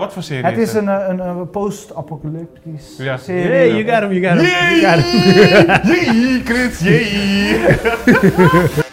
Wat voor serie Het is een, eh, een, een post-apocalyptisch Ja. serie. Hey, you got him, you got him. You got him. Jee, Chris, jee.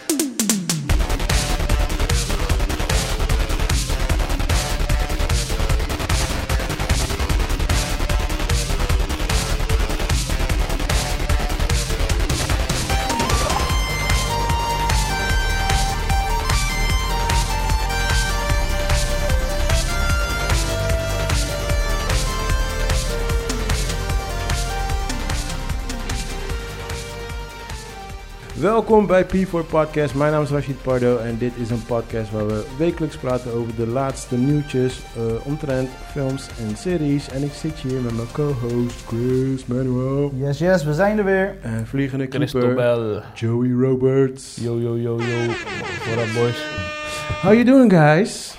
Welkom bij P4 Podcast. Mijn naam is Rashid Pardo en dit is een podcast waar we wekelijks praten over de laatste nieuwtjes uh, omtrent films en series. En ik zit hier met mijn co-host Chris Manuel Yes, yes, we zijn er weer. en vliegende keeper Christobel. Joey Roberts. Yo, yo, yo, yo. What up, boys? How you doing guys?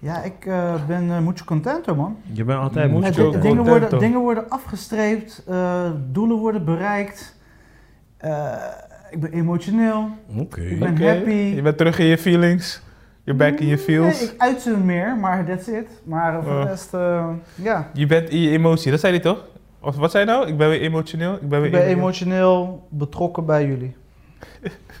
Ja, ik eh, ben uh, mucho contento, man. Je bent altijd Mucho contento. dingen, worden, dingen worden afgestreept, eh, doelen worden bereikt. Eh, ik ben emotioneel, Oké. ik ben happy. Je bent terug in je feelings. You're back in your feels. Nee, ik uit ze meer, maar that's it. Maar voor Oh. de rest, eh, ja. Je bent in je emotie, dat zei hij toch? Of wat zei je nou? Ik ben weer emotioneel. Ik ben weer Ik ben emo- emotioneel betrokken bij jullie.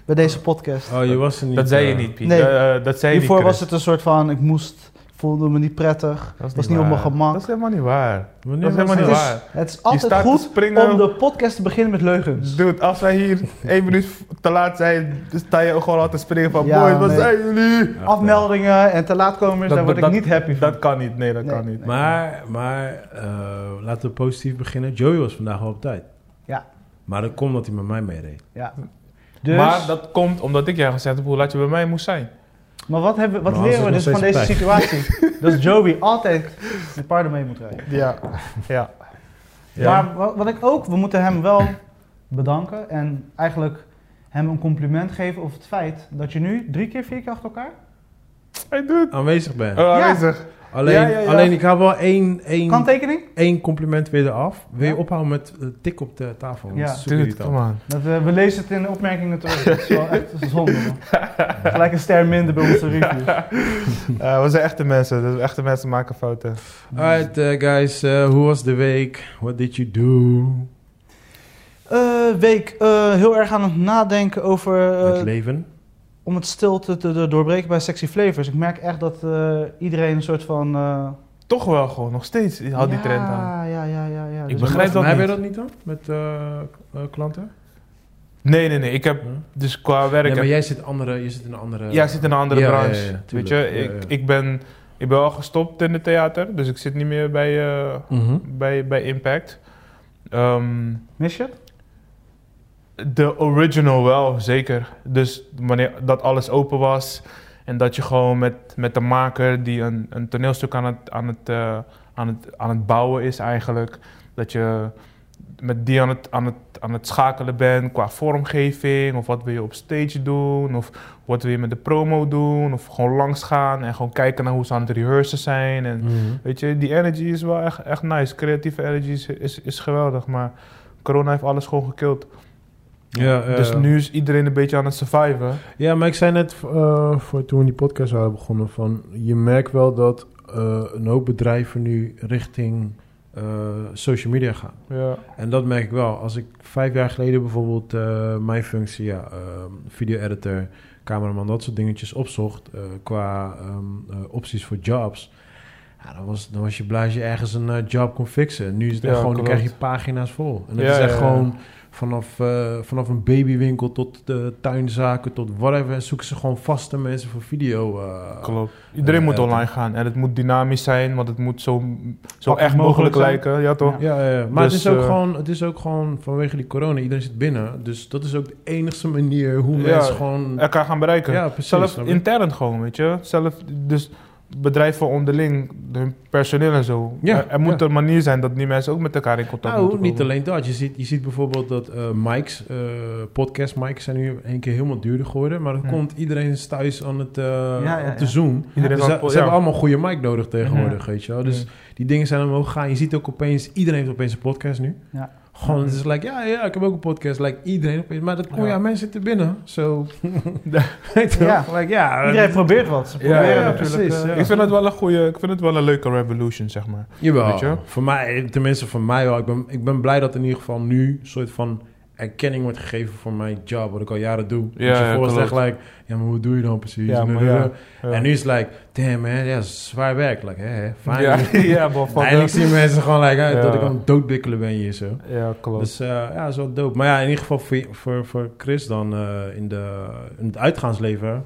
bij deze podcast. Oh, je was er niet. Dat zei je eh, niet, Piet. Nee. Eh, dat zei je Hiervoor niet, was het een soort van, ik moest, voelde me niet prettig. Dat was niet op mijn waar. gemak. Dat is helemaal niet waar. Wanneer Dat is helemaal niet het? Het is, waar. het is Je altijd goed om de podcast te beginnen met leugens. Dude, als wij hier één minuut te laat zijn, dan sta je ook gewoon al te springen van Ja, boys, wat nee. zijn jullie? Afmeldingen en te laat komen, daar word ik dat- niet happy van. Dat kan niet, nee, dat Nee. kan niet. Maar, maar eh, laten we positief beginnen. Joey was vandaag wel op tijd. Ja. Maar dat komt omdat hij met mij meereed. Ja. Dus, Maar dat komt omdat ik jou gezegd heb hoe laat je bij mij moest zijn. Maar wat, hebben, wat Maar leren we dus van deze situatie? dat Joey altijd met paarden mee moet rijden. Ja, ja. Maar wat, wat ik ook, we moeten hem wel bedanken en eigenlijk hem een compliment geven over het feit dat je nu drie keer, vier keer achter elkaar... Hij doet. Aanwezig ben. Oh, Ja. aanwezig. Alleen, Ja, ja, ja. alleen ik haal wel één, één, Kanttekening? één compliment weer eraf. Wil je Ja. ophouden met uh, tik op de tafel? Ja. irritant. kom aan. Dat, we, we lezen het in de opmerkingen terug. Dat is wel echt zonde, man. Gelijk een ster minder bij onze review. Eh, we zijn echte mensen, dus echte mensen maken fouten. Alright uh, guys, uh, hoe was de week? What did you do? Eh, week eh, heel erg aan het nadenken over eh, het leven? Om het stilte te, te doorbreken bij Sexy Flavors. Ik merk echt dat eh, iedereen een soort van... eh, Toch wel gewoon, nog steeds houdt die ja, trend aan. Ja, ja, ja, ja. Ik Dus- begrijp dat maar heb je niet. dat niet dan? Met uh, uh, klanten? Nee, nee, nee. Ik heb dus qua werk... Maar heb- jij zit, andere, je zit in een andere... Ja, ik zit in een andere Ja, branche. ja, ja, weet je, ik, ja. ik, ben, ik ben al gestopt in het theater, dus ik zit niet meer bij, eh, Mhm. bij, bij Impact. Ehm, Mis je het? De original wel, zeker. Dus wanneer dat alles open was en dat je gewoon met, met de maker die een, een toneelstuk aan het, aan, het, eh, aan, het, aan het bouwen is eigenlijk, dat je met die aan het, aan het, aan het schakelen bent qua vormgeving of wat wil je op stage doen of wat wil je met de promo doen of gewoon langs gaan en gewoon kijken naar hoe ze aan het rehearsen zijn en Mhm. Weet je, die energy is wel echt, echt nice. Creatieve energy is, is, is geweldig, maar corona heeft alles gewoon gekild. Ja, dus nu is iedereen een beetje aan het surviven. Ja, maar ik zei net uh, voor toen we die podcast waren begonnen van... Je merkt wel dat uh, een hoop bedrijven nu richting uh, social media gaan. Ja. En dat merk ik wel. Als ik vijf jaar geleden bijvoorbeeld mijn functie, ja, video-editor, cameraman, dat soort dingetjes opzocht qua um, uh, opties voor jobs. Ja, dan, was, dan was je blij als je ergens een job kon fixen. Nu is het Ja, gewoon, dan krijg je pagina's vol. En het Ja, is echt gewoon vanaf, uh, vanaf een babywinkel tot de tuinzaken tot whatever. En zoeken ze gewoon vaste mensen voor video. uh, Klopt. Iedereen eh, moet online gaan en het moet dynamisch zijn, want het moet zo, zo echt mogelijk lijken. Ja, toch? Ja. Ja, ja, maar Dus, het, is ook eh, gewoon, het is ook gewoon vanwege die corona. Iedereen zit binnen. Dus dat is ook de enigste manier hoe mensen gewoon... Elkaar gaan bereiken. Ja, precies. Zelf intern gewoon, weet je. Zelf, dus bedrijven onderling, hun personeel en zo. Ja, er er moet ja. een manier zijn dat die mensen ook met elkaar in contact Nou, moeten niet alleen dat. Je ziet, je ziet bijvoorbeeld dat eh mics, eh, podcast mics zijn nu een keer helemaal duurder geworden. Maar dan komt iedereen is thuis aan het, eh, ja, op de ja. Zoom. Iedereen Dus ze, ze ja. hebben allemaal goede mic nodig tegenwoordig, weet je wel. Dus die dingen zijn omhoog gegaan. Je ziet ook opeens, iedereen heeft opeens een podcast nu. Ja. Gewoon, het is like, ja, ja, ik heb ook een podcast. Like, iedereen opeens. Maar dat, oh ja, Ja. mensen zitten binnen. Zo. Weet je wel? Ja. Like, ja. Iedereen probeert wat. Ze proberen ja, natuurlijk. precies, eh, ja. Ik vind het wel een goede, ik vind het wel een leuke revolution, zeg maar. Jawel. Weet je? Voor mij, tenminste voor mij wel. Ik ben, ik ben blij dat in ieder geval nu een soort van erkenning wordt gegeven voor mijn job, wat ik al jaren doe. Ja, Ja, ja, het echt klopt. like, ja, maar hoe doe je dan precies? Ja, En, maar ja, ja. en nu is het like, damn man, ja, zwaar werk. Like, hè, fijn. Ja, ja, maar de- zien mensen gewoon like, hè, Ja. dat ik aan het doodbikkelen ben hier zo. Ja, klopt. Dus uh, ja, dat is wel dope. Maar ja, in ieder geval voor, voor, voor Chris dan uh, in, de, in het uitgaansleven,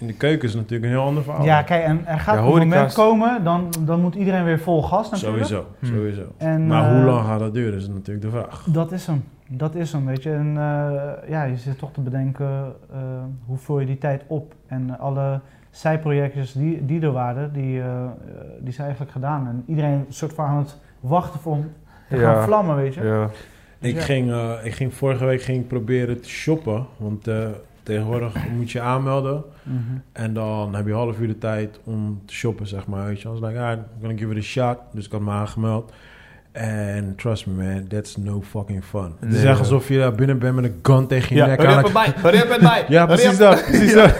in de keuken is natuurlijk een heel ander verhaal. Ja, kijk, en er gaat Ja, een moment komen, dan, dan moet iedereen weer vol gas natuurlijk. Sowieso, Hm. sowieso. En, maar eh, hoe lang gaat dat duren, is natuurlijk de vraag. Dat is hem. Dat is hem, weet je. En eh, ja, je zit toch te bedenken, eh, hoe vul je die tijd op? En alle zijprojectjes die, die er waren, die, eh, die zijn eigenlijk gedaan. En iedereen soort van aan het wachten om te Ja. gaan vlammen, weet je. ja. Ik, Ja. ging, eh, ik ging vorige week ging ik proberen te shoppen. Want eh, tegenwoordig moet je aanmelden. Mhm. En dan heb je een half uur de tijd om te shoppen, zeg maar. Weet je, I was like, ah, I'm gonna give it a shot. Dus ik had me aangemeld. En trust me man, that's no fucking fun. het is echt alsof je daar binnen bent met een gun tegen je Ja, nek. hurry up and buy. Ja, precies dat. Precies dat.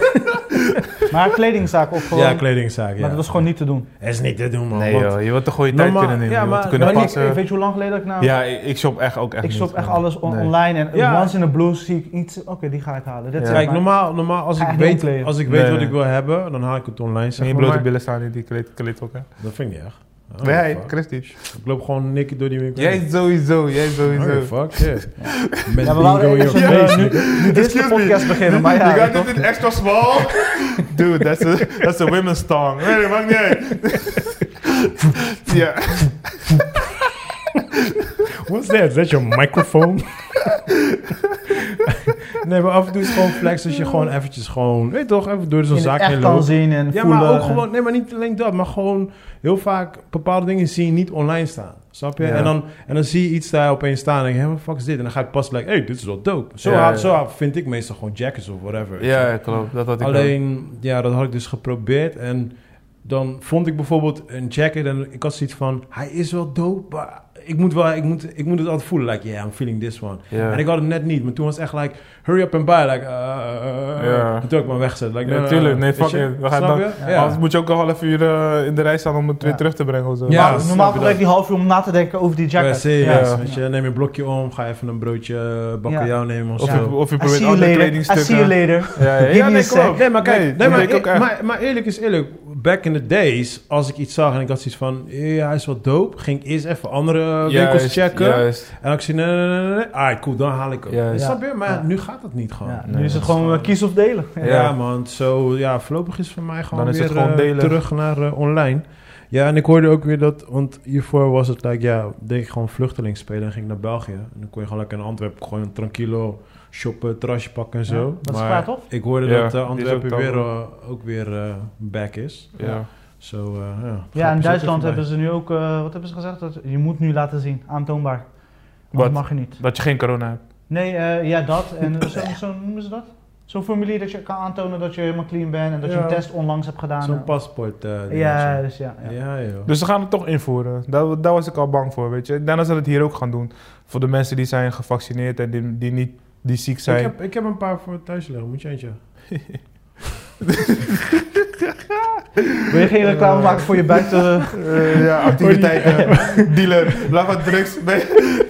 Maar kledingzaak of gewoon... Ja, kledingzaak, ja. Maar dat was gewoon niet te doen. Het is niet te doen, man. Nee joh, je wilt toch gewoon je tijd kunnen nemen, ja, maar- te kunnen ik, passen. weet je hoe lang geleden dat ik nou... Ja, ik, shop echt ook echt ik shop niet, echt man. alles on- Nee. online en Ja. once in a blue zie ik iets... Oké, die ga ik halen. Kijk, normaal, normaal als, ik weet, als ik weet Nee, wat ik wil hebben, dan haal ik het online. En Zeg je maar. blote billen staan in die kleed ook, hè? Dat vind ik niet echt. Oh, Nee. Christy. Ik loop gewoon naked door die winkel. Jij sowieso, jij Oh, sowieso. fuck, yeah. Met Ja, we bingo in je face, nu, Excuse me. podcast beginnen, maar ja, you got toch? this in extra small? Dude, that's a, that's a women's tong. Nee, maakt niet uit. Ja. What's that? Is that your microphone? nee, maar af en toe is het gewoon flex als je gewoon eventjes gewoon... Weet toch, even door zo'n zaak echt heen kan loopt. zien en Ja, voelen. maar ook gewoon... Nee, maar niet alleen dat, maar gewoon... Heel vaak bepaalde dingen zie je niet online staan. Snap je? Ja. En, dan, en dan zie je iets daar opeens staan en denk je, hey, wat fuck is dit? En dan ga je pas like, hey, dit is wel dope. Zo, Ja, haal- ja. zo haal- vind ik meestal gewoon jackets of whatever. Ja, klopt. Dat had ik ook. Alleen, ja, dat had ik dus geprobeerd. En dan vond ik bijvoorbeeld een jacket en ik had zoiets van, hij is wel dope, maar ik moet, wel, ik moet, ik moet het altijd voelen. Like, yeah, I'm feeling this one. En ik had het net niet, maar toen was het echt like, hurry up and buy. Like, uh, Ja. Toen heb ik me wegzet. Like, Ja, no, tuurlijk. Nee, fuck je? it. We gaan dan- je? Ja. Anders moet je ook een half uur eh, in de rij staan om het weer Ja. terug te brengen of zo. Ja, Maar snap normaal je gebruik ik die half uur om na te denken over die jacket. Precies, Ja. weet je, neem je een blokje om, ga even een broodje bakkeljauw nemen of Of, zo. je, of je I probeert andere. I kledingstukken. see you later. Ja, nee, maar kijk, Nee, maar, ik maar, maar eerlijk is eerlijk. Back in the days, als ik iets zag en ik had zoiets van, ja, hij is wat dope, ging ik eerst even andere winkels Juist, checken. Juist. En ik zie, nee, nee, nee, nee, nee, alright, cool, dan haal ik hem. Ja, ja. Snap je? Maar Ja. nu gaat dat niet gewoon. Nu is het gewoon eh, kies of delen. Ja. man, zo, ja, voorlopig is het voor mij gewoon Dan weer het gewoon eh, terug naar eh, online. Ja, en ik hoorde ook weer dat, want hiervoor was het, like, ja, deed ik gewoon vluchteling spelen en ging ik naar België. En dan kon je gewoon lekker in Antwerpen gewoon een tranquilo shoppen, terrasje pakken en Ja, zo. dat is maar waar, toch? ik hoorde Ja, dat eh, is Antwerpen ook weer, eh, ook weer eh, back is. Ja. Zo, eh, ja. Ja, in Duitsland hebben ze nu ook, eh, wat hebben ze gezegd? Dat je moet nu laten zien, aantoonbaar. Dat mag je niet. Dat je geen corona hebt. Nee, eh, ja, dat. En zo, zo noemen ze dat? Zo'n formulier dat je kan aantonen dat je helemaal clean bent en dat je een test onlangs hebt gedaan. Zo'n paspoort. eh, ja, dus ja. ja. Ja, joh. Dus ze gaan het toch invoeren. Daar, daar was ik al bang voor, weet je. Dat ze het hier ook gaan doen. Voor de mensen die zijn gevaccineerd en die, die niet die ziek zijn. Ik heb, ik heb een paar voor thuis liggen. Moet je eentje? Wil je geen reclame maken voor je buiten... Eh, ja, activiteiten. Dealer. Blijf wat drugs.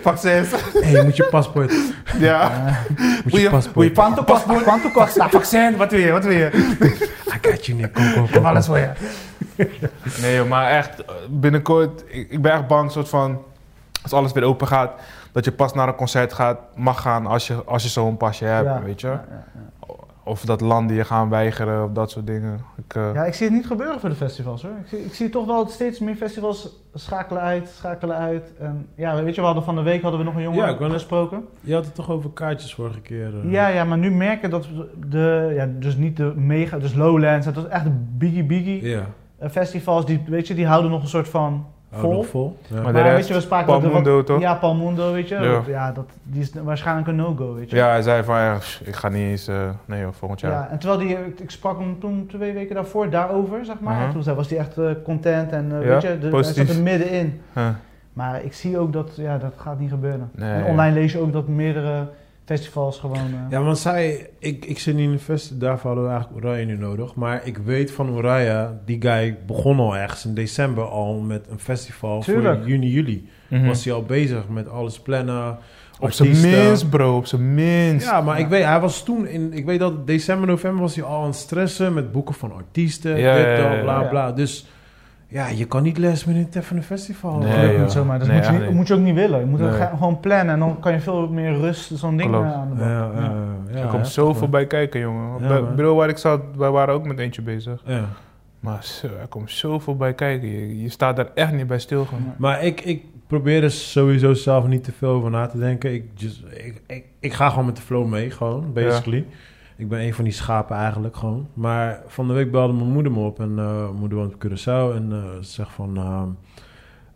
Vaccins. Hé, hey, moet je paspoort. Ja. Uh, Moet je paspoort. quanto costa? Quanto costa? Vaccin, wat wil je? Wat wil je? I got you, Nick. Kom, alles voor je. Nee joh, maar echt, binnenkort, ik, ik ben echt bang, soort van, als alles weer open gaat, dat je pas naar een concert gaat, mag gaan als je, als je zo'n pasje hebt, Ja. weet je. Ja, ja, ja. Of dat landen je gaan weigeren, of dat soort dingen. Ik, eh, Ja, ik zie het niet gebeuren voor de festivals hoor. Ik zie, ik zie toch wel steeds meer festivals schakelen uit, schakelen uit. En ja, weet je, we hadden van de week hadden we nog een jongen Ja, net- gesproken. Je had het toch over kaartjes vorige keer. eh. Ja, ja, maar nu merken dat de, ja, dus niet de mega, dus Lowlands, dat was echt de biggie biggie Ja. eh, festivals, die, weet je, die houden nog een soort van vol. nog vol. Ja. Maar Maar, de weet je, we spraken Palmundo, wat- toch? Ja, Palmundo, weet je. Ja. Ja, dat, die is waarschijnlijk een no-go, weet je. ja, hij zei van, ja, pff, ik ga niet eens, eh, nee joh, volgend jaar. Ja, en terwijl die, ik, sprak hem toen twee weken daarvoor daarover, zeg maar. Mhm. En toen zei- was hij echt eh, content en eh, Ja, weet je, de, hij zat er middenin. Huh. Maar ik zie ook dat, ja, dat gaat niet gebeuren. Nee. En online lees je ook dat meerdere festivals gewoon... eh, Ja, want zij, ik, ik zit niet in de festival, daarvoor hadden we eigenlijk Oranje nu nodig. Maar ik weet van Oranje, die guy begon al ergens in december al met een festival Tuurlijk. voor juni, juli. Mhm. Was hij al bezig met alles plannen. Op zijn minst, bro. Op zijn minst. Ja, maar Ja. ik weet, hij was toen in, ik weet dat december, november was hij al aan het stressen met boeken van artiesten, Ja, dit, ja, bla Ja. bla. Dus ja, je kan niet les met een even een festival. Nee, dat lukt joh. niet zomaar. Dat Nee, moet, je echt niet, niet. moet je ook niet willen. Je moet Nee. gewoon plannen en dan kan je veel meer rust zo'n ding Klopt. eh, aan de bak. Ja, ja, Ja. er komt ja, zoveel bij kijken, jongen. Ja, Bij- bedoel, waar ik zat, wij waren ook met eentje bezig. Maar zo, er komt zoveel bij kijken. Je, je staat daar echt niet bij stil. gewoon. Maar ik, ik probeer er sowieso zelf niet te veel over na te denken. Ik, just, ik, ik, ik ga gewoon met de flow mee, gewoon, basically. Ik ben een van die schapen eigenlijk gewoon. Maar van de week belde mijn moeder me op. En mijn moeder woont op Curaçao. En eh, ze zegt van...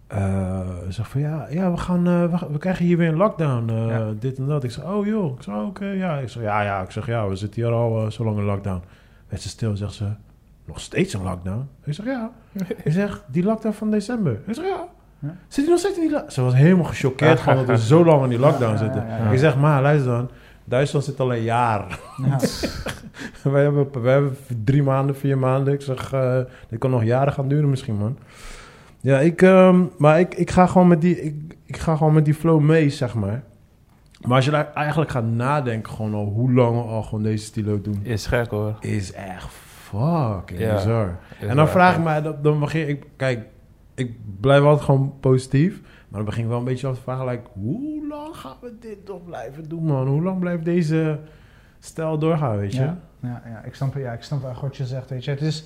ze zegt van ja, ja we, gaan, we, we krijgen hier weer een lockdown. Ja. Dit en dat. Ik zeg, oh joh. Ik zeg, oh, oké, ja. Ik zeg, ja, ja. Ik zeg, ja, we zitten hier al zo lang in lockdown. Werd ze stil, zegt ze, nog steeds een lockdown? Ik zeg, ja. Ik zeg, die lockdown van december. Ik zeg, ja. Ja. Zit hij nog steeds in die? Ze was helemaal gechoqueerd gewoon dat we zo lang in die lockdown zitten. Ik zeg, maar luister dan. Duitsland zit al een jaar. Ja. wij, hebben, wij hebben drie maanden, vier maanden. Ik zeg, eh dit kan nog jaren gaan duren misschien, man. Ja, ik, ehm, maar ik, ik, ga gewoon met die, ik, ik ga gewoon met die flow mee, zeg maar. Maar als je daar eigenlijk gaat nadenken, gewoon al hoe lang we al gewoon deze stilo doen, Is gek hoor. is echt fucking Ja. bizar. En dan waar, vraag ja. ik mij, dan, dan begin ik, kijk, ik blijf altijd gewoon positief. Maar dan begin ik wel een beetje af te vragen, like, hoe lang gaan we dit nog blijven doen, man? Hoe lang blijft deze stijl doorgaan, weet je? Ja, ja, ja, ik snap, ja, ik snap echt wat je zegt. Weet je. Het is,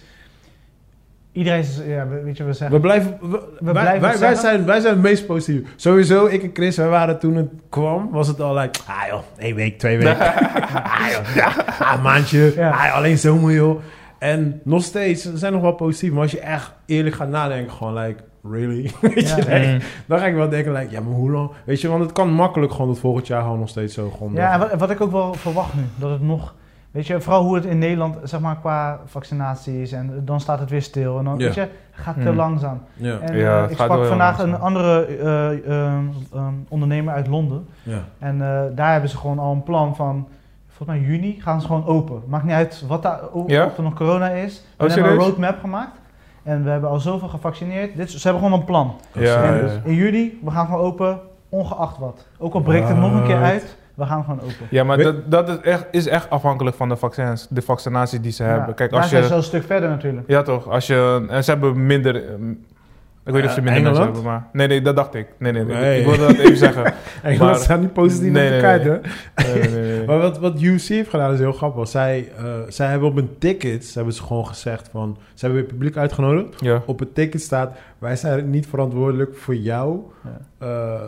iedereen is, ja, weet je, we zeggen... We blijven, we- wij, blijven wij, zijn, wij zijn het meest positief. Sowieso, ik en Chris, wij waren toen het kwam, was het al like, ah joh, één week, twee weken. ah joh, ja, ah, een maandje, Ja. ah, alleen zomer joh. En nog steeds, we zijn nog wel positief, maar als je echt eerlijk gaat nadenken, gewoon like, really? Weet je, Mm. dan ga ik wel denken, like, ja, maar hoe lang? Weet je, want het kan makkelijk gewoon het volgend jaar gewoon nog steeds zo gewoon Ja, en wat, wat ik ook wel verwacht nu, dat het nog... Weet je, vooral hoe het in Nederland, zeg maar, qua vaccinaties en dan staat het weer stil. En dan, Ja. weet je, gaat te Hmm. langzaam. ja, En eh, ik sprak vandaag een andere eh, eh, ehm, ondernemer uit Londen. ja. En eh, daar hebben ze gewoon al een plan van, volgens mij juni gaan ze gewoon open. Maakt niet uit wat daar, o- Ja? of er nog corona is. We Oh, hebben een roadmap gemaakt. En we hebben al zoveel gevaccineerd. Dit, ze hebben gewoon een plan. Ja, en ja, dus ja. in juli, we gaan gewoon open, ongeacht wat. Ook al breekt het nog een keer uit, we gaan gewoon open. Ja, maar dat, dat is, echt, is echt afhankelijk van de vaccins, de vaccinatie die ze Ja, hebben. Kijk, daar als zijn je... ze al een stuk verder natuurlijk. Ja, toch. Als je, en ze hebben minder... ik weet niet of ze minder mensen Engeland? hebben, maar... Nee, nee, dat dacht ik. Nee, nee, nee. Nee. Ik wilde dat even zeggen. En Maar- staat niet positief Nee, op de nee, kaart, nee. hè? Nee, nee, nee, nee. Maar wat, wat UC heeft gedaan is heel grappig. Zij, eh, zij hebben op hun tickets hebben ze gewoon gezegd van... Ze hebben weer publiek uitgenodigd. Ja. Op het ticket staat... Wij zijn niet verantwoordelijk voor jou... Ja. eh,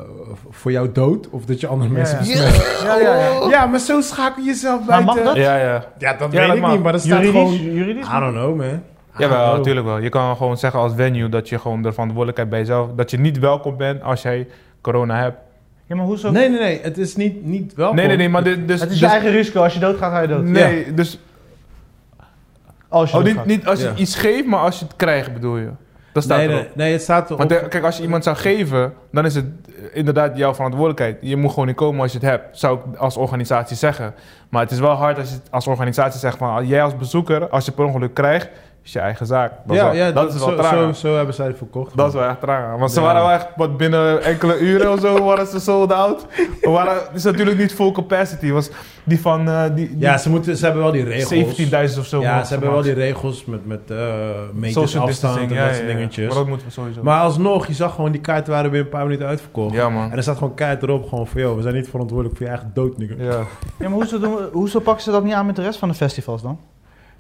voor jouw dood. Of dat je andere Ja, mensen ja. besmet. Ja, ja, ja. Ja, maar zo schakel je jezelf Maar buiten. mag dat? Ja, ja. Ja, dat Ja, weet ik mag. niet. Maar dat staat Juridisch? gewoon... juridisch? I don't know, man. Jawel, natuurlijk wel. Je kan gewoon zeggen als venue dat je gewoon de verantwoordelijkheid bij jezelf... Dat je niet welkom bent als jij corona hebt. Ja, maar hoezo? Nee, nee, nee. Het is niet, niet welkom. Nee, nee, nee, maar dit, dus... het is dus- je eigen risico. Als je doodgaat, ga je dood. Nee, dus... Als je Oh, niet, doodgaat. niet als je Ja. iets geeft, maar als je het krijgt, bedoel je? Dat staat Nee, erop. nee, nee, het staat erop. Want de- kijk, als je iemand zou geven, dan is het eh, inderdaad jouw verantwoordelijkheid. Je moet gewoon niet komen als je het hebt, zou ik als organisatie zeggen. Maar het is wel hard als je als organisatie zegt van... Jij als bezoeker, als je per ongeluk krijgt, is je eigen zaak. Dat ja, is wel, ja, dat, is wel zo, traag. zo, zo hebben zij het verkocht. Dat is wel echt traag. Want ze Ja. waren wel echt, wat binnen enkele uren of zo, waren ze sold out. We waren, het is natuurlijk niet full capacity. Was die van eh, die, die Ja, ze, moeten, ze hebben wel die regels. 17.000 of zo. Ja, ze hebben wel die regels met, met eh meters Social afstand en ja, dat soort ja. dingetjes. Maar dat moeten we sowieso. Maar alsnog, je zag gewoon die kaarten waren binnen een paar minuten uitverkocht. ja, man. En er staat gewoon kaart erop, gewoon van, joh, we zijn niet verantwoordelijk voor je eigen dood, nigga. Ja. Ja, maar hoezo, doen we- hoezo pakken ze dat niet aan met de rest van de festivals dan?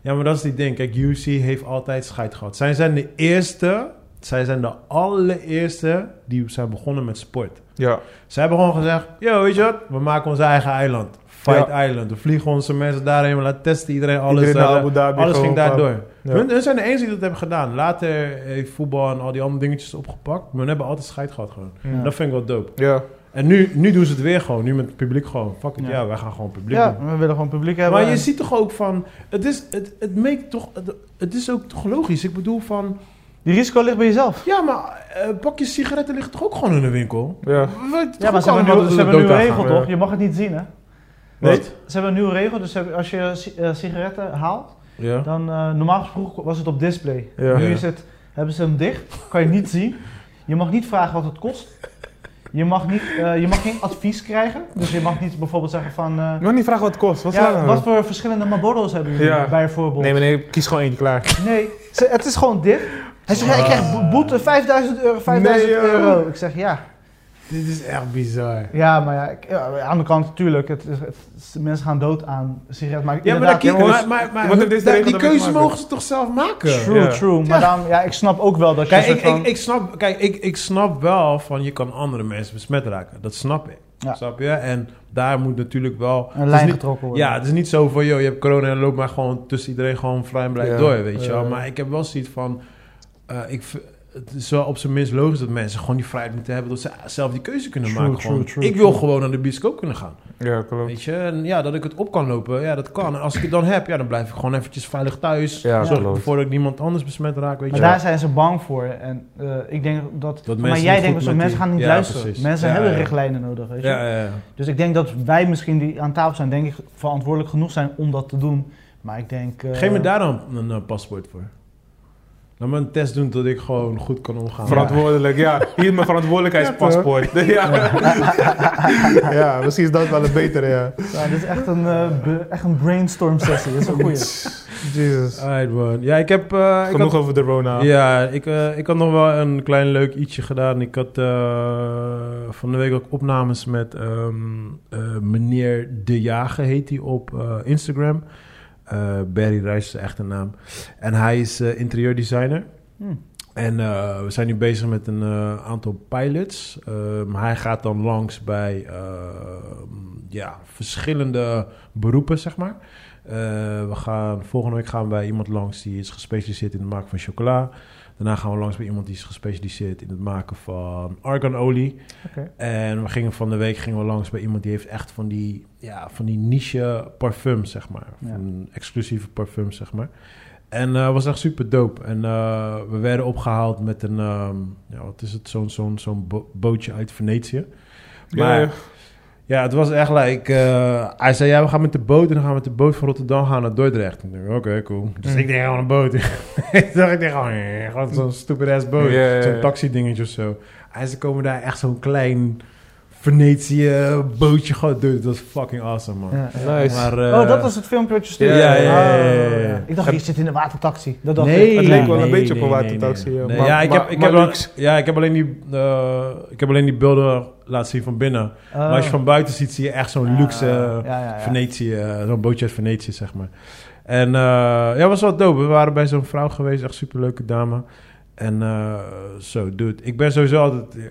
Ja, maar dat is die ding. Kijk, UC heeft altijd scheid gehad. Zij zijn de eerste, zij zijn de allereerste die zijn begonnen met sport. ja. Zij hebben gewoon gezegd, yo, weet je wat, we maken ons eigen eiland. Fight Island. We vliegen onze mensen daarheen, we laten testen iedereen, alles. Iedereen eh, Abu Dhabi alles ging daardoor. Ja. Hun, hun zijn de enige die dat hebben gedaan. Later heeft voetbal en al die andere dingetjes opgepakt. Maar hun hebben altijd scheid gehad gewoon. Ja. Dat vind ik wel dope. Ja. En nu, nu doen ze het weer gewoon. Nu met het publiek gewoon. Fuck it, ja, Ja. wij gaan gewoon publiek Ja, doen. we willen gewoon publiek hebben. Maar je ziet toch ook van... Het is, het, het, make toch, het, het is ook toch logisch. Ik bedoel van... Die risico ligt bij jezelf. Ja, maar eh pakjes sigaretten liggen toch ook gewoon in de winkel? Ja. Ja, maar ze hebben, nu, ze hebben een nieuwe regel toch? Je mag het niet zien, hè? Nee? Wat? Ze hebben een nieuwe regel, dus als je eh, sigaretten haalt, Ja. dan eh, normaal gesproken was het op display. Ja. Nu Ja. is het, hebben ze hem dicht, kan je niet zien. Je mag niet vragen wat het kost. Je mag, niet, eh, je mag geen advies krijgen. Dus je mag niet bijvoorbeeld zeggen van... eh, Je mag niet vragen wat het kost. Wat ja, wat voor verschillende Marlboro's hebben jullie Ja. bijvoorbeeld? Nee, meneer, kies gewoon eentje klaar. Nee, het is gewoon dit. Hij zegt, ik krijg bo- boete 5000 euro, 5000 Nee, joh. euro. Ik zeg, ja. Dit is echt bizar. Ja, maar ja, ik- ja, aan de andere kant natuurlijk, het, mensen gaan dood aan sigaret. Maar Ja, maar, ja, maar maar, die keuze mogen ze toch zelf maken? True, true. Maar dan, ja, ik snap ook wel dat je Kijk, soort ik, van- ik, ik, snap, kijk ik, ik snap wel van je kan andere mensen besmet raken. Dat snap ik. Ja. Snap je? En daar moet natuurlijk wel... een lijn niet- getrokken worden. Ja, het is niet zo van, joh, je hebt corona en loop maar gewoon tussen iedereen gewoon vrij en blij Ja. door, weet je wel. Maar ik heb wel zoiets van, eh, ik, het is wel op zijn minst logisch dat mensen gewoon die vrijheid moeten hebben dat ze zelf die keuze kunnen True, maken. true, Gewoon, true, ik wil true. gewoon naar de bioscoop kunnen gaan, Ja, klopt. weet je. En ja, dat ik het op kan lopen, ja, dat kan. En als ik het dan heb, ja, dan blijf ik gewoon eventjes veilig thuis. Ja, Zorg klopt. ervoor dat ik niemand anders besmet raak, weet Maar je. daar zijn ze bang voor. En eh, ik denk dat. Dat maar jij denkt dat met mensen gaan niet Ja, luisteren. precies. Mensen Ja, hebben ja. richtlijnen nodig. Weet je? Ja, ja, ja. Dus ik denk dat wij misschien die aan tafel zijn, denk ik, verantwoordelijk genoeg zijn om dat te doen. Maar ik denk. eh, Geef me daar dan een, eh, paspoort voor. Laat me een test doen dat ik gewoon goed kan omgaan. Verantwoordelijk, ja. Hier is mijn verantwoordelijkheidspaspoort. Ja, ja. misschien is dat wel een betere, ja. Ja, dit is echt een, eh, echt een brainstorm sessie. Dat is een goeie. Jesus. Alright, man. Ja, ik heb... eh, ik Genoeg had- over de Rona. Ja, ik, eh, ik had nog wel een klein leuk ietsje gedaan. Ik had eh, van de week ook opnames met ehm, eh, meneer De Jager, heet hij op eh, Instagram. Eh, Barry Rijs is zijn echte naam. En hij is eh, interieurdesigner. Hm. En eh, we zijn nu bezig met een aantal pilots. Ehm, hij gaat dan langs bij ehm, ja, verschillende beroepen, zeg maar. We gaan, volgende week gaan we bij iemand langs die is gespecialiseerd in het maken van chocola. Daarna gaan we langs bij iemand die is gespecialiseerd in het maken van arganolie. En we gingen van de week gingen we langs bij iemand die heeft echt van die, ja, van die niche parfums, zeg maar. Ja. Van exclusieve parfums, zeg maar. En eh was echt super dope. En eh, we werden opgehaald met een, ehm, ja, wat is het, zo'n zo'n zo'n bo- bootje uit Venetië. Maar Ja, ja, het was echt like... eh, hij zei, ja, we gaan met de boot en dan gaan we met de boot van Rotterdam gaan naar Dordrecht. En ik dacht, oké, cool. Dus Mm. ik denk, gewoon een boot. ik dacht, ik denk, gewoon, gewoon zo'n stupid ass boot. Zo'n taxi dingetje of zo. En ze komen daar echt zo'n klein Venetië bootje gewoon doen. Dat was fucking awesome, man. Ja. Nice. Maar, eh, Oh, dat was het filmpje wat je stuurde? Ja, ja, ja, ja, ja, Oh, ja. Ik dacht, je zit in de watertaxi. Dat dacht Nee, ik. Het leek wel een nee, beetje op een watertaxi, nee, ja. nee. Maar- ja, ik heb, ik maar heb al- ja, ik heb alleen die, eh, ik heb alleen die beelden laten zien van binnen. Maar als je van buiten ziet, zie je echt zo'n Ah, luxe ja, ja, ja. Venetië, eh, zo'n bootje uit Venetië, zeg maar. En eh, ja, was wel dope. We waren bij zo'n vrouw geweest, echt superleuke dame. En eh, zo, dude, ik ben sowieso altijd, eh,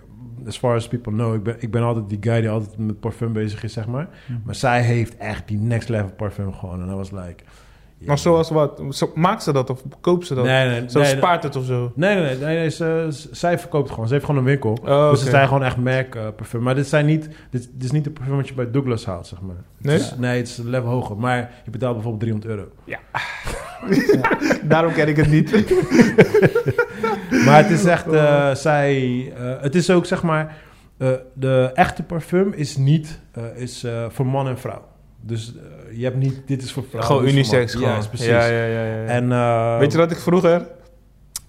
as far as people know, ik ben, ik ben altijd die guy die altijd met parfum bezig is, zeg maar. Mhm. Maar zij heeft echt die next level parfum gewoon. En dat was like... Maar zoals wat? Zo, maakt ze dat of koopt ze dat? Nee, nee, Zo nee, spaart het of zo? Nee, nee, nee. nee, ze- zij verkoopt gewoon. Ze heeft gewoon een winkel. Oh, Dus ze zijn gewoon echt merk eh, parfum. Maar dit, zijn niet, dit, dit is niet de parfum wat je bij Douglas haalt, zeg maar. Nee? Het is- nee, het is een level hoger. Maar je betaalt bijvoorbeeld 300 euro. Daarom ken ik het niet. Maar het is echt, eh, zij... eh, het is ook, zeg maar... eh, de echte parfum is niet... eh, is eh, voor man en vrouw. Dus je hebt niet... Dit is voor vrouw. gewoon unisex gewoon. Ja, is precies. Ja, ja, ja, ja. En, eh, Weet je dat ik vroeger...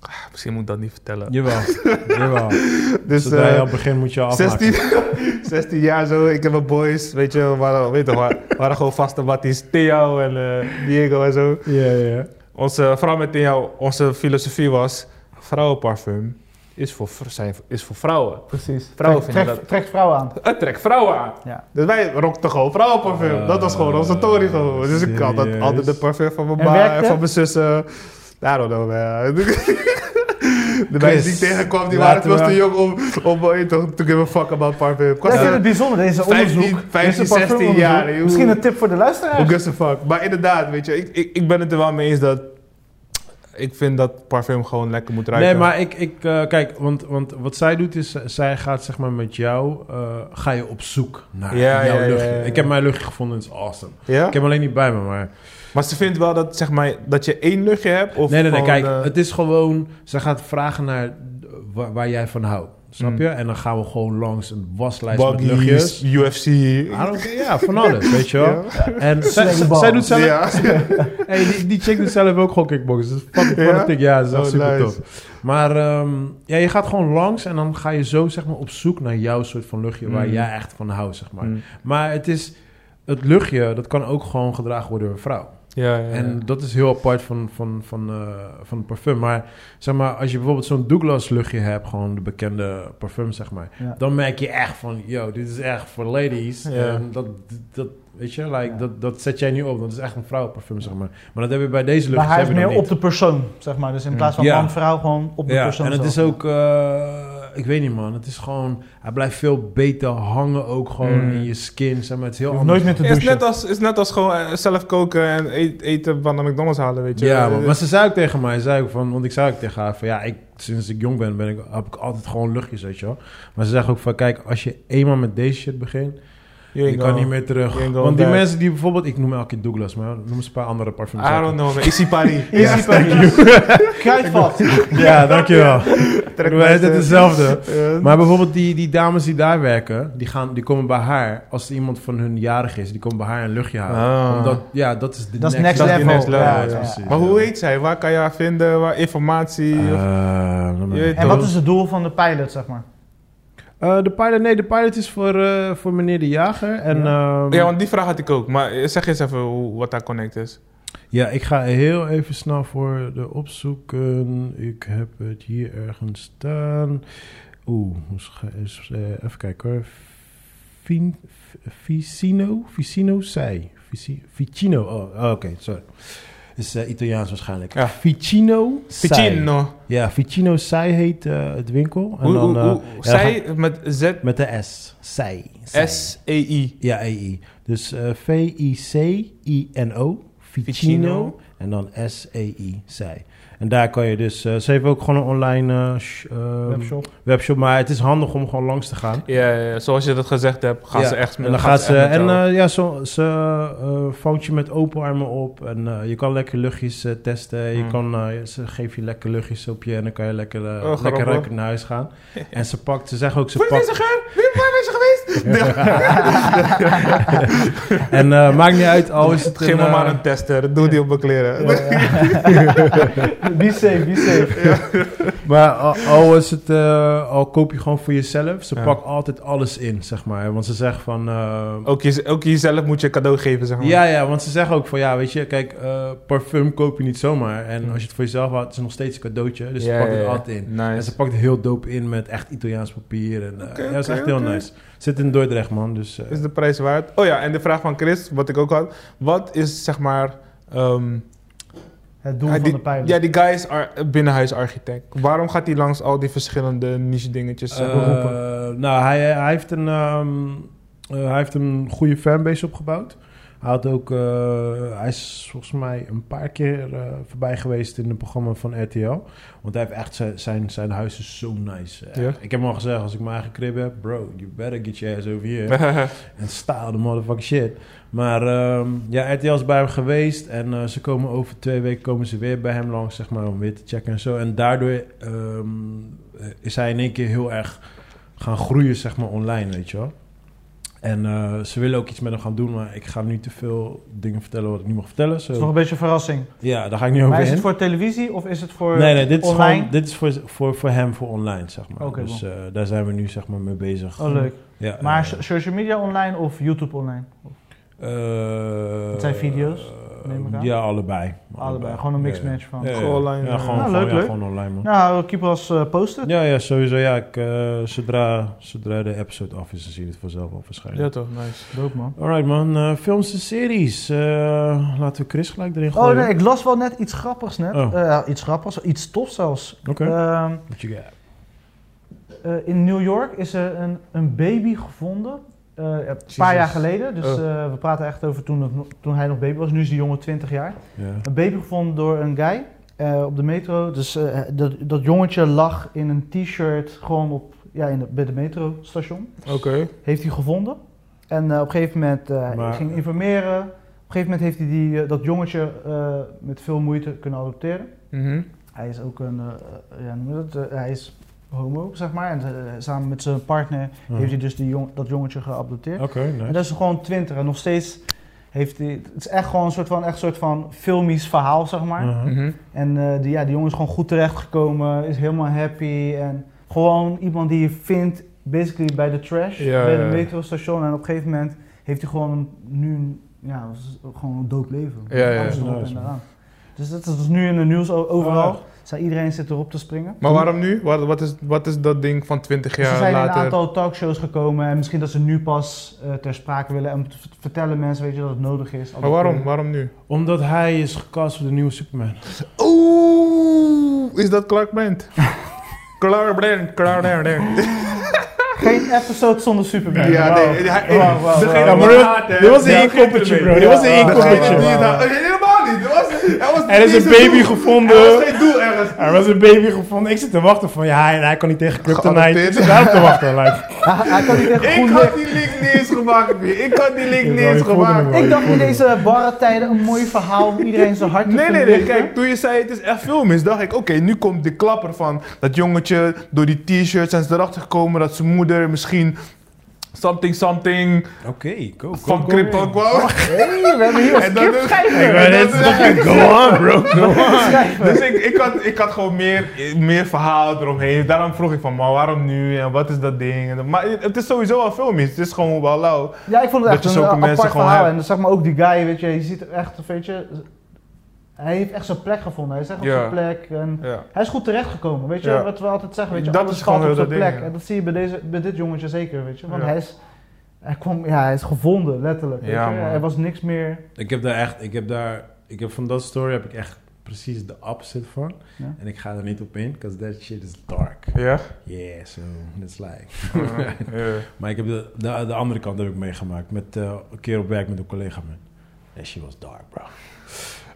Ah, misschien moet ik dat niet vertellen. Jawel, jawel. Dus Zodra je eh, al begint moet je afmaken. 16, 16 jaar zo, ik heb mijn boys, weet je, we waren, weet je, we waren- waren gewoon vaste matties. Theo en eh, Diego en zo. Ja, ja. Onze, vooral met Theo, onze filosofie was, vrouwenparfum is voor, zijn, is voor vrouwen. Precies. Vrouwen Trek- vinden trek- Trekt vrouwen aan. Het trekt vrouwen aan. Ja. Dus wij rockten gewoon vrouwenparfum. Ah, dat was gewoon onze tory gewoon. Dus ik had dat, serieus? altijd de parfum van mijn ma en van mijn zussen. I don't know, man. De meisjes die ik tegenkwam, die waren laten veel we- te jong om, om eh, to, to give a fuck about parfum. Ja, ik vind het bijzonder, deze 15, onderzoek. 15, deze 16 parfumonderzoek. jaar. Misschien een tip voor de Who luisteraar. gives a fuck? Maar inderdaad, weet je, ik, ik, ik ben het er wel mee eens dat... ik vind dat parfum gewoon lekker moet ruiken. Nee, maar ik, ik eh, kijk, want, want wat zij doet is, eh, zij gaat zeg maar met jou, eh, ga je op zoek naar Ja, jouw ja, ja, luchtje. ja, ja. Ik heb mijn luchtje gevonden, het is awesome. Ja? Ik heb hem alleen niet bij me, maar... Maar ze vindt wel dat, zeg maar, dat je één luchtje hebt? Of nee, nee, nee, kijk, het is gewoon, ze gaat vragen naar waar, waar jij van houdt. Snap Mm. je? En dan gaan we gewoon langs een waslijst met luchtjes. UFC. Care, ja, van alles, weet je wel. En zij, doet zelf... Ja. Hey, die, die chick doet zelf ook gewoon kickboxen. Dat is fucking Ja? fanatiek. Ja, dat is echt Oh, super nice. tof. Maar ehm, ja, je gaat gewoon langs en dan ga je zo zeg maar, op zoek naar jouw soort van luchtje waar Mm. jij echt van houdt, zeg maar. Mm. Maar het is... Het luchtje, dat kan ook gewoon gedragen worden door een vrouw. Ja, ja, ja. En dat is heel apart van, van, van, eh, van het parfum. Maar zeg maar, als je bijvoorbeeld zo'n Douglas luchtje hebt, gewoon de bekende parfum, zeg maar. Ja. Dan merk je echt van, yo, dit is echt voor ladies. Ja. En dat, dat, weet je, like, Ja. dat, dat zet jij nu op. Dat is echt een vrouwenparfum, zeg maar. Maar dat heb je bij deze Maar luchtjes hij is heb je meer op de persoon, zeg maar. Dus in plaats van Ja. man, vrouw, gewoon op de ja, persoon en het zelf. is ook, eh, ik weet niet man, het is gewoon, hij blijft veel beter hangen ook gewoon Mm. in je skin, zeg maar. Het is heel anders. nooit meer te Het is net als, is net als gewoon eh, zelf koken en eten van de McDonald's halen, weet je. Ja, Eh, man. maar ze zei ook tegen mij, zei ook van, want ik zei ook tegen haar van, ja, ik, sinds ik jong ben, ben ik, heb ik altijd gewoon luchtjes, weet je wel. Maar ze zegt ook van, kijk, als je eenmaal met deze shit begint, je kan niet meer terug. Want die back. mensen die bijvoorbeeld, ik noem elke keer Douglas, maar noem eens een paar andere parfums. I don't know, man. Easy party. Easy Kruidvat. Ja, dankjewel. Wij mensen. het hetzelfde. Maar bijvoorbeeld die, die dames die daar werken, die, gaan, die komen bij haar, als iemand van hun jarig is, die komen bij haar een luchtje halen. Ah. Omdat, ja, dat is de Dat is next, next dat is die level. next level, Ja, ja. ja. precies, Maar ja. hoe heet zij? Waar kan je haar vinden? Waar informatie? Eh, of-. Je En wat is het doel van de pilot, zeg maar? Eh, de pilot, nee, de pilot is voor, eh, voor meneer de Jager. En, Ja. ehm, ja, want die vraag had ik ook. Maar zeg eens even hoe, wat daar connect is. Ja, ik ga heel even snel voor de opzoeken. Ik heb het hier ergens staan. Oeh, is, eh, even kijken hoor. Fin, Vicino? Vicino Sei. Vici- Vicino, oh, oh, oké, sorry. Is eh, Italiaans waarschijnlijk. Ja. Vicino Sei. Ficino. Ja, Vicino Sei heet eh, het winkel. En dan, ja, zij met Z, Met de S. Sei. Sei. S-E-I. Ja, EI. Dus V-I-C-I-N-O. Vicino. Vicino. En dan S-E-I. Zij. En daar kan je dus... eh, ze heeft ook gewoon een online eh, sh- ehm, Webshop. webshop. Maar het is handig om gewoon langs te gaan. Ja, ja, ja, zoals je dat gezegd hebt, gaan Ja, ze echt En dan gaat ze... met En eh, ja, zo, ze eh, vangt je met open armen op. En eh, je kan lekker luchtjes testen. Je Hmm. kan, eh, ze geeft je lekker luchtjes op je. En dan kan je lekker, Oh, lekker ruiken naar huis gaan. en ze pakt... Ze zegt ook... Ze pakt, en eh, maakt niet uit, al is het Geef een, me eh, maar een tester. Doe die op mijn kleren. Be safe, be safe. Maar al, al is het, eh, al koop je gewoon voor jezelf. Ze Ja. altijd alles in, zeg maar. Want ze zegt van... eh, Ook, je, ook jezelf moet je cadeau geven, zeg maar. ja, ja, want ze zeggen ook van... Ja, weet je, kijk, eh, parfum koop je niet zomaar. En als je het voor jezelf houdt, is het nog steeds een cadeautje. Dus Ja, ze pakt het ja. altijd in. En ze pakt het heel dope in met echt Italiaans papier. En, ja, dat is echt heel nice. Zit in Dordrecht, man. Dus, Is de prijs waard? Oh ja, en de vraag van Chris, wat ik ook had. Wat is, zeg maar... ehm, Het doel hij- van die, de pilot. Ja, die guy is ar- binnenhuisarchitect. Waarom gaat hij langs al die verschillende niche dingetjes? eh, eh, beroepen? nou, hij, hij, heeft een, ehm, eh, hij heeft een goede fanbase opgebouwd. Hij, had ook, eh, hij is volgens mij een paar keer eh, voorbij geweest in het programma van RTL. Want hij heeft echt zijn, zijn, zijn huis is zo nice. Ja? Ik heb hem al gezegd, als ik mijn eigen crib heb, bro, you better get your ass over here. En style the motherfucking shit. Maar ehm, ja, RTL is bij hem geweest. En eh, ze komen over twee weken komen ze weer bij hem langs, zeg maar, om weer te checken en zo. En daardoor ehm, eh, is hij in één keer heel erg gaan groeien, zeg maar, online, weet je wel. En eh, ze willen ook iets met hem gaan doen, maar ik ga nu te veel dingen vertellen wat ik niet mag vertellen. Dat is nog een beetje een verrassing. Ja, daar ga ik niet over Maar is in. het voor televisie of is het voor Nee, nee, dit is, gewoon, dit is voor, voor, voor hem voor online, zeg maar. Dus eh, daar zijn we nu, zeg maar, mee bezig. Oh, leuk. Ja, Maar eh, so- social media online of YouTube online? Eh, Het zijn video's, neem ik aan? Ja, allebei. Allebei. Gewoon een mixed Ja, ja. match van. Gewoon online, Ja, eh, gewoon, Ja, gewoon, leuk, ja, leuk. gewoon online, man. Nou, keep us uh, posted. Ja, ja, sowieso. Ja, ik, eh, zodra, zodra de episode af is, dan zie je het vanzelf al verschijnen. ja, toch? Nice. Dope, man. Alright, man. Eh, films en series. Eh, laten we Chris gelijk erin Oh gooien. nee, ik las wel net iets grappigs net. Oh. Eh, ja, iets grappigs, iets tof zelfs. Oké. Ehm, What you got? eh, in New York is er een, een baby gevonden. Eh, een paar jaar geleden. Dus Oh. eh, we praten echt over toen, toen hij nog baby was. Nu is die jongen 20 jaar. Ja. Een baby gevonden door een guy. eh, op de metro. Dus dat, dat jongetje lag in een t-shirt gewoon op, ja, in de, bij de metrostation. Oké. Heeft hij gevonden. En op een gegeven moment Maar- ging informeren. Op een gegeven moment heeft hij die, dat jongetje met veel moeite kunnen adopteren. Mhm. Hij is ook een, ja, noem? Eh, hij is homo, zeg maar. En eh, samen met zijn partner Ja. heeft hij dus die jong, dat jongetje geadopteerd. Oké, En nice. dat is gewoon twintig. En nog steeds heeft hij... Het is echt gewoon een soort van, echt een soort van filmisch verhaal, zeg maar. Uh-huh. Mhm. En eh, die, ja, die jongen is gewoon goed terechtgekomen, is helemaal happy. En gewoon iemand die je vindt, basically bij de trash, Ja, bij ja, de metrostation. En op een gegeven moment heeft hij gewoon nu ja, gewoon een dood leven. Ja, ja, ja. Dus dat is dus nu in de nieuws overal. Zij iedereen zit erop te springen. Maar waarom nu? Wat, wat, is, wat is dat ding van 20 Dus Ze jaar zijn in een later? aantal talkshows gekomen en misschien dat ze nu pas eh, ter sprake willen en vertellen mensen weet je, dat het nodig is. Maar waarom? Waarom nu? Omdat hij is gecast voor de nieuwe Superman. Oeh, is dat Clark Brent? Clark Brent, Clark Brent. Geen episode zonder Superman. Ja, nee, degene maar dit- was een inkoppertje, bro. Dit was een inkoppertje, Helemaal niet. Er was, er was Er is een baby doel. gevonden. Er was geen doel ergens. Er was een baby gevonden. Ik zit te wachten van, ja, hij, hij kan niet tegen Kryptonite. Ik zit daarop te wachten. Like. Hij, hij kan niet Ik had die link niet eens gemaakt. Ik had die link niet eens gemaakt. Ik dacht in deze barre tijden een mooi verhaal om iedereen zijn hart te Nee, nee, nee. Kijk, toen je zei het is echt filmisch, dacht ik, oké, nu komt de klapper van dat jongetje door die t-shirts en ze erachter gekomen dat zijn moeder misschien something something Oké, go, go, van. Crypto kwam. Hey, we hebben hier een En dat is- scriptschrijver. Net zeggen, go on, bro. Go on. Dus ik, ik, had, ik had gewoon meer, meer verhaal eromheen. Daarom vroeg ik van, maar waarom nu en wat is dat ding? Maar het is sowieso wel filmisch. Het is gewoon wel lauw. Ja, ik vond het Dat echt je een zulke eh, mensen apart gewoon verhaal. hebt. En zeg maar ook die guy, weet je, je ziet er echt, weet je, hij heeft echt zijn plek gevonden. Hij is echt op Ja. zijn plek. En Ja. hij is goed terechtgekomen, weet je, Ja. wat we altijd zeggen, weet je, Dat alles is gewoon op zijn dat plek. ding, ja. En dat zie je bij, deze, bij dit jongetje zeker, weet je, want Ja. hij is, hij kwam, ja, hij is gevonden, letterlijk. Ja. Er was niks meer. Ik heb daar echt, ik heb daar, ik heb van dat story heb ik echt precies de opposite van. Ja. En ik ga er niet op in, because that shit is dark. Ja? Yeah, so that's like. Ja. Maar ik heb de, de, de andere kant heb ik meegemaakt met eh, een keer op werk met een collega man. That shit was dark, bro.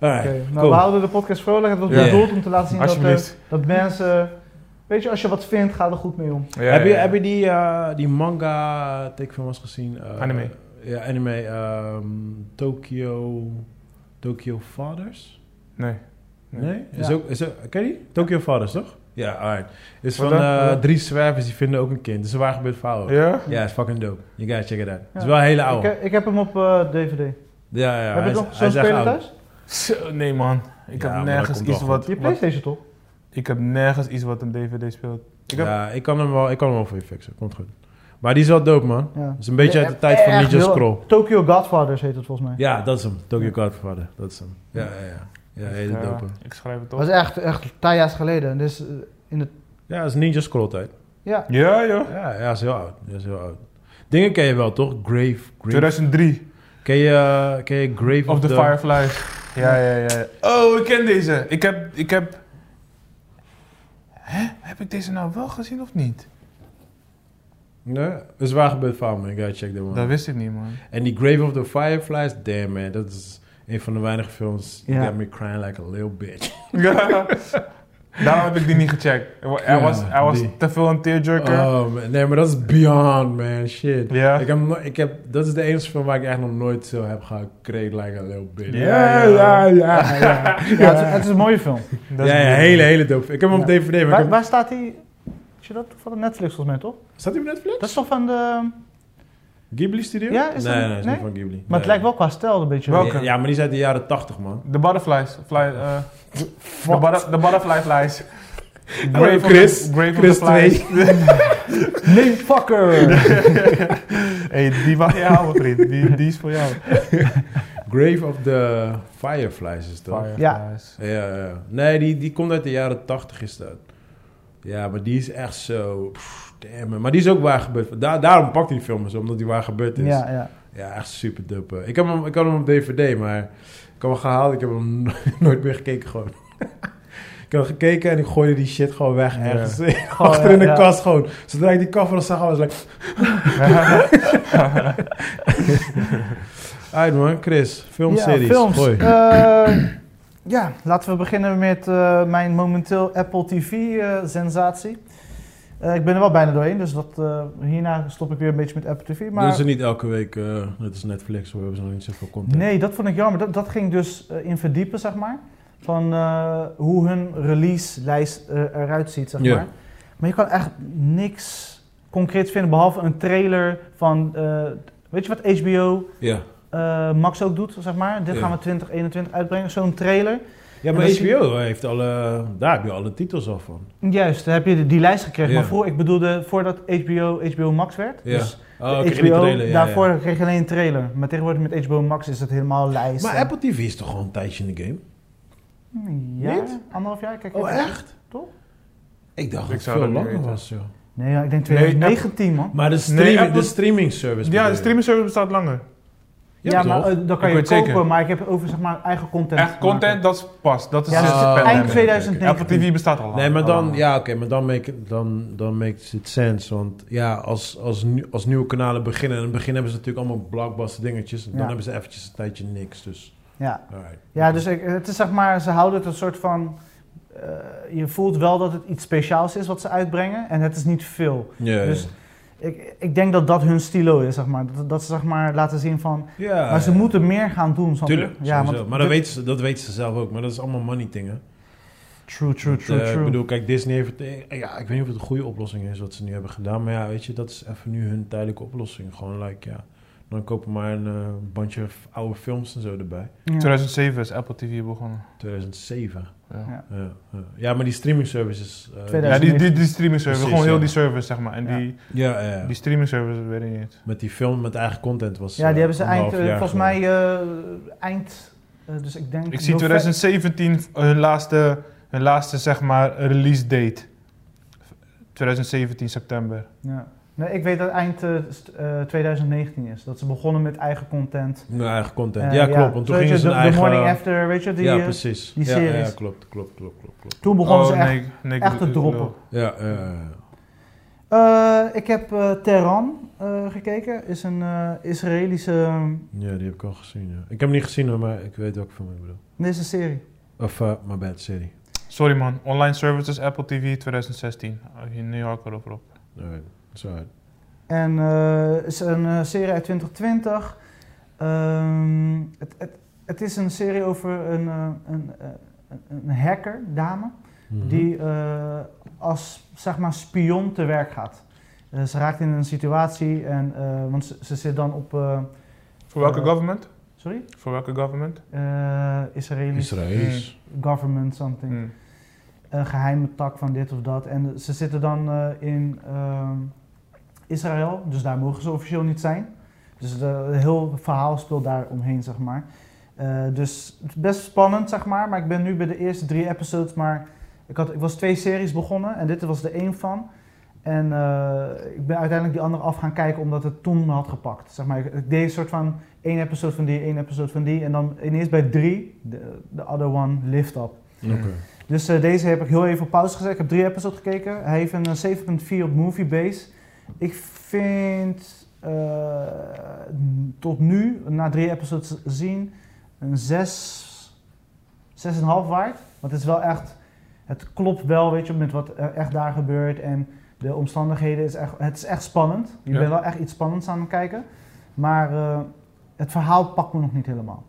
Alright, Oké, nou, cool. we houden de podcast vrolijk. Het was Ja. bedoeld om te laten zien dat, er- Alsjeblieft. dat mensen, weet je, als je wat vindt, ga er goed mee om. Ja, heb, je, heb je die, eh, die manga takefilms gezien? Eh, Anime. Ja, anime. ehm, Tokyo, Tokyo Fathers? Nee. Nee? Is Ja. ook, is ook, ken je die? Tokyo Fathers, toch? Ja, alright. Is Wat van eh, drie zwervers die vinden ook een kind. Het is een waar gebeurd verhaal. Ja? Ja, is fucking dope. You gotta check it out. Het is wel een hele Ik, oude. heb- ik heb hem op eh, DVD. Ja, ja. heb hij je nog zo'n speler thuis? Zo, nee man. Ik Ja, maar heb dat nergens komt iets wel wat, Je wat... Playstation toch? Ik heb nergens iets wat een DVD speelt. Ik heb... Ja, ik kan hem wel, ik kan hem wel voor je fixen. Komt goed. Maar die is wel dope, man. Ja. Het is een beetje uit de tijd van Ninja heel- Scroll. Tokyo Godfathers heet het volgens mij. Ja, dat is hem. Tokyo Godfather. Dat is hem. Ja, ja, ja. Ja, hele Ja, dope. ik schrijf het Dat op. was echt, echt een paar jaar geleden. Dus eh, in het, Ja, dat is Ninja Scroll tijd. ja, Ja, joh. Ja, ja, is heel oud. Dat is heel oud. Dingen ken je wel, toch? Grave. Grave. 2003. Ken je, eh, ken je Grave Of the Fireflies. Ja, ja, ja. Oh, ik ken deze. Ik heb... Ik heb... Hè? Heb ik deze nou wel gezien of niet? Nee, dat is waar gebeurd verhaal, man. Ik ga check that one. Dat wist ik niet, man. En die Grave of the Fireflies, damn man, dat is een van de weinige films. Got me crying like a little bitch. Daarom heb ik die niet gecheckt. Ja, was, was die. te veel een tearjerker. Oh man, nee, maar dat is beyond man, shit. Ja. Ik heb, ik heb, dat is de enige film waar ik echt nog nooit zo heb gekregen like a little bitch. Ja, ja. ja, ja. ja, het, is, het is een mooie film. Dat is ja, ja, goed. hele, hele dope. Ik heb hem op. DVD, maar Waar, heb, waar staat hij? Is je dat van de Netflix volgens mij toch? staat hij op Netflix? Dat is toch van de... Ghibli Studio? Ja, is nee, dat- nee, is nee? niet van Ghibli. Maar Nee. het lijkt wel qua stijl een beetje... Welke? Ja, maar die is uit de jaren 80, man. De butterflies. Fly, eh, de, butter- de butterfly flies. Of Chris. the- Grave Chris of the flies. Nee, fucker! hey, die mag je houden, vriend. Die, die is voor jou. Grave of the Fireflies is dat. Fireflies. Ja, ja, ja. Nee, die, die komt uit de jaren 80 is dat. Ja, maar die is echt zo... pff, damn, maar die is ook waar gebeurd. Daar, daarom pakt hij die film eens, omdat die waar gebeurd is. ja, ja. Ja, echt super dope. Ik, heb hem, ik had hem op DVD, maar ik heb hem gehaald. Ik heb hem nooit meer gekeken gewoon. ik heb hem gekeken en ik gooide die shit gewoon weg Ja. ergens. Gewoon, Achter in de kast gewoon. Zodra ik die cover zag, was ik. Alright man, Chris. Filmseries. Ja, films. Eh, ja, laten we beginnen met eh, mijn momenteel Apple TV-sensatie. Eh, ik ben er wel bijna doorheen, dus dat, eh, hierna stop ik weer een beetje met Apple TV. Doen Maar ze niet elke week, eh, net als Netflix, we hebben ze nog niet zoveel content. nee, dat vond ik jammer. Dat, dat ging dus in verdiepen, zeg maar. Van hoe hun release-lijst eruit ziet, zeg maar. Maar je kan echt niks concreets vinden, behalve een trailer van... weet je wat HBO Max ook doet, zeg maar? Dit gaan we 2021 uitbrengen, zo'n trailer. Ja, maar HBO heeft alle, daar heb je alle titels al van. Juist, daar heb je die- die lijst gekregen. Ja. Maar voor, ik bedoelde voordat HBO HBO Max werd. Ja. Dus Oh, kreeg HBO, trailer, ja, daarvoor ja. kreeg je alleen een trailer. Maar tegenwoordig met HBO Max is het helemaal lijst. Maar en- Apple TV is toch gewoon een tijdje in de game? Ja, Niet? anderhalf jaar. Kijk Oh, even. echt? Toch? Ik dacht Ik dat het zou veel dat langer weten. was, joh. Nee, ja, ik denk Nee, 2019 man. Maar de, Nee, Apple- de streaming service. Ja, de je? streaming service bestaat langer. Ja, Ja, maar eh, dan kan Ik je kopen, zeker. maar ik heb over zeg maar eigen content. Echt content, dat is pas. Dat is Ja, dus de eind pandemic. 2019. Apple TV bestaat al. Nee, maar dan, ja, oké, maar dan, make, it- dan, dan makes it sense. Want ja, als, als, nieuwe kanalen beginnen, in het begin hebben ze natuurlijk allemaal blockbuster dingetjes. En dan Ja. hebben ze eventjes een tijdje niks. Dus, Ja. alright. Ja, dus ik, het is zeg maar, ze houden het een soort van. eh, je voelt wel dat het iets speciaals is wat ze uitbrengen en het is niet veel. Ja, ja. Dus ik, ik denk dat dat hun stilo is, zeg maar. Dat, dat ze zeg maar laten zien van. ja, maar ze ja. moeten meer gaan doen. snap je? Tuurlijk, ja, want maar dat weten, ze, dat weten ze zelf ook. Maar dat is allemaal money dingen. True, true, true, eh, true. Ik bedoel, kijk, Disney heeft... Ja, ik weet niet of het een goede oplossing is wat ze nu hebben gedaan. Maar ja, weet je, dat is even nu hun tijdelijke oplossing. Gewoon, like, ja... Dan kopen maar een eh, bandje oude films en zo erbij. Ja. 2007 is Apple TV begonnen. 2007. Ja. Ja. Ja, maar die streaming services... eh, 2000. Ja, die, die, die streaming service, Precies, gewoon heel ja. die service, zeg maar. En Ja. die, Ja, ja, ja. die streaming service, weet ik niet. Met die film met eigen content was... Ja, die hebben ze eind, eh, jaar volgens mij eh, eind, eh, dus ik denk... Ik zie november- 2017 hun laatste, hun laatste, zeg maar, release date. 2017 september. Ja. Nee, ik weet dat het eind eh, st- eh, 2019 is. Dat ze begonnen met eigen content. Ja, eigen content. Eh, ja, klopt. Want toen gingen ze de, een The eigen... Morning After, weet je, die, ja, eh, precies. die ja, series. Ja, klopt, klopt, klopt, klopt, toen begonnen ze echt, nee, nee, echt te droppen. Ja, ja, ja, ja. Eh, ik heb eh Tehran eh, gekeken. Is een eh, Israëlische... Ja, die heb ik al gezien. Ja. Ik heb hem niet gezien, hoor, maar ik weet welke film ik bedoel. Deze serie. Of, uh, my bad, serie. Sorry man, online services Apple TV 2016. Oh, hier- Nu hou ik erop op. Sorry. En eh, is een eh, serie uit 2020. Ehm, het, het, het is een serie over een, eh, een, eh, een, hacker, dame, Mhm. die eh, als zeg maar spion te werk gaat. Ze raakt in een situatie en, eh, want ze, ze zit dan op, eh, Voor welke government? sorry, Voor welke government? Eh Israëlisch Israëli's. government something. Hmm. een geheime tak van dit of dat. En ze zitten dan eh, in ehm, Israël, dus daar mogen ze officieel niet zijn. Dus de, een heel verhaal speelt daar omheen, zeg maar. Eh, dus het is best spannend, zeg maar. Maar ik ben nu bij de eerste drie episodes, maar ik, had, ik was twee series begonnen en dit was er één van. En eh, ik ben uiteindelijk die andere af gaan kijken omdat het toen me had gepakt. Zeg maar, ik, ik deed een soort van één episode van die, één episode van die. En dan ineens bij drie, de the other one lift up. Oké. Dus eh, deze heb ik heel even op pauze gezet. Ik heb drie episodes gekeken. Hij heeft een eh, 7.4 op Moviebase. Ik vind eh, tot nu, na drie episodes zien, een 6, 6,5 waard. Want het is wel echt, het klopt wel, weet je, met wat er echt daar gebeurt. En de omstandigheden, is echt, het is echt spannend. Je Ja. bent wel echt iets spannends aan het kijken. Maar eh, het verhaal pakt me nog niet helemaal.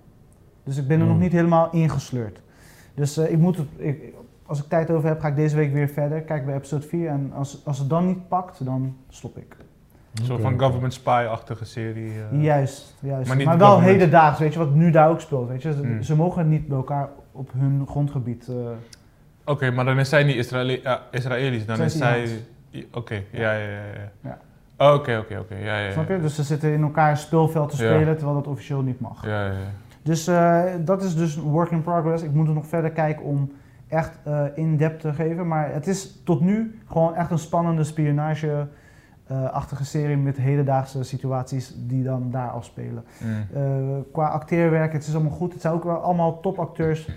Dus ik ben er nog Hmm. niet helemaal ingesleurd. Dus eh, ik moet het, ik, als ik tijd over heb, ga ik deze week weer verder. Kijk bij episode 4. En als, als het dan niet pakt, dan stop ik. Een soort van government spy-achtige serie. eh. juist, juist. maar Maar, wel government. hedendaags, weet je, wat nu daar ook speelt. Weet je. Ze, Hmm. ze mogen niet bij elkaar op hun grondgebied. eh, Oké, maar dan is zij niet Israëli ja, Israëlisch, dan Zij is zij... Oké, ja, ja, ja. ja. Ja. Oh, Oké, oké, oké, ja, ja, ja. Snap je? Dus ze zitten in elkaar speelveld te Ja. spelen, terwijl dat officieel niet mag. Ja, ja, ja. Dus eh, dat is dus een work in progress. Ik moet er nog verder kijken om echt eh, in-depth te geven. Maar het is tot nu gewoon echt een spannende spionage-achtige serie met hedendaagse situaties die dan daar afspelen. Mm. Eh, qua acteerwerk, het is allemaal goed. Het zijn ook wel allemaal topacteurs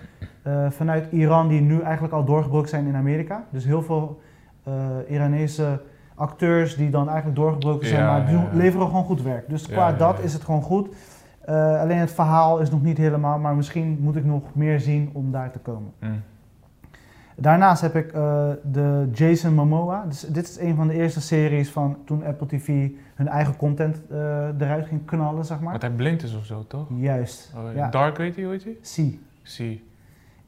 eh, vanuit Iran die nu eigenlijk al doorgebroken zijn in Amerika. Dus heel veel eh Iranese acteurs die dan eigenlijk doorgebroken zijn, Ja, maar ja, ja. leveren gewoon goed werk. Dus qua dat is het gewoon goed. Eh, alleen het verhaal is nog niet helemaal, maar misschien moet ik nog meer zien om daar te komen. Mm. Daarnaast heb ik eh, de Jason Momoa. Dus dit is een van de eerste series van toen Apple TV hun eigen content eh, eruit ging knallen, zeg maar. Want hij blind is of zo, toch? Juist, Oh, ja. Dark weet je, hoe heet hij? zie. Zie.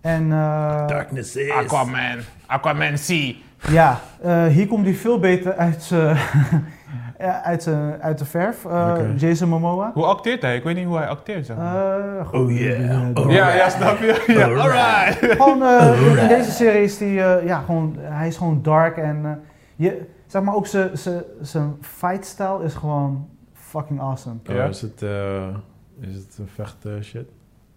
En eh, Darkness is. Aquaman. Aquaman Zie. ja, eh, hier komt hij veel beter uit, uit, z'n- uit de verf. Eh. Jason Momoa. Hoe acteert hij? Ik weet niet hoe hij acteert, zeg maar. Eh, Oh yeah. Oh ja, right. ja, snap je? Ja, alright. Gewoon eh, in deze serie is die, eh, ja, gewoon, hij is gewoon dark en eh, je, zeg maar ook zijn- zijn zijn fight style is gewoon fucking awesome. Oh, Ja. Is het, eh, is het een vecht shit?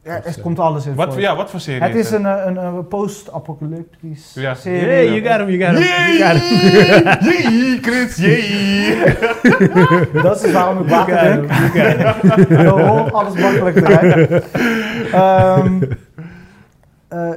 Ja, er komt alles in Wat, voor. ja, wat voor serie Het is het? een, eh, een, een post-apocalyptisch Ja. serie. Yeah, you got him, you got him. Yay! You got him. Yay, Chris, yay! Dat is waarom ik. Dan holt alles makkelijk eruit. Ehm, eh,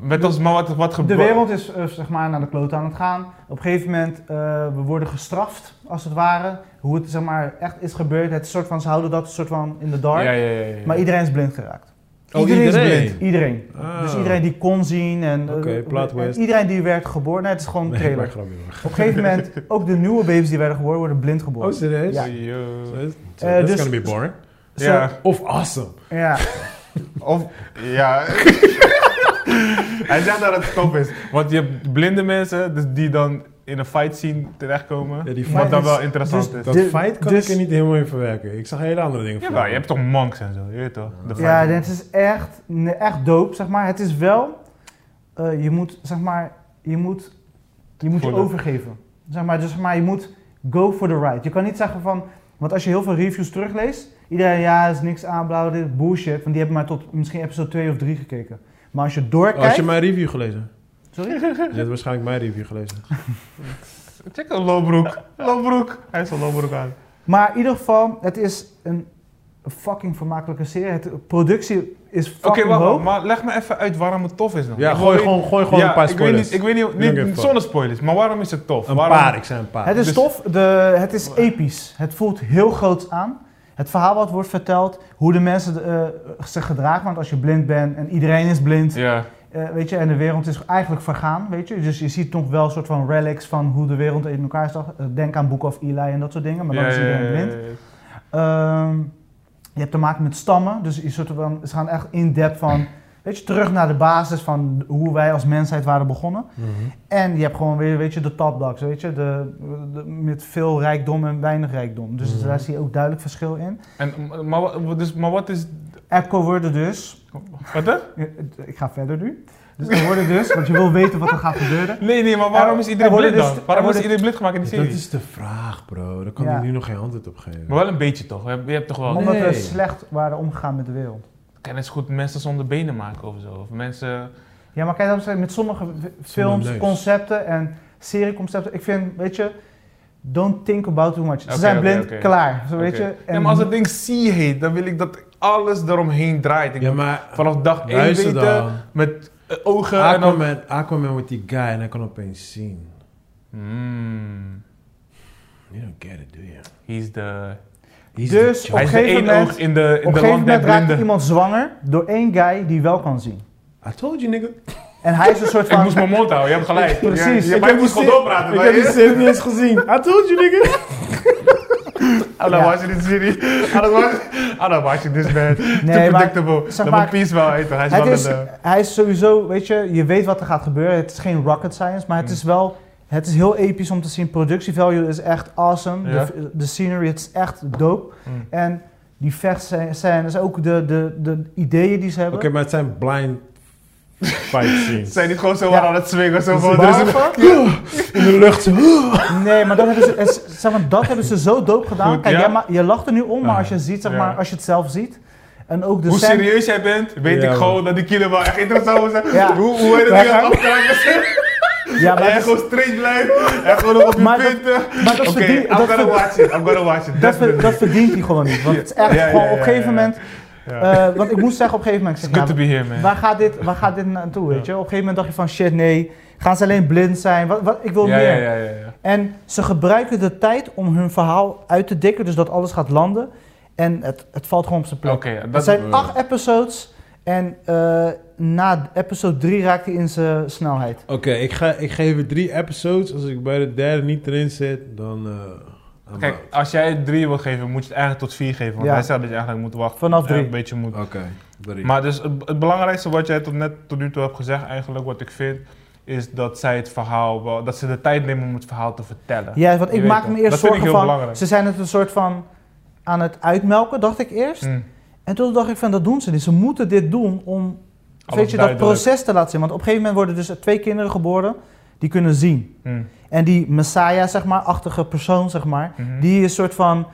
Met ons, maar wat, wat de gebeurt? wereld is eh, zeg maar naar de kloot aan het gaan. Op een gegeven moment, uh, we worden gestraft, als het ware. Hoe het zeg maar echt is gebeurd. Het is soort van, ze houden dat een soort van in de dark. Ja, ja, ja. ja. Maar iedereen is blind geraakt. Oh, iedereen, iedereen? is blind. Iedereen. Ah. Dus iedereen die kon zien en, eh, en twist. iedereen die werd geboren. Nee, het is gewoon een trailer. grapje. Op een gegeven moment, ook de nieuwe baby's die werden geboren, worden blind geboren. Oh, serieus? Ja. So Eh, that's dus- gonna be boring. Of awesome. ja. Of, ja. Hij zegt dat het top is. Want je hebt blinde mensen dus die dan in een fight scene terechtkomen. Ja, die Maar wat dan wel interessant dus is. Dat De- fight kan dus- ik er niet helemaal in verwerken. Ik zag hele andere dingen Ja, voor. je hebt toch monks en zo, je weet toch? De Ja, fight. dit is echt, echt dope, zeg maar. Het is wel, eh, je moet, zeg maar, je moet je, moet je overgeven. Zeg maar, dus zeg maar, je moet go for the ride. Je kan niet zeggen van, want als je heel veel reviews terugleest, iedereen, ja, is niks aan, blauw, dit, bullshit. Want die hebben maar tot misschien episode 2 of 3 gekeken. Maar als je doorkijkt... Oh, Had je mijn review gelezen? Sorry? Je hebt waarschijnlijk mijn review gelezen. Check een lowbroek. Lowbroek. Hij is een lowbroek aan. Maar in ieder geval, het is een fucking vermakelijke serie. Het, de productie is Oké, fucking wacht, maar leg me even uit waarom het tof is nog. Ja, Ik gooi gewoon, gooi gewoon ja, een paar ik weet spoilers. niet, ik weet niet, niet zonder spoilers, maar waarom is het tof? Een waarom? paar, ik zei een paar. Het is Dus- tof, de, het is episch. Het voelt heel groots aan. Het verhaal wat wordt verteld, hoe de mensen eh, zich gedragen. Want als je blind bent en iedereen is blind, Ja, eh, weet je, en de wereld is eigenlijk vergaan, weet je. Dus je ziet nog wel een soort van relics van hoe de wereld in elkaar zag. Eh, denk aan Book of Eli en dat soort dingen, maar dan Ja, is iedereen blind. ja. Ehm, je hebt te maken met stammen, dus je soort van, ze gaan echt in depth van, weet je, terug naar de basis van hoe wij als mensheid waren begonnen. Mhm. En je hebt gewoon weer, weet je, de top dogs, weet je, de, de- met veel rijkdom en weinig rijkdom. Dus Mhm. daar zie je ook duidelijk verschil in. En, maar, dus, maar wat is... Echo worden dus, Wat hè? ik ga verder nu. Dus er worden dus, want je wil weten wat er gaat gebeuren. Nee, nee, maar waarom Er- is er iedereen blind dus- dan? er Waarom is iedereen blind gemaakt in die Dat serie? is de vraag, bro. Daar kan Ja. ik nu nog geen antwoord op geven. Maar wel een beetje toch? Je hebt, toch wel... Nee. Omdat we slecht waren omgegaan met de wereld. Kan het goed mensen zonder benen maken of zo? Of mensen... Ja, maar kijk, dat met sommige films, concepten en serieconcepten. Ik vind, weet je, don't think about too much. Ze zijn blind, klaar. Zo, weet je. Ja, maar als het ding C heet, dan wil ik dat alles eromheen draait. Ik Ja, maar vanaf dag 1 luister weten, dan. met ogen en dan... Aquaman, Aquaman wordt die guy en hij kan opeens zien. Hmm, You don't get it, do you? he's the... He's Dus the op Hij is de gegeven één moment- oog in de, in Op de een gegeven moment raakt iemand zwanger door één guy die wel kan zien. I told you, nigga. En hij is een soort Ik van... moest mijn mond houden, je hebt gelijk. Precies. Je, je, Ik maar je heb moest gewoon zin- doorpraten. Ik maar heb die je- serie niet eens gezien. I told you, nigga. Ah, dan Ja. was je dit serie. Ah, dan was ah, dan was je dus bad. Nee, Too maar- predictable. zeg maar- Piece wel, eten. Hij is Het wel is, een... hij is sowieso, weet je, je weet wat er gaat gebeuren. Het is geen rocket science, maar het Mm. is wel... Het is heel episch om te zien. Production value is echt awesome. Ja. De, de scenery, het is echt dope. mm. En die vechtscènes, ook de, de, de ideeën die ze Oké, hebben. maar het zijn blind fight scenes. zijn niet gewoon zo Ja. aan het swingen. Zo van, er is een- In de lucht. zo. Nee, maar dan hebben ze, zeg maar, dat hebben ze zo dope gedaan. Goed, Kijk, ja. jij ma- je lacht er nu om, maar als je ziet, zeg Ja. maar, als je het zelf ziet. En ook de Hoe scène- serieus jij bent, weet Ja, ik gewoon dat die kilo wel echt interessant was. Ja. Hoe, hoe heet het gaan- afkraken? Ja, En maar jij dat, gewoon straight blijft. En gewoon nog op je Maar dat- punten. maar dat Oké, verdient- I'm dat gonna watch it. I'm gonna watch it. dat, ver- dat verdient hij gewoon niet. Want het is echt Ja, ja, gewoon ja, op een gegeven ja, ja. moment... Ja. eh, want ik moest zeggen op een gegeven moment... ik zeg, good to be here, man. waar, gaat dit, waar gaat dit naartoe, weet je? Op een gegeven moment dacht je van, shit, nee. Gaan ze alleen blind zijn? Wat, wat, ik wil ja, meer. ja, ja, ja, ja. En ze gebruiken de tijd om hun verhaal uit te dikken, dus dat alles gaat landen. En het, het valt gewoon op zijn plek. Oké, Het dat zijn acht episodes. En eh, na episode 3 raakt hij in zijn snelheid. Oké, ik, ga, ik geef drie episodes. Als ik bij de derde niet erin zit, dan... eh, Kijk, als jij het drie wil geven, moet je het eigenlijk tot vier geven. Want Ja. hij zei dat je eigenlijk moet wachten. Vanaf drie. Een beetje moet. Oké. Maar dus het, het belangrijkste wat jij tot net tot nu toe hebt gezegd, eigenlijk wat ik vind, is dat zij het verhaal wel, dat ze de tijd nemen om het verhaal te vertellen. Ja, want ik maak me eerst Dat vind ik zorgen heel van... belangrijk. Ze zijn het een soort van aan het uitmelken, dacht ik eerst. Mm. En toen dacht ik van, dat doen ze niet. Ze moeten dit doen om Alles weet je, dat duidelijk. proces te laten zien. Want op een gegeven moment worden dus twee kinderen geboren die kunnen zien. Mm. En die Messiah, zeg maar, achtige persoon, zeg maar, Mhm. die is soort van...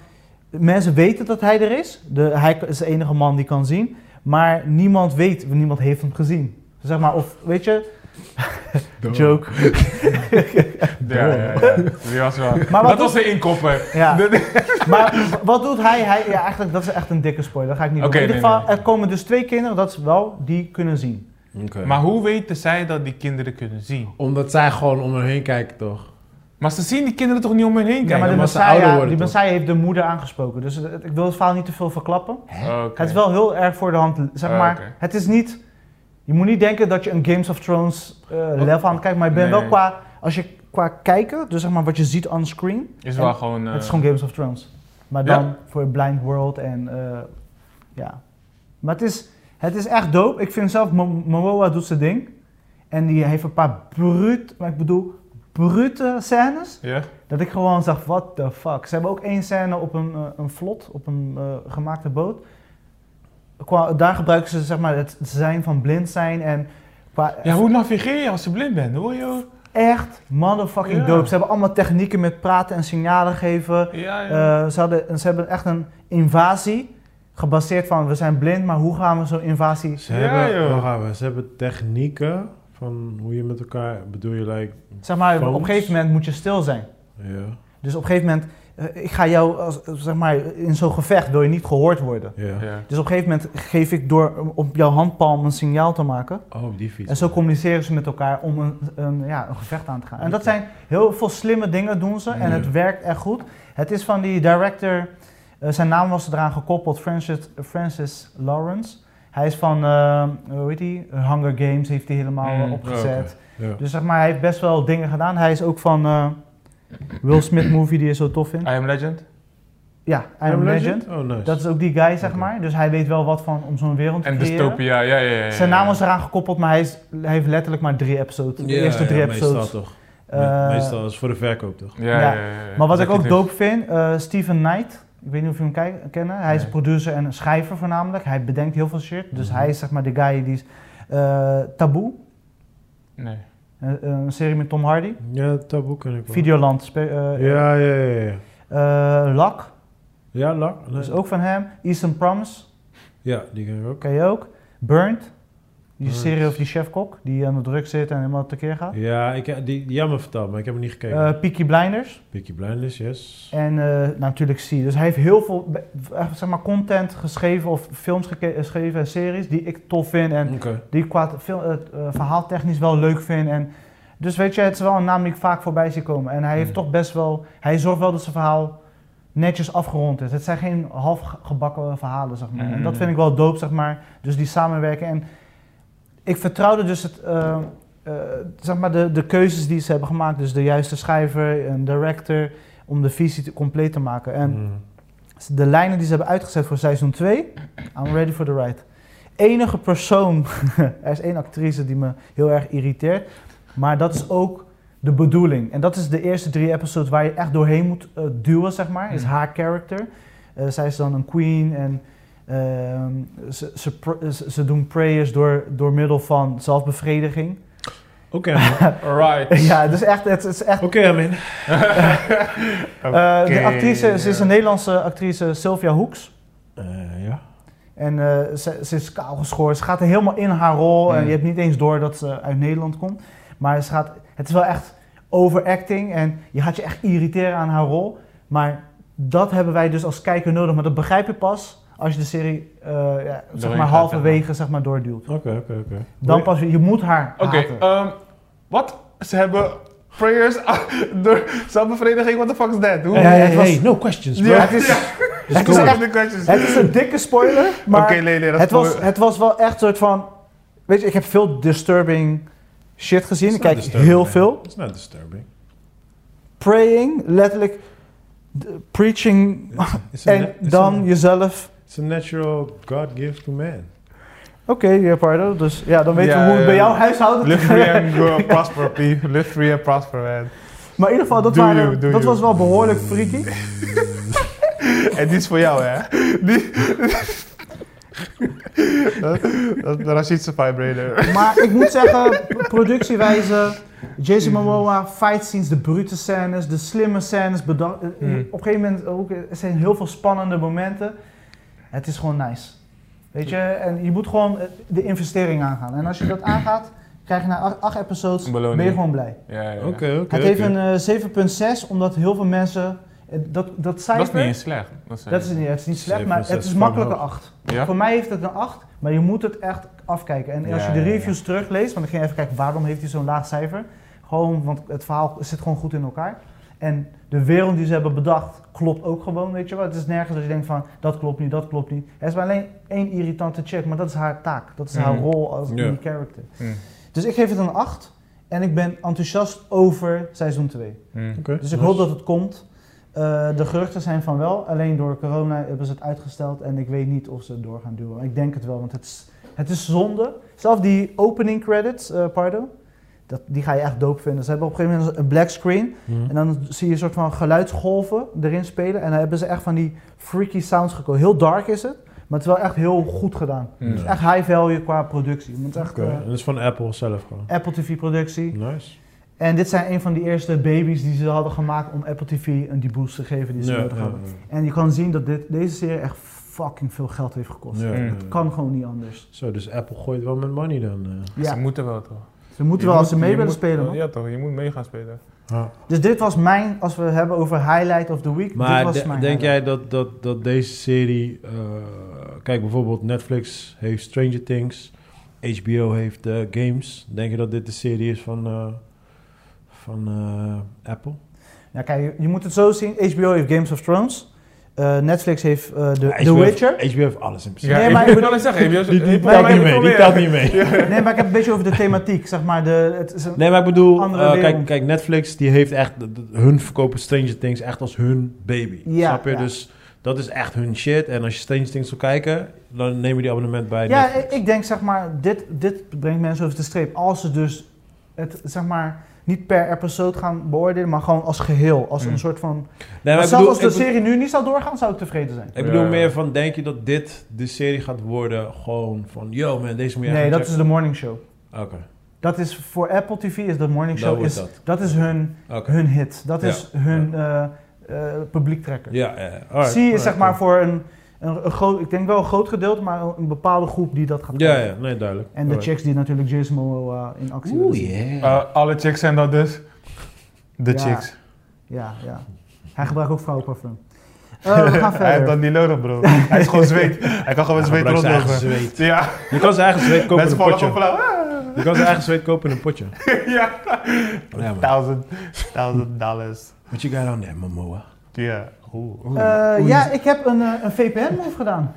Mensen weten dat hij er is. De, hij is de enige man die kan zien. Maar niemand weet, niemand heeft hem gezien. Zeg maar, of weet je... Joke. Ja, ja, ja. Die was wel. Maar wat dat was de inkopper. Ja. Maar wat doet hij? hij ja, eigenlijk, dat is echt een dikke spoiler. Dat ga ik niet doen. In ieder nee, geval, nee. er komen dus twee kinderen, dat is wel, die kunnen zien. Maar hoe weten zij dat die kinderen kunnen zien? Omdat zij gewoon om hen heen kijken, toch? Maar ze zien die kinderen toch niet om hen heen Ja, kijken? maar de maar ze ouder Messiah, die? Messiah heeft de moeder aangesproken. Dus ik wil het verhaal niet te veel verklappen. Oké. Het is wel heel erg voor de hand. Zeg Ah, maar, het is niet... Je moet niet denken dat je een Games of Thrones eh, level aan het kijken. Maar je bent Nee. wel qua... Als je qua kijken, dus zeg maar wat je ziet on screen... Is wel gewoon... eh, Het is gewoon Games of Thrones. Maar Ja. dan voor Blind World en eh, ja. Maar het is, het is echt dope. Ik vind zelf, Mo- Momoa doet zijn ding. En die heeft een paar bruut, maar ik bedoel, brute scènes. Ja? Dat ik gewoon zag, what the fuck. Ze hebben ook één scène op een, eh, een vlot, op een eh, gemaakte boot. Qua, daar gebruiken ze zeg maar het zijn van blind zijn en qua, Ja, hoe navigeer je als je blind bent? Hoor je? echt motherfucking Ja. dope. Ze hebben allemaal technieken met praten en signalen geven. Ja, ja. Eh, ze, hadden, ze hebben echt een invasie gebaseerd van we zijn blind, maar hoe gaan we zo'n invasie... Ze hebben, even, ze hebben technieken van hoe je met elkaar, bedoel je, like, Zeg maar, Phones? op een gegeven moment moet je stil zijn. ja. Dus op een gegeven moment, eh, ik ga jou, als, zeg maar, in zo'n gevecht wil je niet gehoord worden. Ja. ja. Dus op een gegeven moment geef ik door op jouw handpalm een signaal te maken. Oh, die fiets. En zo communiceren ze met elkaar om een, een, ja, een gevecht aan te gaan. En dat zijn heel veel slimme dingen doen ze en Ja. het werkt echt goed. Het is van die director, zijn naam was eraan gekoppeld, Francis, Francis Lawrence. Hij is van, eh, hoe heet hij, Hunger Games heeft hij helemaal eh, Mm, opgezet. Ja. Dus zeg maar, hij heeft best wel dingen gedaan. Hij is ook van eh, Will Smith movie die je zo tof vindt. I Am Legend? Ja, I Am Legend. Oh, nice. Dat is ook die guy, zeg maar. Dus hij weet wel wat van om zo'n wereld te En creëren. Dystopia, ja, ja, ja. ja, Zijn naam was eraan gekoppeld, maar hij, is, hij heeft letterlijk maar drie episodes. De Ja, eerste ja, drie meestal episodes. toch. Eh, meestal is voor de verkoop, toch? Ja, ja, Ja. ja, ja. Maar wat ik ook dope vind, eh Steven Knight, ik weet niet of je hem kennen. Hij is producer en schrijver voornamelijk. Hij bedenkt heel veel shit. Dus Mhm. hij is zeg maar de guy die is... eh Taboe, Nee. eh, een serie met Tom Hardy. Ja, taboe ken ik wel. Videoland, eh, Ja, ja, ja. Ja, eh, Lak, ja lak. dus ook van hem. Eastern Promise, Ja, die ken ik ook. ken je ook. Burnt, die serie over die chefkok die aan de druk zit en helemaal tekeer gaat. Ja, ik, die, die jammer verteld, maar ik heb hem niet gekeken. Eh Peaky Blinders. Peaky Blinders, yes. En eh, natuurlijk C. Dus hij heeft heel veel eh, zeg maar, content geschreven of films geschreven en series die ik tof vind en die ik qua eh, verhaaltechnisch wel leuk vind. En, dus weet je, het is wel een naam die ik vaak voorbij zie komen. En hij heeft Mm. toch best wel, hij zorgt wel dat zijn verhaal netjes afgerond is. Het zijn geen half ge- gebakken verhalen, zeg maar. En dat Mm. vind ik wel dope, zeg maar. Dus die samenwerken. En ik vertrouwde dus het, eh, eh, zeg maar de, de keuzes die ze hebben gemaakt. Dus de juiste schrijver, een director, om de visie te, compleet te maken. En Mm. de lijnen die ze hebben uitgezet voor seizoen 2, I'm ready for the ride. Enige persoon, er is één actrice die me heel erg irriteert, maar dat is ook de bedoeling. En dat is de eerste drie episodes waar je echt doorheen moet eh, duwen, zeg maar, is Mhm. haar character. Zij is dan een queen en ze, ze, ze, ze doen prayers door, door middel van zelfbevrediging. Oké, man. Alright. ja, het is echt, het is echt Oké, man. Eh, de actrice, ze is een Nederlandse actrice, Sylvia Hoeks. Eh, ja. En eh, ze, ze is kaal geschoren. Ze gaat er helemaal in haar rol. En Mm. je hebt niet eens door dat ze uit Nederland komt. Maar ze gaat, het is wel echt overacting. En je gaat je echt irriteren aan haar rol. Maar dat hebben wij dus als kijker nodig. Maar dat begrijp je pas als je de serie eh, ja, zeg maar halverwege zeg maar, doorduwt. Oké, oké, oké. Dan pas, je moet haar Oké, ehm, wat? Ze hebben prayers door zelfbevrediging? What the fuck is that? Hoe? Hey, het hey, was- hey, no questions, bro. Ja, het is, Het is, echt, het is een dikke spoiler, maar Oké, nee, nee, dat het, was, het was wel echt een soort van... Weet je, ik heb veel disturbing shit gezien. Ik kijk heel man. veel. It's not disturbing. Praying, letterlijk preaching It's en dan jezelf... It's a natural God gift to man. Oké, ja, pardon. Dus ja, dan weten Ja, we hoe het bij jouw huishouden... Live free and go prosper, P. Live free and prosper, man. Maar in ieder geval, dat, waren, you, dat you. was wel behoorlijk freaky. En die is voor jou, hè? Die... dat, dat de Rashidse vibrator. Maar ik moet zeggen, productiewijze, Jason Momoa, fight scenes, de brute scènes, de slimme scènes. eh, Hmm. Op een gegeven moment ook, er zijn heel veel spannende momenten. Het is gewoon nice. Weet je, en je moet gewoon eh, de investering aangaan. En als je dat aangaat, krijg je na acht, acht episodes, beloning. ben je gewoon blij. Ja, ja, ja. Oké, oké. het heeft een eh, 7,6, omdat heel veel mensen, eh, dat, dat cijfer, Dat is niet eens slecht. Dat is, dat is niet, het is niet slecht, maar 7,6 het is van makkelijke hoog. 8. Ja? Voor mij heeft het een 8, maar je moet het echt afkijken. En als Ja, je de ja, ja. reviews terugleest, want ik ging even kijken waarom heeft hij zo'n laag cijfer. Gewoon, want het verhaal zit gewoon goed in elkaar. En de wereld die ze hebben bedacht, klopt ook gewoon, weet je wel. Het is nergens dat je denkt van, dat klopt niet, dat klopt niet. Er is maar alleen één irritante chick, maar dat is haar taak. Dat is haar Mhm. rol als Ja. die character. Mm. Dus ik geef het een 8 en ik ben enthousiast over seizoen 2. Mm. Oké, Dus ik hoop dat het komt. Eh, de geruchten zijn van wel, alleen door corona hebben ze het uitgesteld en ik weet niet of ze het door gaan duwen. Ik denk het wel, want het is, het is zonde. Zelf die opening credits, eh Pardo, dat, die ga je echt dope vinden. Ze hebben op een gegeven moment een black screen Mhm. en dan zie je een soort van geluidsgolven erin spelen en dan hebben ze echt van die freaky sounds gekozen. Heel dark is het, maar het is wel echt heel goed gedaan. Het is echt high value qua productie. Het is echt eh, dat is van Apple zelf gewoon. Apple TV productie. Nice. En dit zijn een van die eerste baby's die ze hadden gemaakt om Apple TV een die boost te geven die ze Ja, nodig ja, hadden. ja. En je kan zien dat dit, deze serie echt fucking veel geld heeft gekost. Ja, Mm. ja, ja. Het kan gewoon niet anders. Zo, dus Apple gooit wel met money dan. eh. Ja, Ze moeten wel, toch? Ze moeten Je wel als ze mee willen moet- spelen. man. Ja, toch? Je moet mee gaan spelen. Ah. Dus dit was mijn, als we het hebben over highlight of the week, dit Maar was de- mijn denk highlight. jij dat, dat, dat deze serie... eh, kijk, bijvoorbeeld Netflix heeft Stranger Things. HBO heeft eh, Games. Denk je dat dit de serie is van, eh, van eh, Apple? Ja, kijk, je, je moet het zo zien. HBO heeft Games of Thrones. Eh, Netflix heeft eh, de, Ja, The Witcher. Heeft, HBO heeft alles in principe. Nee, maar ik bedoel- zeggen, die, Die, telt niet mee. Die telt niet mee. Nee, maar ik heb een beetje over de thematiek. Zeg maar, de, het is een, Nee, maar ik bedoel, eh, kijk, kijk, Netflix die heeft echt, de- de- hun verkopen Stranger Things echt als hun baby. Ja, snap je? ja. Dus dat is echt hun shit. En als je Stranger Things wil kijken, dan neem je die abonnement bij Ja, Netflix. ik denk zeg maar, dit, dit brengt mensen over de streep. Als ze dus het zeg maar niet per episode gaan beoordelen, maar gewoon als geheel. Als Mm. een soort van. Nee, maar Maar ik zelfs bedoel, als de serie nu niet zou doorgaan, zou ik tevreden zijn. ik bedoel Ja. meer van, denk je dat dit de serie gaat worden? Gewoon van, yo man, deze moet je Nee, dat is de morning show. Oké, Dat is voor Apple TV is de morning dat show wordt is, dat. dat is hun, hun hit. Dat Ja. is hun eh eh, publiektrekker. Ja, ja. alright, Zie je zeg maar cool. voor een, een, een groot, ik denk wel een groot gedeelte, maar een, een bepaalde groep die dat gaat Ja, kijken. ja, nee, duidelijk. En de chicks die natuurlijk Jason Momoa in actie Oeh, zien. yeah. Eh, alle chicks zijn dat dus. De Ja. chicks. Ja, ja. Hij gebruikt ook vrouwenparfum. Eh, we gaan Hij heeft dat niet nodig, bro. Hij is gewoon zweet. Hij kan gewoon Hij zweet gebruikt zijn eigen rondlopen. zweet. Ja, Je kan zijn eigen zweet kopen in mensen een potje. Je kan zijn eigen zweet kopen in een potje. Ja. Ja, man. Thousand, thousand dollars. What you got on there, Momoa? Ja. Eh, Oeh, ja, ik heb een, eh, een VPN-move gedaan.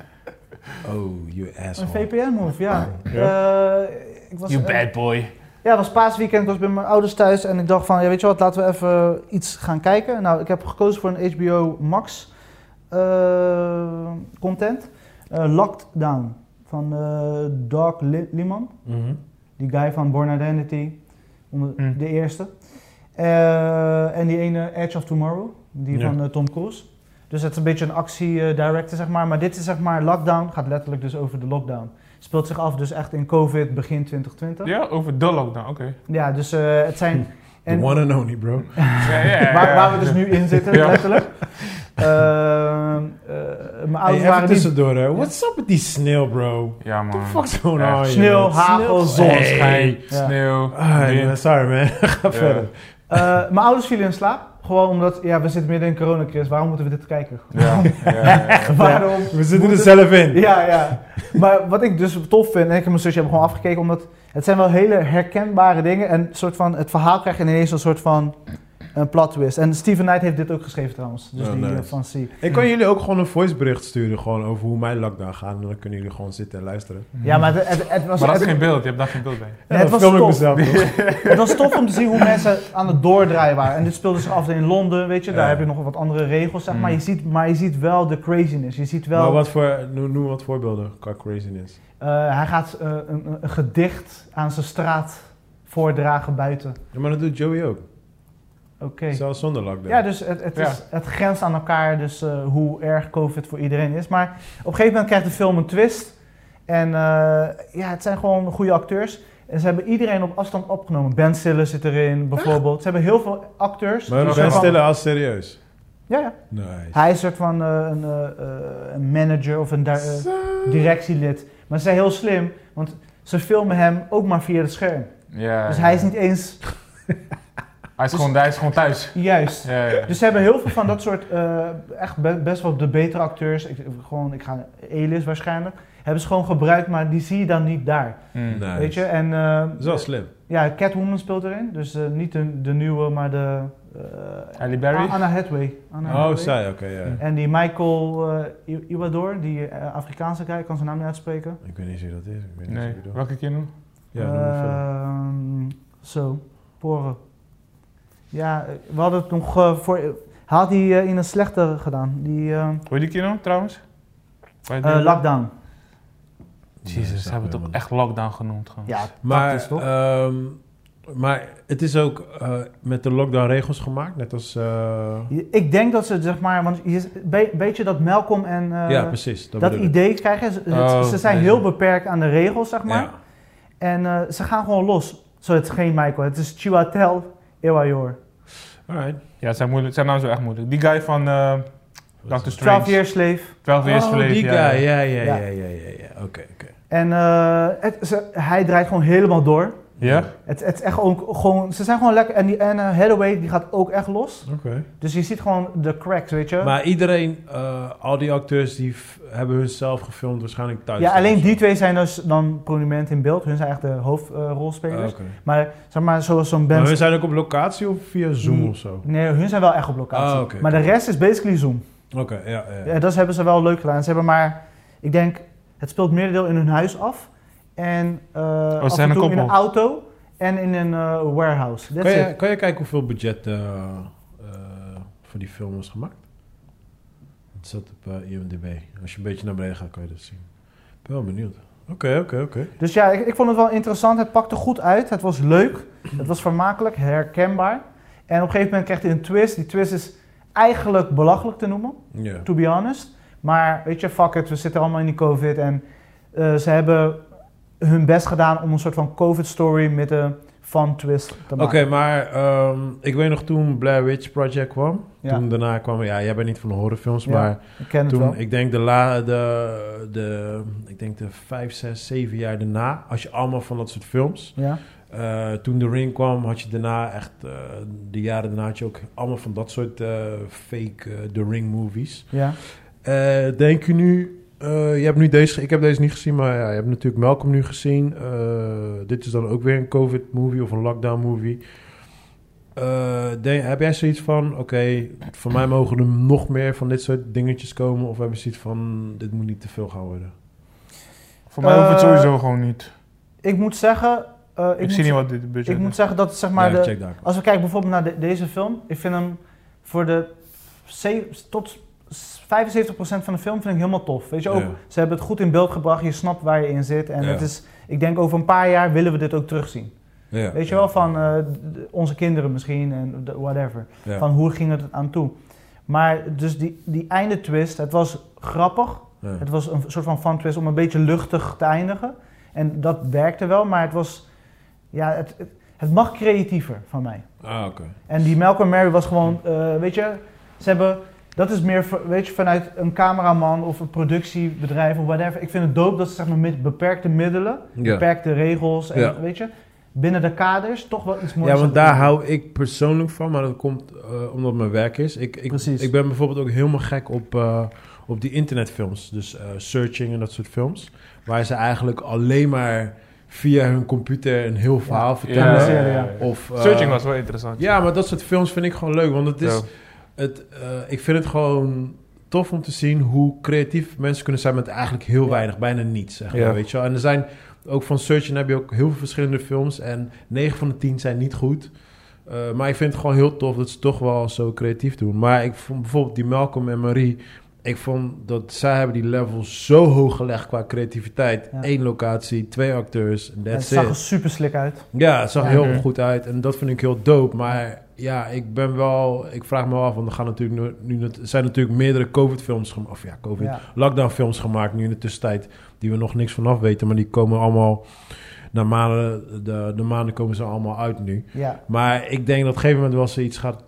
Oh, you Een asshole. VPN-move, ja. Ja. Eh, ik was, You eh, bad boy. Ja, het was paasweekend. Ik was bij mijn ouders thuis en ik dacht van, ja, weet je wat, laten we even iets gaan kijken. Nou, ik heb gekozen voor een HBO Max eh, content. Eh, Locked Down van eh Doug Li- Liman. Mhm. Die guy van Born Identity, onder Mm. de eerste. Eh, en die ene Edge of Tomorrow, die Ja. van eh, Tom Cruise. Dus het is een beetje een actie-director, zeg maar. Maar dit is zeg maar Lockdown, gaat letterlijk dus over de lockdown. Speelt zich af dus echt in COVID begin 2020. Ja, Ja, over de lockdown, oké. dus eh, het zijn... The En, one and only, bro. Ja, ja, ja, waar, ja. waar we dus nu in zitten, Ja. letterlijk. Ehm, eh, mijn Hey, ouders even waren niet... tussendoor, hè. What's up met die sneeuw, bro? Ja, man. What the fuck's going Ja. on? Sneeuw, hagel, zon. Hey. Schijn, Ja. sneeuw, Ah, sorry, man. Ga verder. Eh, mijn ouders vielen in slaap. Gewoon omdat, ja, we zitten midden in coronacrisis. Waarom moeten we dit kijken? Ja, ja, ja, ja. Waarom? We zitten er zelf in. Ja, ja. Maar wat ik dus tof vind, en ik en mijn zusje hebben gewoon afgekeken, omdat het zijn wel hele herkenbare dingen. En een soort van, het verhaal krijg je ineens een soort van een plot twist. En Steven Knight heeft dit ook geschreven trouwens. Dus Oh, die nice. eh, van C. Ik kan jullie ook gewoon een voicebericht sturen gewoon over hoe mijn lockdown gaat. En dan kunnen jullie gewoon zitten en luisteren. Ja, maar het, het, het was, Maar dat is geen beeld, je hebt daar geen beeld bij. Het was film ik tof. mezelf het was tof om te zien hoe mensen aan het doordraaien waren. En dit speelde zich af in Londen, weet je. Daar Ja. heb je nog wat andere regels, zeg maar. Mm. Je ziet, maar je ziet wel de craziness. Je ziet wel... Maar wat voor, noem, noem wat voorbeelden qua craziness. eh, hij gaat eh, een, een gedicht aan zijn straat voordragen buiten. Ja, maar dat doet Joey ook. Oké. Zelfs zonder lockdown. Ja, dus het, het, Ja. is, het grenst aan elkaar, dus eh, hoe erg COVID voor iedereen is. Maar op een gegeven moment krijgt de film een twist. En eh, ja, het zijn gewoon goede acteurs. En ze hebben iedereen op afstand opgenomen. Ben Stiller zit erin, bijvoorbeeld. Ze hebben heel veel acteurs. Maar Ben Stiller als serieus. Ja, ja. Nice. Hij is een soort van eh, een, een manager of een di- directielid. Maar ze zijn heel slim, want ze filmen hem ook maar via het scherm. Ja, Dus ja. hij is niet eens Hij is, gewoon, hij is gewoon thuis. juist. Ja, ja. Dus ze hebben heel veel van dat soort, eh, echt be- best wel de betere acteurs, ik, gewoon, ik ga A-list waarschijnlijk, hebben ze gewoon gebruikt, maar die zie je dan niet daar. Mm. Nice. Weet je? En eh, Dat is wel slim. ja, Catwoman speelt erin, dus eh, niet de, de nieuwe, maar de uh, Halle Berry? Anna Hathaway. Anna Oh, Hathaway. zij, oké, ja. En die Michael eh, Iwador, die Afrikaanse guy, ik kan zijn naam niet uitspreken. Ik weet niet wie dat is. Ik weet niet Nee, eens wie dat welke keer noem? Ja, noem. Ehm, zo, Poren. Ja, we hadden het nog eh, voor. Hij had die eh, in een slechte gedaan. Die eh, Hoe heet die kino trouwens? Eh, Lockdown. Jezus, Nee, ze hebben het weet echt lockdown genoemd gewoon. Ja, Maar, tactisch toch? ehm, maar het is ook eh, met de lockdown regels gemaakt, net als... eh, Ik denk dat ze zeg maar, want je be- weet je dat Malcolm en eh, ja, precies. Dat, dat bedoel ik. idee krijgen. Ze, Oh, ze zijn nee. heel beperkt aan de regels, zeg maar. Ja. En eh, ze gaan gewoon los. Zo, het is geen Michael, het is Chiwetel Ejiofor. Alright. Ja, het zijn, moeilijk, zijn nou zo echt moeilijk. Die guy van eh Doctor 12 Strange. Years Slave. 12 Years Oh, Slave, die ja, guy. ja. Ja, ja, ja, Ja. ja, ja, ja. ja. Oké, oké. En eh, het, ze- hij draait gewoon helemaal door. Ja? Het, het is echt ook, gewoon, ze zijn gewoon lekker. En, die, en eh, Hathaway die gaat ook echt los. Oké. Dus je ziet gewoon de cracks, weet je. Maar iedereen, eh, al die acteurs, die hebben hunzelf gefilmd waarschijnlijk thuis. ja, alleen die twee zijn dus dan prominent in beeld. Hun zijn echt de hoofdrolspelers. Oké. Maar zeg maar, zoals zo'n Maar band. hun zijn ook op locatie of via Zoom Die- of zo? Nee, hun zijn wel echt op locatie. Ah, maar de rest is basically Zoom. Oké, ja, ja. ja. Ja, dat hebben ze wel leuk gedaan. Ze hebben maar, ik denk, het speelt meerdeel in hun huis af. En eh af een toe in een auto en in een eh, warehouse. That's Kan, it. je, kan je kijken hoeveel budget eh, voor die film was gemaakt? Het zat op IMDb. Als je een beetje naar beneden gaat, kan je dat zien. Ik ben wel benieuwd. Oké, oké, oké. Dus ja, ik, ik vond het wel interessant. Het pakte goed uit. Het was leuk. Het was vermakelijk, herkenbaar. En op een gegeven moment krijgt hij een twist. Die twist is eigenlijk belachelijk te noemen, to be honest. Maar weet je, fuck it, we zitten allemaal in die COVID. En ze hebben hun best gedaan om een soort van COVID-story met een fun twist te Oké, maken. maar ehm, ik weet nog toen Blair Witch Project kwam. Ja. Toen daarna kwam, ja, jij bent niet van de horrorfilms, Ja, maar Ik toen, ik denk de, la, de, de, ik denk de vijf, zes, zeven jaar daarna, als je allemaal van dat soort films, Ja. eh, toen The Ring kwam, had je daarna echt, eh, de jaren daarna had je ook allemaal van dat soort eh, fake The Ring movies. Ja. Denk je nu, eh, je hebt nu deze, ik heb deze niet gezien, maar ja, je hebt natuurlijk Malcolm nu gezien. Eh, dit is dan ook weer een COVID-movie of een lockdown-movie. Eh, denk- heb jij zoiets van, oké, voor mij mogen er nog meer van dit soort dingetjes komen? Of heb je zoiets van, dit moet niet te veel gaan worden? Voor mij hoeft het sowieso gewoon niet. Ik moet zeggen... eh, Ik, moet zie niet ze- wat dit budget Ik moet zeggen dat zeg maar ja, de. Als we kijken bijvoorbeeld naar de- deze film, ik vind hem voor de ze- tot 75% van de film vind ik helemaal tof. Weet je ook, Ja. ze hebben het goed in beeld gebracht, je snapt waar je in zit. En Ja. het is, ik denk over een paar jaar willen we dit ook terugzien. Ja, Weet je wel, van eh, onze kinderen misschien en whatever. Van hoe ging het aan toe. Maar dus die, die einde twist, het was grappig. Het was een soort van fun twist om een beetje luchtig te eindigen. En dat werkte wel, maar het was, ja, het, het, het mag creatiever van mij. Ah, oké. En die Malcolm Mary was gewoon, eh, weet je, ze hebben, dat is meer, weet je, vanuit een cameraman of een productiebedrijf of whatever. Ik vind het dope dat ze zeg maar met beperkte middelen, Ja. beperkte regels en Ja. weet je, binnen de kaders toch wel iets moois. Ja, want daar hou ik persoonlijk van, maar dat komt eh, omdat het mijn werk is. Ik, ik, Precies. ik ben bijvoorbeeld ook helemaal gek op, eh, op die internetfilms, dus eh, searching en dat soort films. Waar ze eigenlijk alleen maar via hun computer een heel verhaal Ja. vertellen. Ja, serie, ja. Of, Searching was wel interessant. Ja, maar dat soort films vind ik gewoon leuk. Want het is, Ja. Het, eh, ik vind het gewoon tof om te zien hoe creatief mensen kunnen zijn met eigenlijk heel weinig, bijna niets. Zeg maar, Ja. weet je wel. En er zijn ook van Searching heb je ook heel veel verschillende films. En 9 van de 10 zijn niet goed. Eh, maar ik vind het gewoon heel tof dat ze toch wel zo creatief doen. Maar ik vond bijvoorbeeld die Malcolm en Marie. Ik vond dat zij hebben die level zo hoog gelegd qua creativiteit. Ja. Eén locatie, twee acteurs, en het that's zag it. er super slik uit. Ja, het zag Ja. heel goed uit en dat vind ik heel dope. Maar ja, ik ben wel, ik vraag me wel af, want er gaan natuurlijk nu, nu er zijn natuurlijk meerdere COVID-films gemaakt, of ja, COVID, Ja. lockdown-films gemaakt nu in de tussentijd, die we nog niks vanaf weten, maar die komen allemaal, na maanden, de, de maanden komen ze allemaal uit nu. Ja. Maar ik denk dat op een gegeven moment wel zoiets gaat,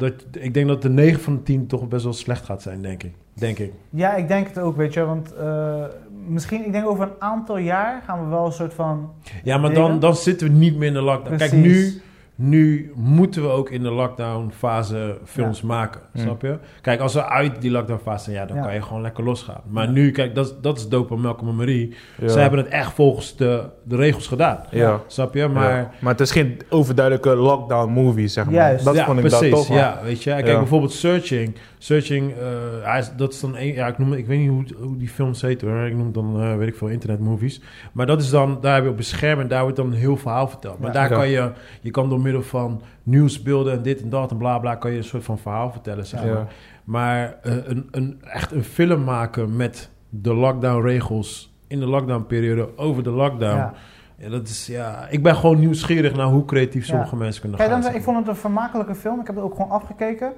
dat, ik denk dat de 9 van de 10 toch best wel slecht gaat zijn, denk ik. Denk ik. ja, ik denk het ook, weet je. Want eh, misschien, ik denk over een aantal jaar gaan we wel een soort van... Ja, maar dan, Dingen? dan zitten we niet meer in de lockdown. Kijk, nu, Precies. Nu moeten we ook in de lockdown fase films Ja. maken. Snap je? Kijk, als we uit die lockdown fase zijn, ja, dan Ja. kan je gewoon lekker losgaan. Maar nu, kijk, dat, is- dat is dope aan Malcolm en Marie. Ja. Zij hebben het echt volgens de, de regels gedaan. Ja. Snap je? Maar Ja. maar het is geen overduidelijke lockdown movie, zeg maar. Juist. Dat ja, vond ik precies. dat toch. ja, weet je. Kijk, Ja. bijvoorbeeld Searching. Searching, eh, hij is, dat is dan een, ja, ik noem, ik weet niet hoe, hoe die films heet hoor. Ik noem dan, eh, weet ik veel, internetmovies. Maar dat is dan, daar heb je op een scherm en daar wordt dan een heel verhaal verteld. Maar Ja. daar Ja. kan je, je kan door middel van nieuwsbeelden en dit en dat en bla bla, kan je een soort van verhaal vertellen, Ja. maar. Eh, een, een, echt een film maken met de lockdown-regels in de lockdown-periode over de lockdown. Ja. Ja, dat is, ja, ik ben gewoon nieuwsgierig naar hoe creatief Ja. sommige mensen kunnen Kijk, gaan. dan, ik vond het een vermakelijke film. Ik heb het ook gewoon afgekeken.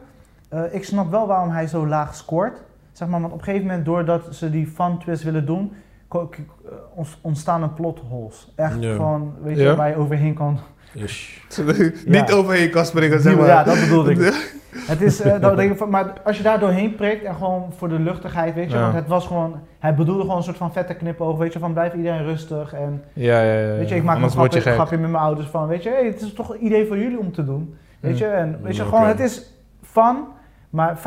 Eh, ik snap wel waarom hij zo laag scoort. Zeg maar, want op een gegeven moment, doordat ze die fun twist willen doen, eh, ont- ontstaan er plot holes. Echt Ja. gewoon, weet je, Ja? waar je overheen kan. Niet overheen kan springen, zeg maar. Ja, dat bedoelde ik. Het is, eh, dat denk ik van, maar als je daar doorheen prikt en gewoon voor de luchtigheid, weet je, Ja. want het was gewoon, hij bedoelde gewoon een soort van vette knipoog, weet je, van blijf iedereen rustig en Ja, ja, ja. weet je, ik maak een Anders je grapje, grapje met mijn ouders van, weet je, hey, het is toch een idee voor jullie om te doen, weet Mm. je, en weet je, Oké. gewoon, het is fun, maar 75%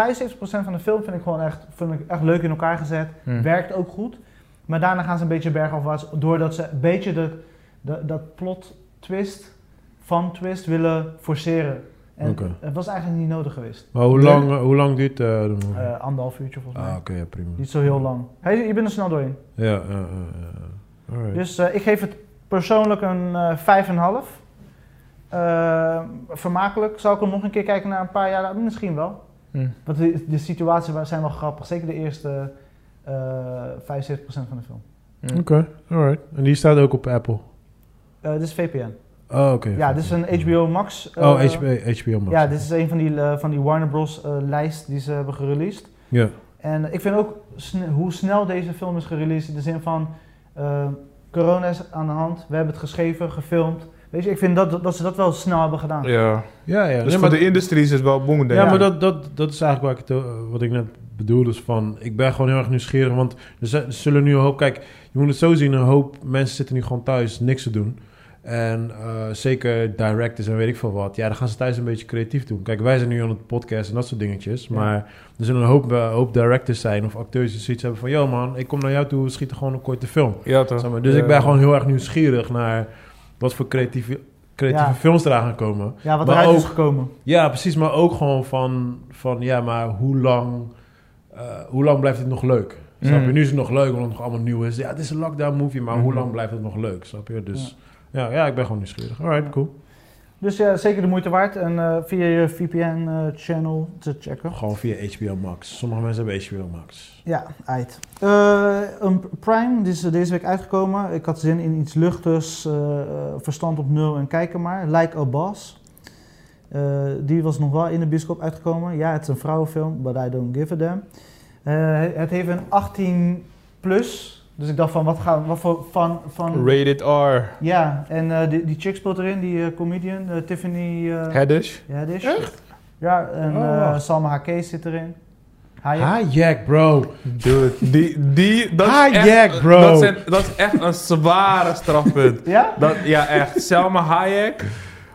van de film vind ik gewoon echt, vind ik echt leuk in elkaar gezet, Hm. werkt ook goed, maar daarna gaan ze een beetje bergafwaarts, doordat ze een beetje de, de, dat plot twist, fun twist willen forceren. En het was eigenlijk niet nodig geweest. Maar hoe lang, eh, hoe lang duurt eh, de movie? Eh, anderhalf uurtje volgens mij. ah, oké, ja, prima. Niet zo heel lang. Hey, je bent er snel doorheen. Ja, ja, ja, ja. Alright. Dus ik geef het persoonlijk een eh 5,5. Eh, vermakelijk. Zou ik hem nog een keer kijken naar een paar jaar? Misschien wel. Hm. Want de, de situaties zijn wel grappig. Zeker de eerste eh 75% van de film. Hm. Oké, alright. En die staat ook op Apple. Eh, dit is VPN. Oh, oké. Ja, dit is een HBO Max. eh, Oh, HBO, HBO Max. Ja, dit is een van die, eh, van die Warner Bros. eh, lijst die ze hebben gereleased. Ja. En ik vind ook sne- hoe snel deze film is gereleased. In de zin van, eh, corona is aan de hand. We hebben het geschreven, gefilmd. Weet je, ik vind dat, dat ze dat wel snel hebben gedaan. Ja. Ja, ja. Dus Nee, voor maar, de industrie is het wel boem, denk ja, maar dat, dat, dat is eigenlijk wat ik, het, eh, wat ik net bedoelde. Is van, ik ben gewoon heel erg nieuwsgierig. Want er, zijn- zullen nu een hoop... Kijk, je moet het zo zien. Een hoop mensen zitten nu gewoon thuis niks te doen. En eh, zeker directors en weet ik veel wat. Ja, dan gaan ze thuis een beetje creatief doen. Kijk, wij zijn nu aan het podcast en dat soort dingetjes. Ja. Maar er zullen een hoop, eh, hoop directors zijn of acteurs die zoiets hebben van... Yo man, ik kom naar jou toe, we schieten gewoon een korte film. Ja, toch? Zeg maar. Dus Ja. ik ben gewoon heel erg nieuwsgierig naar wat voor creatieve, creatieve Ja. films eraan gaan komen. Ja, wat Maar eruit is ook- gekomen. Ja, precies. Maar ook gewoon van, van ja, maar hoe lang, eh, hoe lang blijft het nog leuk? Snap je? Mm. Nu is het nog leuk omdat het nog allemaal nieuw is. Ja, het is een lockdown movie, maar hoe Mhm. lang blijft het nog leuk? Snap je? Dus ja, ja, ik ben gewoon nieuwsgierig. Alright, cool. Dus ja, zeker de moeite waard. En eh, via je VPN-channel te checken. Gewoon via HBO Max. Sommige mensen hebben HBO Max. Ja, uit. Eh, een Prime, die is deze week uitgekomen. Ik had zin in iets luchtigs, eh, eh, verstand op nul en kijken maar. Like a Boss. Eh, die was nog wel in de bioscoop uitgekomen. Ja, het is een vrouwenfilm, but I don't give a damn. Eh, het heeft een 18 plus. Dus ik dacht van, wat, gaan, wat voor van... van Rated R. ja, en eh, die, die chick speelt erin, die eh, comedian, eh, Tiffany uh, Haddish. Haddish. Echt? Ja, en Oh, eh. Salma Hayek zit erin. Hayek. Hayek, bro. Dude, die, die, dat, is Hayek, echt, bro. Dat, zijn, dat is echt een zware strafpunt. Ja? Dat, ja, echt. Selma Hayek.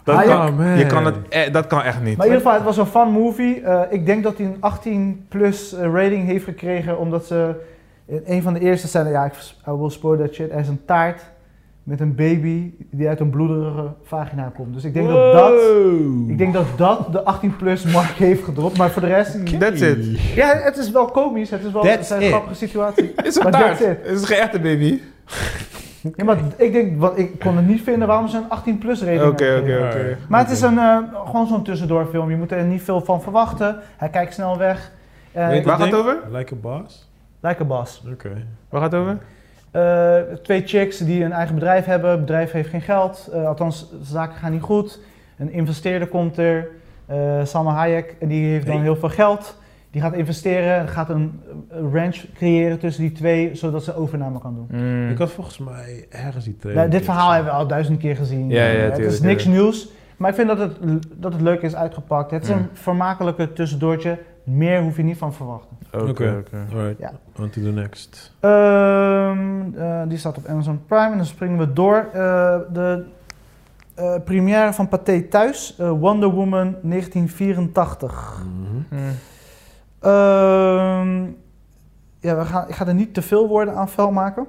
Dat, Hayek? kan, Oh, man. je kan het, eh, dat kan echt niet. Maar in ieder geval, het was een fun movie. Eh, ik denk dat hij een 18 plus rating heeft gekregen, omdat ze in een van de eerste scènes, ja, ik I will spoil that shit, er is een taart met een baby die uit een bloederige vagina komt. Dus ik denk dat dat, ik denk dat, dat de 18-plus mark heeft gedropt. Maar voor de rest... That's it. Ja, het is wel komisch. Het is wel That's een it. grappige situatie. Is het Maar taart? Het is geen echte baby. Ja, maar ik denk, wat, ik kon het niet vinden waarom ze een 18-plus rating Oké, hebben oké, gegeven. oké. Maar het is een, eh, gewoon zo'n tussendoorfilm. Je moet er niet veel van verwachten. Hij kijkt snel weg. Eh, Weet Waar dat gaat het over? Like a boss? Like a boss. Oké. Waar gaat het over? Eh, twee chicks die een eigen bedrijf hebben. Het bedrijf heeft geen geld. Eh, althans, zaken gaan niet goed. Een investeerder komt er. eh Salma Hayek. En die heeft dan Hey. heel veel geld. Die gaat investeren. en Gaat een, ranch creëren tussen die twee. Zodat ze overname kan doen. Mm. Ik had volgens mij ergens die trailer. Nou, dit verhaal hebben we al duizend keer gezien. Ja, ja, het tuurlijk, is niks tuurlijk. nieuws. Maar ik vind dat het, dat het leuk is uitgepakt. Het is Mm. een vermakelijke tussendoortje. Meer hoef je niet van te verwachten. Oké. Alright, Ja. on to the next. Ehm, eh, die staat op Amazon Prime. En dan springen we door. Eh, de eh, première van Pathé Thuis. eh, Wonder Woman 1984. Mhm. Mm. Ehm, ja, we gaan, ik ga er niet te veel woorden aan vuil maken.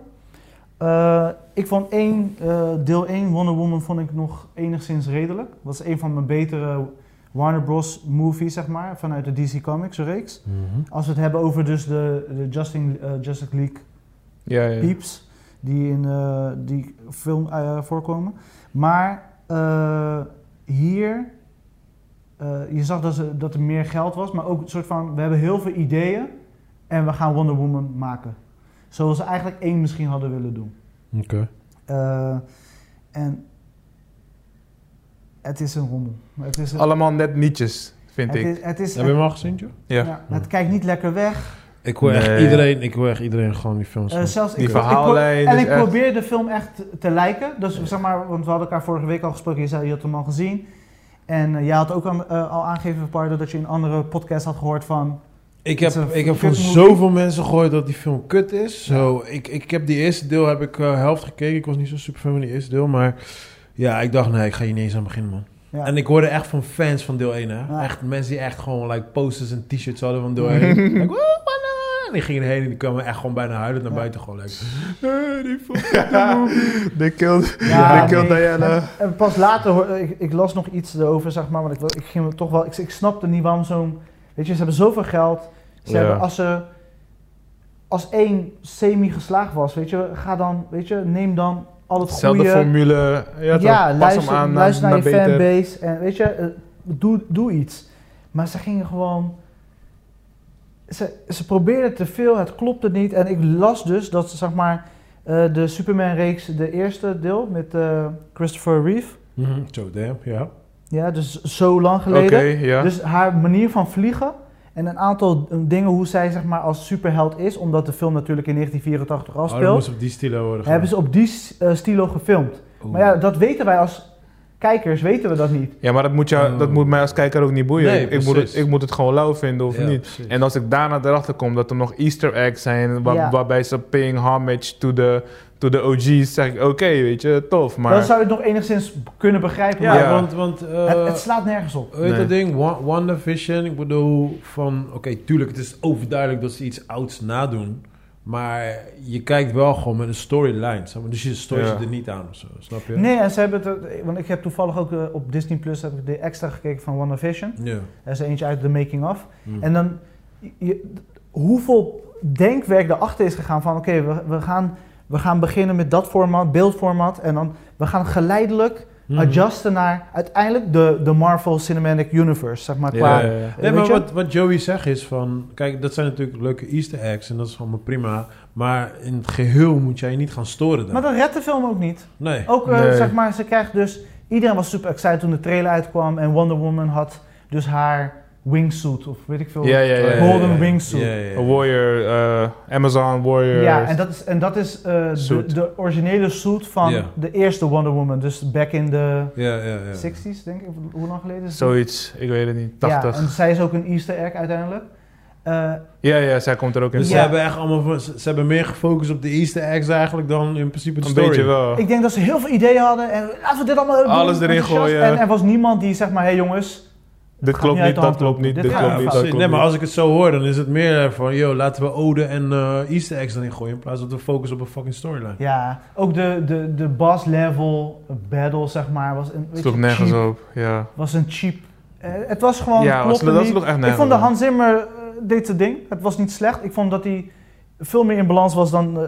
Eh, ik vond één, eh, deel 1, Wonder Woman, vond ik nog enigszins redelijk. Dat is een van mijn betere Warner Bros. movies, zeg maar, vanuit de DC Comics reeks. Mhm. Als we het hebben over dus de, de Justin, eh, Justice League Ja, ja. peeps die in eh, die film eh, voorkomen. Maar hier, je zag dat, ze, dat er meer geld was, maar ook een soort van, we hebben heel veel ideeën en we gaan Wonder Woman maken. Zoals ze eigenlijk één misschien hadden willen doen. Oké. En het is een rommel. Het is, een- Allemaal net nietjes, vind het ik. is, het is, Heb je hem al gezien, Joe? Ja. ja, het kijkt niet lekker weg. Ik hoor echt iedereen, ik hoor echt iedereen gewoon die films. Van. zelfs Die ik, ik pro- verhaallijn en ik echt- probeer de film echt te- lijken. Dus zeg maar, want we hadden elkaar vorige week al gesproken. Je zei, je had hem al gezien. En eh, jij had ook aan- eh, al aangegeven, Pardo, dat je in een andere podcast had gehoord van... Ik heb, een ik heb van zoveel mensen gehoord dat die film kut is. Zo, ik, ik heb die eerste deel heb ik eh, helft gekeken. Ik was niet zo super fan van die eerste deel, maar ja, ik dacht nee, ik ga hier niet eens aan beginnen, man. Ja, En ik hoorde echt van fans van deel 1, hè. Ja. Echt mensen die echt gewoon like posters en t-shirts hadden van deel 1. like, "Woe, wanna?" en die gingen erheen en die kwamen echt gewoon bijna huilend naar Ja. buiten gewoon. Like, "Eh, die. They killed, Ja, they killed nee. Diana. En, en pas later, hoor- ik, ik las nog iets erover, zeg maar. Want ik, ik ging toch wel... Ik, ik snapte niet waarom zo'n... Weet je, ze hebben zoveel geld. Ze Ja. hebben, als ze... Als één semi geslaagd was, weet je, ga dan, weet je, neem dan al het Zelfde goede... formule. Ja? Ja, Pas luister, hem aan luister naar, je fanbase en weet je, eh, doe, doe iets. Maar ze gingen gewoon. Ze, ze probeerden te veel, het klopte niet. En ik las dus dat ze, zeg maar, eh, de Superman-reeks, de eerste deel met eh, Christopher Reeve. Mhm, Zo, damn, ja. Ja, dus zo lang Oké, geleden. ja. Dus haar manier van vliegen en een aantal dingen hoe zij zeg maar, als superheld is, omdat de film natuurlijk in 1984 Oh, dat afspeelt, moest op die stilo worden hebben ze op die eh, stilo gefilmd. Oeh. Maar ja, dat weten wij als kijkers, weten we dat niet. ja, maar dat moet, jou, Oh. dat moet mij als kijker ook niet boeien. Nee, ik, ik moet het, ik moet het gewoon lauw vinden of Ja, niet. precies. En als ik daarna erachter kom dat er nog easter eggs zijn... Waar, Ja. waarbij ze paying homage to the, to the OG's... zeg ik, oké, weet je, tof. Maar Dan zou je het nog enigszins kunnen begrijpen. Ja, maar Ja. want, want eh, het, het slaat nergens op. Weet je Nee. dat ding? Wa- WandaVision, ik bedoel van... Oké, tuurlijk, het is overduidelijk dat ze iets ouds nadoen. Maar je kijkt wel gewoon met een storyline. zeg maar. Dus je stoort Ja. je er niet aan of zo, snap je? Nee, en ze hebben het, want ik heb toevallig ook eh, op Disney Plus heb ik de extra gekeken van WandaVision. Ja. Er is eentje uit de making of. Hm. En dan, je, hoeveel denkwerk erachter is gegaan van, oké, we, we, gaan, we gaan beginnen met dat format, beeldformat. En dan, we gaan geleidelijk Mhm. adjusten naar uiteindelijk de, de Marvel Cinematic Universe, zeg maar. Ja, Qua, ja, ja. Nee, weet maar je? wat, wat Joey zegt is van... Kijk, dat zijn natuurlijk leuke easter eggs en dat is allemaal prima. Maar in het geheel moet jij je niet gaan storen dan. Maar dat redt de film ook niet. nee. Ook, eh, Nee. zeg maar, ze krijgt dus... Iedereen was super excited toen de trailer uitkwam. En Wonder Woman had dus haar wingsuit, of weet ik veel. Ja, ja, ja, ja, Golden ja. wingsuit. Ja, Ja, ja, ja. Een Warrior, eh, Amazon Warrior. en dat is, en dat is eh, de, Suit. de originele suit van Ja. de eerste Wonder Woman. Dus back in de Ja, ja, ja. 60s, denk ik. Hoe lang geleden is het? Zoiets, ik weet het niet. 80. Ja, en zij is ook een easter egg uiteindelijk. Eh, Ja, ja, zij komt er ook in. Dus Ja. ze hebben echt allemaal... Ze, hebben meer gefocust op de easter eggs eigenlijk dan in principe de Een story. beetje wel. ik denk dat ze heel veel ideeën hadden. En laten we dit allemaal. Alles erin gooien. En er was niemand die zeg maar, hé hey jongens, Dit klopt niet dat klopt niet, Dit klopt niet dat nee, maar als ik het zo hoor, dan is het meer van, yo, laten we ode en eh, easter eggs erin gooien in plaats van te focussen op een fucking storyline. Ja, ook de, de, de boss level battle, zeg maar, was een, Sloeg nergens cheap. op, ja. Was een cheap. eh, het was gewoon. Ja, was, dat niet. sloeg echt Ik nergens vond de. Hans Zimmer eh, deed zijn ding. Het was niet slecht. Ik vond dat hij veel meer in balans was dan. eh,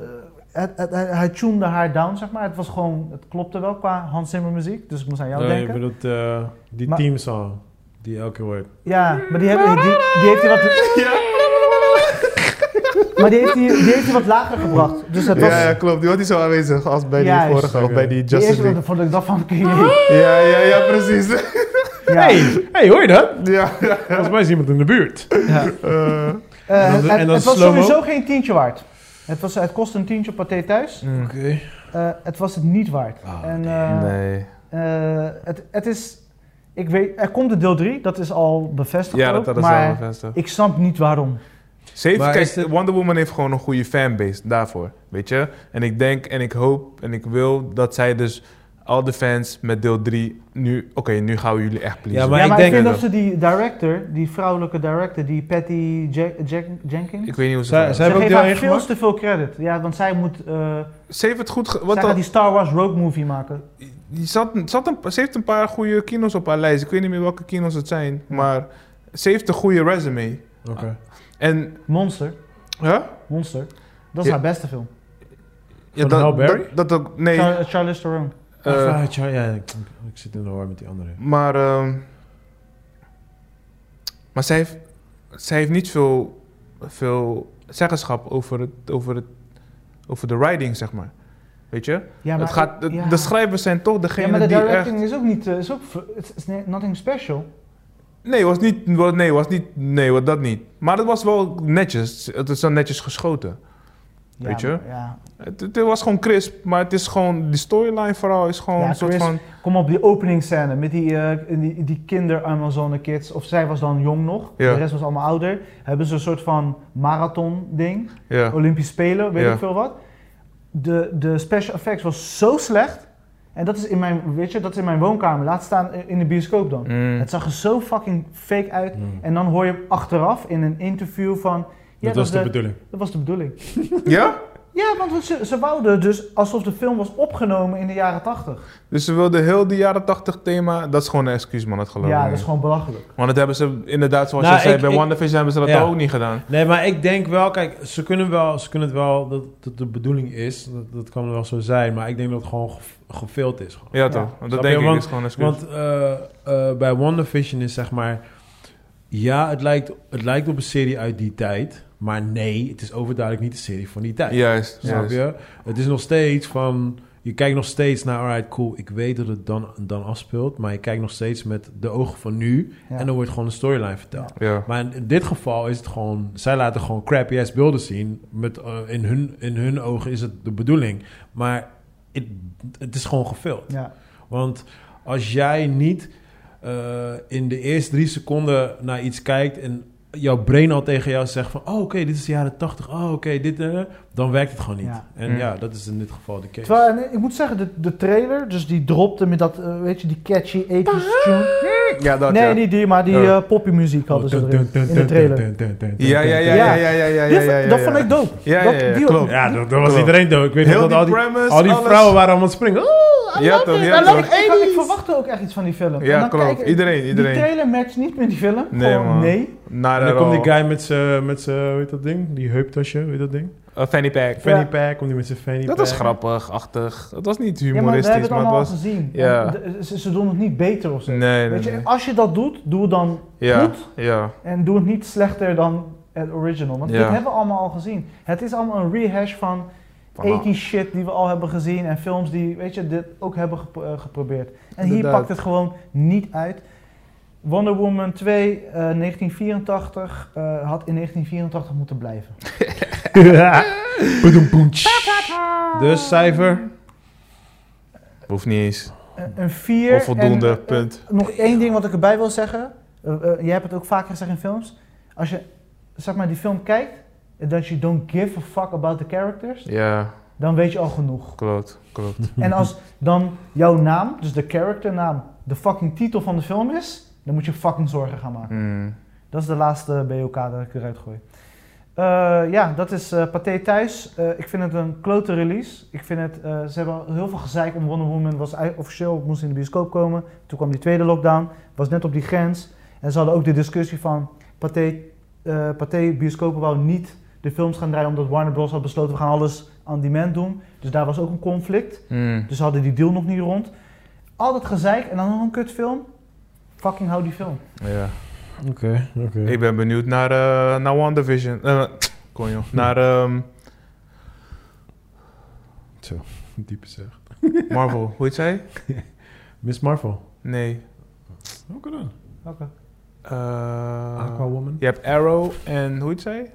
het, het, hij, hij tunede haar down, zeg maar. Het was gewoon. Het klopte wel qua Hans Zimmer muziek. Dus ik moest aan jou Nee, je denken. bedoelt eh, die Maar- teamsong die elke keer wordt. Ja, maar die, hebben, die, die heeft hij wat. Maar die heeft hij, die heeft hij wat lager gebracht. Dus het was. Ja, ja, klopt. Die was niet zo aanwezig als bij die vorige, of bij die die Justice eerste League. vond ik dat van. Ja, ja, ja, precies. ja. Hey, hey, hoor je dat? Ja, ja. Volgens mij is iemand in de buurt. Ja. Eh, Eh, En dan- het, en dan het was slow-mo? sowieso geen tientje waard. Het, was, het kostte een tientje op Pathé thuis. mm. Oké. Eh, het was het niet waard. Ah, en, eh, Nee. eh, het, het is... Ik weet, er komt de deel 3, dat is al bevestigd Ja, dat ze maar al bevestigd. ik snap niet waarom. Maar kijk, is het- Wonder Woman heeft gewoon een goede fanbase daarvoor, weet je. En ik denk en ik hoop en ik wil dat zij dus al de fans met deel 3 nu... Oké, nu gaan we jullie echt pleasen. Ja, maar ja, ik denk ik vind dat- dat ze die director, die vrouwelijke director, die Patty Jack- Jenkins... Ik weet niet hoe ze... Zij- zij- ze hebben ook geeft haar veel gemaakt? te veel credit. Ja, want zij moet... eh Ze heeft het goed... Ge- zij wat gaat die Star Wars Rogue movie maken. Die zat, zat een, ze heeft een paar goede kino's op haar lijst. Ik weet niet meer welke kino's het zijn. Maar ze heeft een goede resume. Oké. En... Monster. Huh? Monster. Dat is Ja. haar beste film. Ja? Dat, dat ook... Nee. Char- Charlize Theron. eh, Ah, ja, Char- ja, ik, ik zit in de war met die andere. Maar, ehm, maar zij heeft, zij heeft niet veel, veel zeggenschap over, het, over, het, over de writing, zeg maar. Weet je? Ja, het gaat, de, ja. de schrijvers zijn toch degene Ja, maar de die directing echt... is ook niet... eh, is ook, it's, nothing special. Nee, was niet, nee, was niet, nee, was dat niet. Maar het was wel netjes. Het is wel netjes geschoten. Ja, Weet je? maar Ja. Het, het was gewoon crisp, maar het is gewoon... Die storyline vooral is gewoon Ja, een soort crisp. van... Kom op die openingsscène met die, eh, die, die kinder-Amazone kids. Of zij was dan jong nog, de rest was allemaal ouder. Hebben ze een soort van marathon ding. Ja, Olympisch Spelen, weet ik veel wat. De, de special effects was zo slecht. En dat is in mijn, weet je, dat is in mijn woonkamer. Laat staan in de bioscoop dan. Mm. Het zag er zo fucking fake uit. Mm. En dan hoor je achteraf in een interview van... Ja, dat was de de- bedoeling. dat was de bedoeling. ja? Ja, want ze, ze wouden dus alsof de film was opgenomen in de jaren 80. Dus ze wilden heel die jaren 80 thema... Dat is gewoon een excuus, man. Dat geloof ik Ja, dat is gewoon belachelijk. Want dat hebben ze inderdaad, zoals Nou, je zei, ik- bij ik- WandaVision hebben ze dat Ja. ook niet gedaan. Nee, maar ik denk wel, kijk, ze kunnen wel, ze kunnen het wel, dat dat de bedoeling is, dat, dat kan wel zo zijn, maar ik denk dat het gewoon ge- gefilmd is. Gewoon. Ja, toch? Snap dat je? denk ik Want- is gewoon een excuus. Want eh, eh, bij WandaVision is zeg maar, ja, het lijkt, het lijkt op een serie uit die tijd, maar nee, het is overduidelijk niet een serie van die tijd. juist, Snap juist. je? Het is nog steeds van, je kijkt nog steeds naar, alright, cool, ik weet dat het dan, dan afspeelt, maar je kijkt nog steeds met de ogen van nu Ja. en dan wordt gewoon een storyline verteld. Ja. Maar in dit geval is het gewoon... Zij laten gewoon crappy ass beelden zien. Met, eh, in, hun, in hun ogen is het de bedoeling. Maar het, het is gewoon gefilmd. Ja. Want als jij niet eh, in de eerste drie seconden naar iets kijkt... en jouw brain al tegen jou zegt van... oh, oké, dit is de jaren tachtig. Oh, oké, dit... eh, dan werkt het gewoon niet. Ja. En Mm. ja, dat is in dit geval de case. Terwijl, ik moet zeggen, de, de trailer, dus die dropte met dat, eh, weet je, die catchy 80s tune. Ja, dat nee, ja. niet die, maar die Ja. eh poppymuziek hadden ze Oh, erin, in de trailer. Ja, ja, ja, ja, ja, ja, ja, Die- ja, ja, ja, dat ja. vond ik dope. Ja, Dat- ja, ja, die- klopt. Ja, dat, dat was iedereen dood. Ik weet dat al die al vrouwen waren allemaal aan het springen. Oh, I Ja, toch, it, ja, I love toch. it, Ik, ik 80s. verwachtte ook echt iets van die film. Ja, En dan klopt. Iedereen, iedereen. Die trailer matcht niet met die film. Nee, man. nee. Naar En dan komt die guy met zijn, met zijn, hoe heet dat ding? Die heuptasje, hoe heet dat ding? Uh, fanny pack. Fanny pack, komt die met zijn fanny Dat pack. was grappig, achtig. Het was niet Ja, maar we humoristisch, hebben het maar, allemaal het al was... gezien. ja. De- ze, ze doen het niet beter of zo. Nee, nee, Weet je, nee. als je dat doet, doe het dan Ja, goed. ja. En doe het niet slechter dan het original. Want Ja. dit hebben we allemaal al gezien. Het is allemaal een rehash van 80 shit die we al hebben gezien. En films die, weet je, dit ook hebben eh, geprobeerd. En hier pakt het gewoon niet uit. Wonder Woman 2, eh, 1984, eh, had in 1984 moeten blijven. Dus cijfer? Hoeft niet eens. Een- een 4. Onvoldoende, en, eh, punt. Nog één ding wat ik erbij wil zeggen. Uh, jij hebt het ook vaker gezegd in films. Als je zeg maar, die film kijkt en dat je don't give a fuck about the characters, Ja, dan weet je al genoeg. klopt, klopt. en als dan jouw naam, dus de characternaam, de fucking titel van de film is, dan moet je fucking zorgen gaan maken. Mm. Dat is de laatste BOK dat ik eruit gooi. Eh, ja, dat is eh Pathé thuis. Eh, ik vind het een klote release. Ik vind het, eh, ze hebben al heel veel gezeik om Wonder Woman. Was officieel, moest in de bioscoop komen. Toen kwam die tweede lockdown. Was net op die grens. En ze hadden ook de discussie van Pathé, eh Pathé bioscopen wou niet de films gaan draaien omdat Warner Bros. had besloten we gaan alles on demand doen. Dus daar was ook een conflict. Mm. Dus ze hadden die deal nog niet rond. Al dat gezeik en dan nog een kutfilm. Fucking hou die film. Ja. Oké, oké. Ik ben benieuwd naar, eh naar WandaVision. Eh kon joh. Naar ehm, Diepe zeg. Marvel. Hoe heet zij? Miss Marvel. Nee. Welke dan? Oké. Eh, Aquawoman. Je hebt Arrow en hoe heet zij?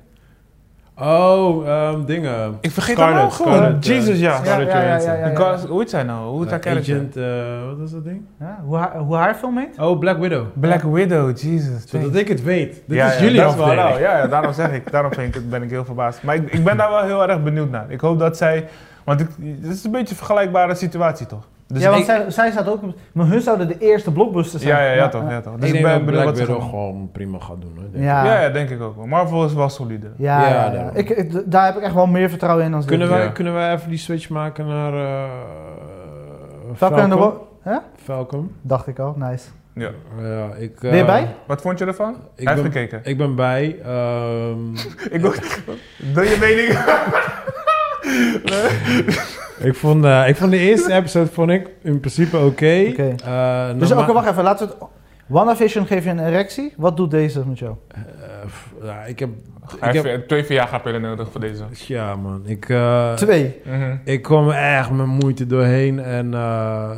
Oh, ehm, dingen. Ik vergeet Scarlet, gewoon. Scarlet, eh, Jesus, ja. Scarlett Ja, ja, ja, Hoe heet zij nou? Hoe heet haar Eh, character? Agent, eh, wat is dat ding? Ja, hoe, haar, hoe haar film heet? Oh, Black Widow. Black Widow, Jesus. Zodat ik het weet. Dit ja, is ja, jullie dat is wel. Ja, ja, daarom zeg ik. Daarom vind ik het, ben ik heel verbaasd. Maar ik, ik ben daar wel heel erg benieuwd naar. Ik hoop dat zij... Want ik, het is een beetje een vergelijkbare situatie, toch? Dus ja, want ik- zij, zij staat ook... Maar hun zouden de eerste blockbuster zijn. ja, ja, ja, toch, ja, toch. Dus ik ben Black wat ze gewoon prima gaat doen. Hoor, denk ik. Ja, Ja, denk ik ook wel. Marvel is wel solide. ja, Ja, ja, ja. daarom. Ik, ik- daar heb ik echt wel meer vertrouwen in dan ze. Kunnen, wij, Ja. kunnen wij even die switch maken naar uh, Falcon en de Hè? Falcon. Dacht ik al, nice. Ja. Ja, ik, Ben je eh, bij? Wat vond je ervan? Ik Hij ben, gekeken. ik ben bij. ehm, Ik. Wil je mening? ik, vond, eh, ik vond de eerste episode vond ik in principe oké. Eh, Dus norma- oké, wacht even. Laten we het... WandaVision geef je een erectie. Wat doet deze met jou? Eh, ja, ik heb... Hij Ik heb heeft twee Viagra-pillen nodig voor deze. ja, man. Ik, eh, Twee. Mhm. ik kwam er echt met moeite doorheen. En eh,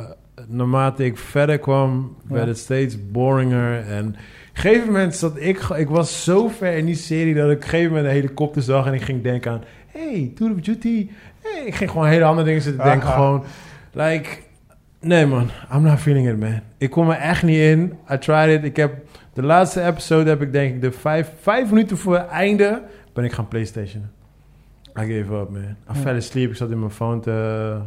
naarmate ik verder kwam, Ja. werd het steeds boringer. En op een gegeven moment zat ik... Ik was zo ver in die serie dat ik op een gegeven moment een helikopter zag. En ik ging denken aan... Hey, Tour of Duty. Hey, ik ging gewoon hele andere dingen zitten denken. Aha. Gewoon, like... Nee man, I'm not feeling it man. Ik kom er echt niet in. I tried it. Ik heb... De laatste episode heb ik denk ik de vijf, vijf minuten voor het einde... ben ik gaan Playstation. I gave up man. I Ja. fell asleep. Ik zat in mijn phone te...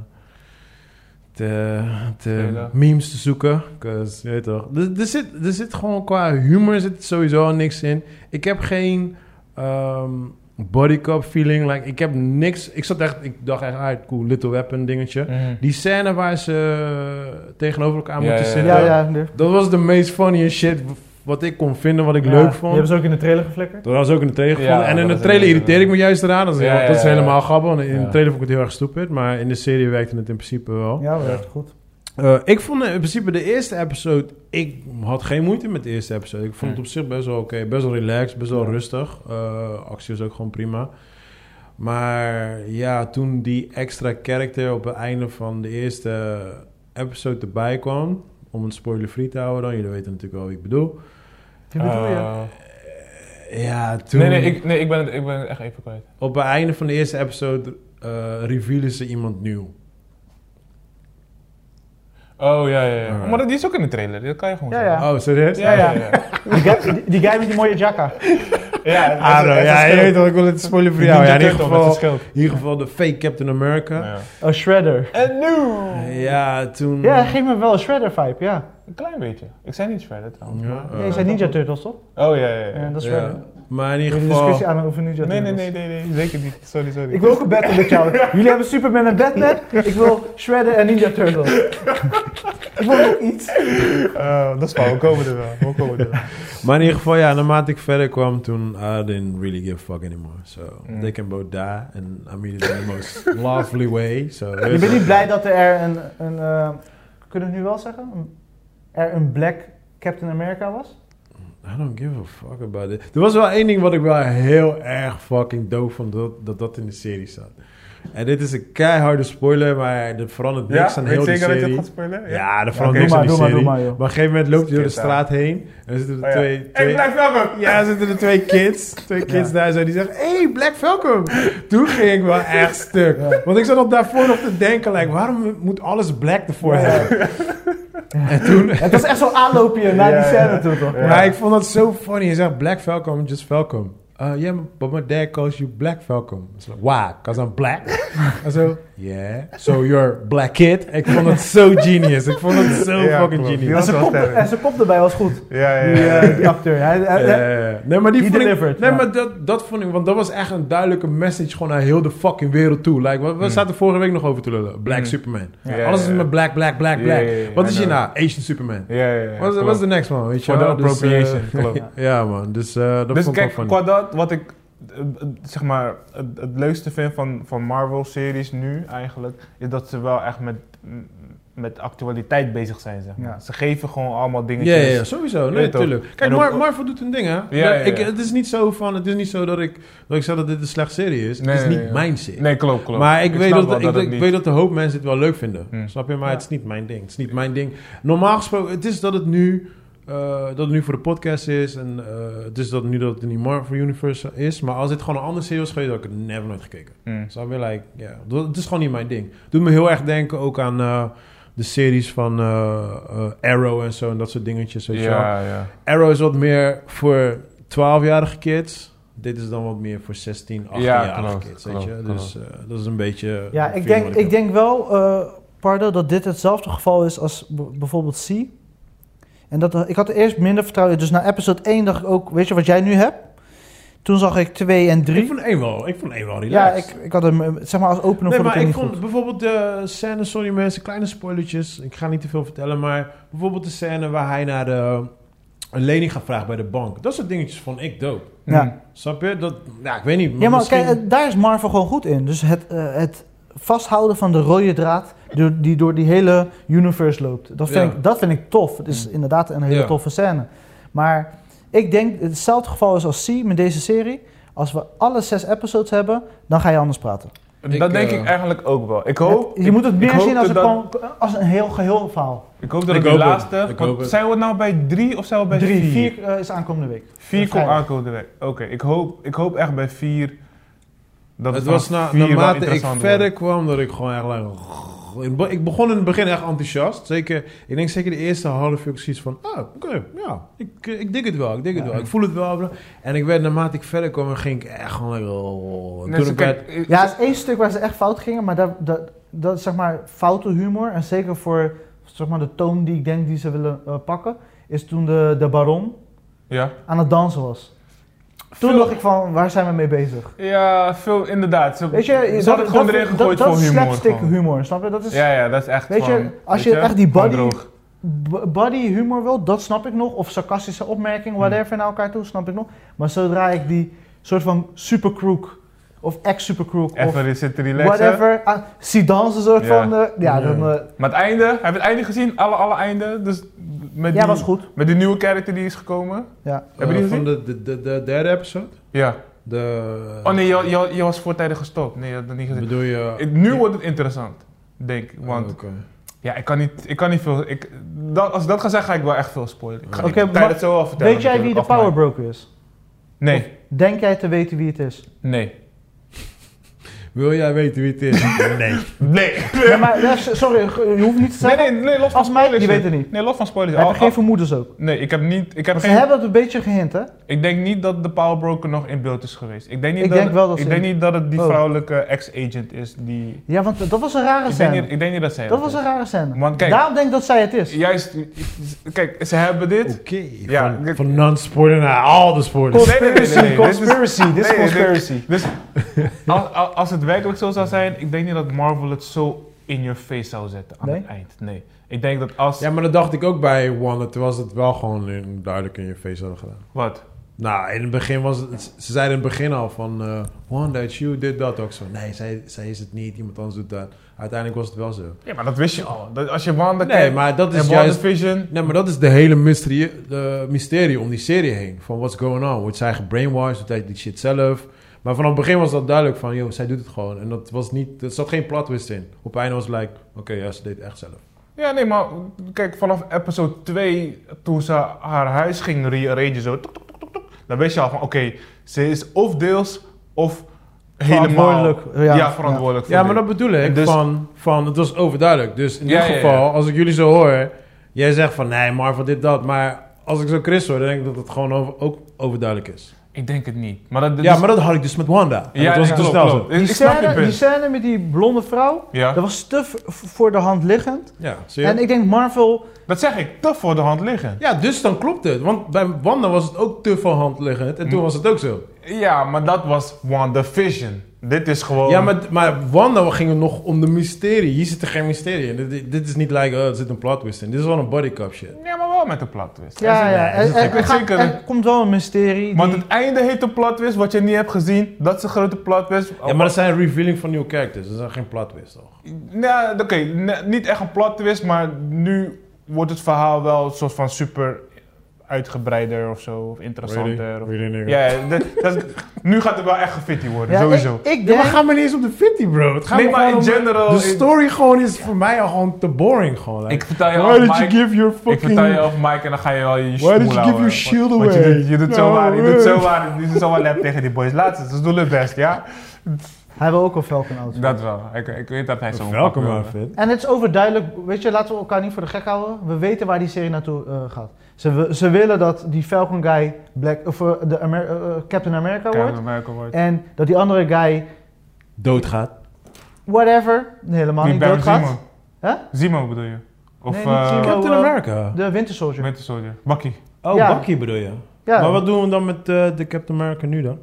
te, memes te zoeken. Cause, je weet toch. Er, er, zit, er zit gewoon qua humor zit sowieso niks in. Ik heb geen ehm bodycup feeling. Like, ik heb niks... Ik zat echt... Ik dacht echt, ah, cool, Little Weapon dingetje. Mhm. Die scène waar ze tegenover elkaar Ja, moeten ja, zitten. Ja, ja. de- Dat was de meest funny shit wat ik kon vinden, wat ik Ja, leuk Die vond. hebben ze ook in de trailer geflikkerd. Dat was ook in de trailer Ja, gevonden. en in de trailer irriteer ik me juist eraan. Dat is, Ja, ja, dat is ja, ja. helemaal grappig. want In Ja. de trailer vond ik het heel erg stupid. Maar in de serie werkte het in principe wel. Ja, dat werkt goed. Eh, ik vond in principe de eerste episode... Ik had geen moeite met de eerste episode. Ik vond het Hm. op zich best wel oké. Best wel relaxed, best wel Ja. rustig. Eh, actie was ook gewoon prima. Maar ja, toen die extra character op het einde van de eerste episode erbij kwam... Om het spoiler-free te houden dan. Jullie weten natuurlijk wel wie ik bedoel. Wie bedoel je? Eh, Ja, toen... nee, nee, ik, nee ik, ben het, ik ben het echt even kwijt. Op het einde van de eerste episode revealen ze iemand nieuw. Oh, ja, ja, ja. Maar die is ook in de trailer. Dat kan je gewoon Ja, zeggen. ja. Oh, serieus? Ja, ja, ja. Die guy, die, die guy met die mooie jacka. Ja, Ah, nou, ja, je weet toch, ik wil het spoiler voor jou. Ja, in ieder geval, in ieder geval de fake Captain America. Ja. Oh, Shredder. En nu! Ja, toen... Ja, hij geeft me wel een Shredder-vibe, ja. Een klein beetje. Ik zei niet verder trouwens. Ja, maar- Ja, je zei Ninja Turtles, toch? Oh, ja, ja, ja. Ja, dat is Ja, Shredder. Maar in ieder discussie geval... aan over Ninja Nee, Turtles? nee, nee, nee, nee, zeker niet. Sorry, sorry. Ik wil ook een battle met jou. Jullie hebben Superman en Batman. Ik wil Shredder en Ninja Turtles. ik wil ook iets. Eh, dat is wel, we komen er wel. We komen er wel. Maar in ieder geval, ja, naarmate ik verder kwam, toen I didn't really give a fuck anymore. So, Mm. they can both die. And I mean it in the most lovely way. So, Je bent niet blij dat er een, een eh, kunnen we het nu wel zeggen? Er een black Captain America was? I don't give a fuck about it. Er was wel één ding wat ik wel heel erg fucking doof vond, dat dat, dat in de serie zat. En dit is een keiharde spoiler, maar er verandert niks Ja, aan heel de zeker dat je serie. gaat spelen? Ja, er Oké, verandert niks maar, aan die maar, serie. maar, op een gegeven moment loopt hij door de straat heen en er zitten er Oh, ja. twee... Hey, twee blijf welkom! ja, er zitten er twee kids. Twee kids Ja. daar zo. Die zeggen, hey, Black Falcon. Toen ging ik wel echt stuk. Ja. Want ik zat op daarvoor nog te denken, like, waarom moet alles black ervoor Ja. hebben? En toen... Het was echt zo'n aanloopje naar Ja, die scène ja. toe, toch? Ja. Maar ik vond dat zo funny. Je zegt Black Falcon, just Falcon. Uh, yeah, but my dad calls you Black Falcon. It's like, why? Because I'm black? en zo, yeah, so you're black kid. Ik vond het zo genius. Ik vond het zo Ja, fucking klopt. genius. En was zijn kop, en zijn kop erbij was goed. Ja, ja, Die, ja. eh, die acteur. Hij, hij- Eh, nee, maar die vond ik, delivered, Nee, ja. maar dat, dat vond ik... Want dat was echt een duidelijke message gewoon naar heel de fucking wereld toe. Like, we, we Mm. zaten vorige week nog over te lullen. Black Mm. Superman. Ja, ja, Alles is ja. met black, black, black, Ja, black. ja, ja, Wat is je nou? Asian Superman. Ja, ja, ja. Wat is- de next one? Weet je Voor de wel? Dus, appropriation, eh, klopt. ja, man. Dus eh, dat Dus vond ik kijk, wel qua dat, wat ik zeg maar het, het leukste vind van, van Marvel-series nu eigenlijk, is dat ze wel echt met, met actualiteit bezig zijn. Zeg maar. Ja. Ze geven gewoon allemaal Ja, dingetjes. ja, ja, sowieso. Nee, natuurlijk. Kijk, ook- Marvel doet een ding, hè? Ja, ja, Ik, het is niet zo van... Het is niet zo dat ik, dat ik zeg dat dit een slechte serie is. Nee, het is nee, niet mijn serie. Nee, klopt, klopt. Maar ik, weet, dat, ik, weet dat de hoop mensen het wel leuk vinden. Hmm. Snap je? Maar het is niet mijn ding. Het is niet mijn ding. Normaal gesproken, het is dat het nu, eh, dat het nu voor de podcast is. En eh, het is dat nu dat het in die Marvel Universe is. Maar als dit gewoon een andere serie was geweest, had ik het never nooit gekeken. Mm. Snap je? Like, ja, dat- het is gewoon niet mijn ding. Doet me heel erg denken ook aan eh, de series van eh, eh, Arrow en zo. En dat soort dingetjes. Weet je wel. Ja, ja. Arrow is wat meer voor 12-jarige kids. Dit is dan wat meer voor 16, 18-jarige klopt, kids. Weet je? Dus eh, dat is een beetje. Ja, ik denk, ik heb. denk wel, eh Pardo, dat dit hetzelfde geval is als bijvoorbeeld C. En dat, eh, ik had er eerst minder vertrouwen. Dus na episode 1 dacht ik ook, weet je wat jij nu hebt? Toen zag ik 2 en 3. Ik vond één wel, ik vond één wel Ja, ik, ik had hem, eh, zeg maar als opener Nee, vond maar ik vond goed. bijvoorbeeld de scène, sorry mensen, kleine spoilertjes. Ik ga niet te veel vertellen, maar bijvoorbeeld de scène waar hij naar de, een lening gaat vragen bij de bank. Dat soort dingetjes vond ik dope. Ja. Mm. Snap je? Dat, ja, ik weet niet. Ja, maar misschien- kijk, eh, daar is Marvel gewoon goed in. Dus het, eh, het vasthouden van de rode draad door, die door die hele universe loopt. Dat vind, Ja. ik, dat vind ik tof. Het is inderdaad een hele Ja. toffe scène. Maar ik denk, hetzelfde geval is als C met deze serie. Als we alle zes episodes hebben, dan ga je anders praten. Ik, dat denk eh, ik eigenlijk ook wel. Ik hoop, Het- je ik- moet het meer zien als, dat een, als een heel geheel verhaal. Ik hoop dat Ik die hoop het. laatste... Ik want zijn we nou bij drie of zijn we bij Drie, vier? vier eh, is aankomende week. Vier komt Vrijdag. aankomende week. Oké, ik, hoop, ik hoop echt bij vier... Dat het was na, naarmate ik verder kwam, dat ik gewoon echt like, ik be- Ik begon in het begin echt enthousiast. Zeker, ik denk zeker de eerste half uur zoiets van... Ah, oké, ja, ik, eh, ik dik het wel, ik dik het Ja. wel. Ik voel het wel. En ik werd, naarmate ik verder kwam, ging ik echt gewoon... Oh, Nee, ik werd- Ja, het is één stuk waar ze echt fout gingen, maar dat, dat, dat is zeg maar foute humor. En zeker voor zeg maar, de toon die ik denk die ze willen eh, pakken, is toen de, de baron ja. aan het dansen was. Toen Veel- dacht ik van, waar zijn we mee bezig? Ja, veel, inderdaad. Ze, Weet je, ze hadden het gewoon erin gegooid dat, voor dat is humor. slapstick gewoon. humor, snap je? Dat is Ja, ja, dat is echt Weet je, als weet je echt die body- body humor wil, dat snap ik nog. Of sarcastische opmerkingen, whatever naar elkaar toe, snap ik nog. Maar zodra ik die soort van supercrook of ex-supercrook of Even zitten relaxen. whatever, ah, zie dansen soort Ja. van, eh, ja, dan... eh, Maar het einde, heb je het einde gezien? Alle, alle einden? Dus met ja, die, was goed. Met die nieuwe character die is gekomen? Ja. Heb je die eh, gezien? van de, de, de, de derde episode? Ja. De, Oh nee, je, je, je was voortijdig gestopt. Nee, je had het niet gezien. Bedoel je... Ik- nu wordt het interessant, denk ik. Want Oh, oké. ja, ik kan niet, ik kan niet veel... Ik, dat, als ik dat ga zeggen, ga ik wel echt veel spoilen. Ik ga Oké, ik kan je maar het zo wel vertellen. Weet jij wie de Power. Broker is? Nee, Denk jij te weten wie het is? nee. Wil jij weten wie het is? nee. Nee. Ja, maar, ja, sorry, je hoeft niet te Nee, zeggen. nee, nee, los van Als mij, spoilers. die weet het niet. Nee, los van spoilers. Heb je geen vermoedens ook? nee, ik heb niet... Ik, heb Maar ze geen, hebben het een beetje gehint, hè? ik denk niet dat de Power Broker nog in beeld is geweest. Ik denk niet, Ik dat, denk wel dat ik ze- denk niet dat het die Oh. vrouwelijke ex-agent is die... Ja, want dat was een rare Ik denk, scène. niet, ik denk niet dat zij Dat was is. een rare scène. Want kijk, Daarom denk ik dat zij het is. juist... Kijk, ze hebben dit... Oké. Ja, van non-spoiler naar al de spoilers. Nee, nee, nee, nee, nee. Is- Conspiracy, dit is nee, conspiracy. Dus als, als- als het werkelijk zo zou zijn, ik denk niet dat Marvel het zo in your face zou zetten aan Nee? het eind. Nee. Ik denk dat als... Ja, maar dat dacht ik ook bij One. Toen was het wel gewoon in- duidelijk in je face hadden gedaan. Wat? Nou, in het begin was het... Ze zeiden in het begin al van... eh One, that you did dat ook zo. Nee, zij, zij is het niet. Iemand anders doet dat. Uiteindelijk was het wel zo. Ja, maar dat wist je al. Dat, als je Wanda Nee, kijkt maar dat is en juist... WandaVision... Nee, maar dat is de hele mysterie, de mysterie om die serie heen. Van what's going on. Wordt zij gebrainwashed? Doet hij die shit zelf? Maar vanaf het begin was dat duidelijk van... Yo, zij doet het gewoon. En dat was niet... Er zat geen plot twist in. Op het einde was het like... Oké, ja, ze deed het echt zelf. Ja, nee, maar kijk, vanaf episode 2, toen ze haar huis ging rearrangen, zo... tok, tok, tok, tok, tok, dan wist je al van, oké, ze is of deels of helemaal... Verantwoordelijk, ja. Ja, verantwoordelijk voor Ja, maar dat bedoel ik. Dus- van, van, het was overduidelijk. Dus in Ja, dit ja, geval, ja. als ik jullie zo hoor... Jij zegt van, nee, Marvel dit, dat. Maar als ik zo Chris hoor, dan denk ik dat het gewoon over, ook overduidelijk is. Ik denk het niet. Maar dat, dat Ja, is- maar dat had ik dus met Wanda. En Ja, dat was ja, te klopt, zo. Ik Die snap je scène, die scène met die blonde vrouw, Ja, dat was te voor de hand liggend. Ja, zie je? En ik denk Marvel, dat zeg ik. Te voor de hand liggen. Ja, dus dan klopt het. Want bij Wanda was het ook te veel hand liggend. En toen Hm. was het ook zo. Ja, maar dat was WandaVision. Dit is gewoon... Ja, maar, maar Wanda ging het nog om de mysterie. Hier zit er geen mysterie in. Dit, dit is niet like, oh, er zit een plot twist in. Dit is wel een bodycup shit. Ja, maar wel met een plot twist. ja, ja, Er er, er, gaat- zeker... er komt wel een mysterie. Want die- het einde heet een plot twist, wat je niet hebt gezien. Dat is een grote plot twist. Ja, maar dat zijn revealing van nieuwe characters. Dat is geen plot twist, toch? Ja, oké, niet echt een plot twist, maar nu wordt het verhaal wel een soort van super uitgebreider of zo, of interessanter. Of, ja, ja, dat, nu gaat het wel echt gefitty worden, Ja, sowieso. Ik, ik Ja, denk, maar ga maar niet eens op de 50, bro. Het gaat Nee, maar in general... De in- story gewoon is voor mij al gewoon te boring, gewoon. like, ik vertel je Why you Mike, give your ik vertel je over Mike en dan ga je wel je Why did you give houden. your shield Want away? je doet, je doet No je doet zomaar, je doet zomaar lap tegen die boys. Laat ze, ze doen het best, ja? hij wil ook een Falcon outfit. Dat wel. Ik, ik weet dat hij zo'n wil. outfit. En het is overduidelijk, weet je, laten we elkaar niet voor de gek houden. We weten waar die serie naartoe eh, gaat. Ze, ze willen dat die Falcon guy Black, of, eh, de Amer- eh, eh, Captain America wordt. Captain America wordt. En dat die andere guy, Doodgaat. whatever, helemaal niet Baron doodgaat. Zemo. Bedoel je? Of Nee, niet eh, Zemo. Captain America. De Winter Soldier. Winter Soldier. Bucky. Oh, Ja. Bucky bedoel je? Ja, Maar wat doen we dan met eh, de Captain America nu dan?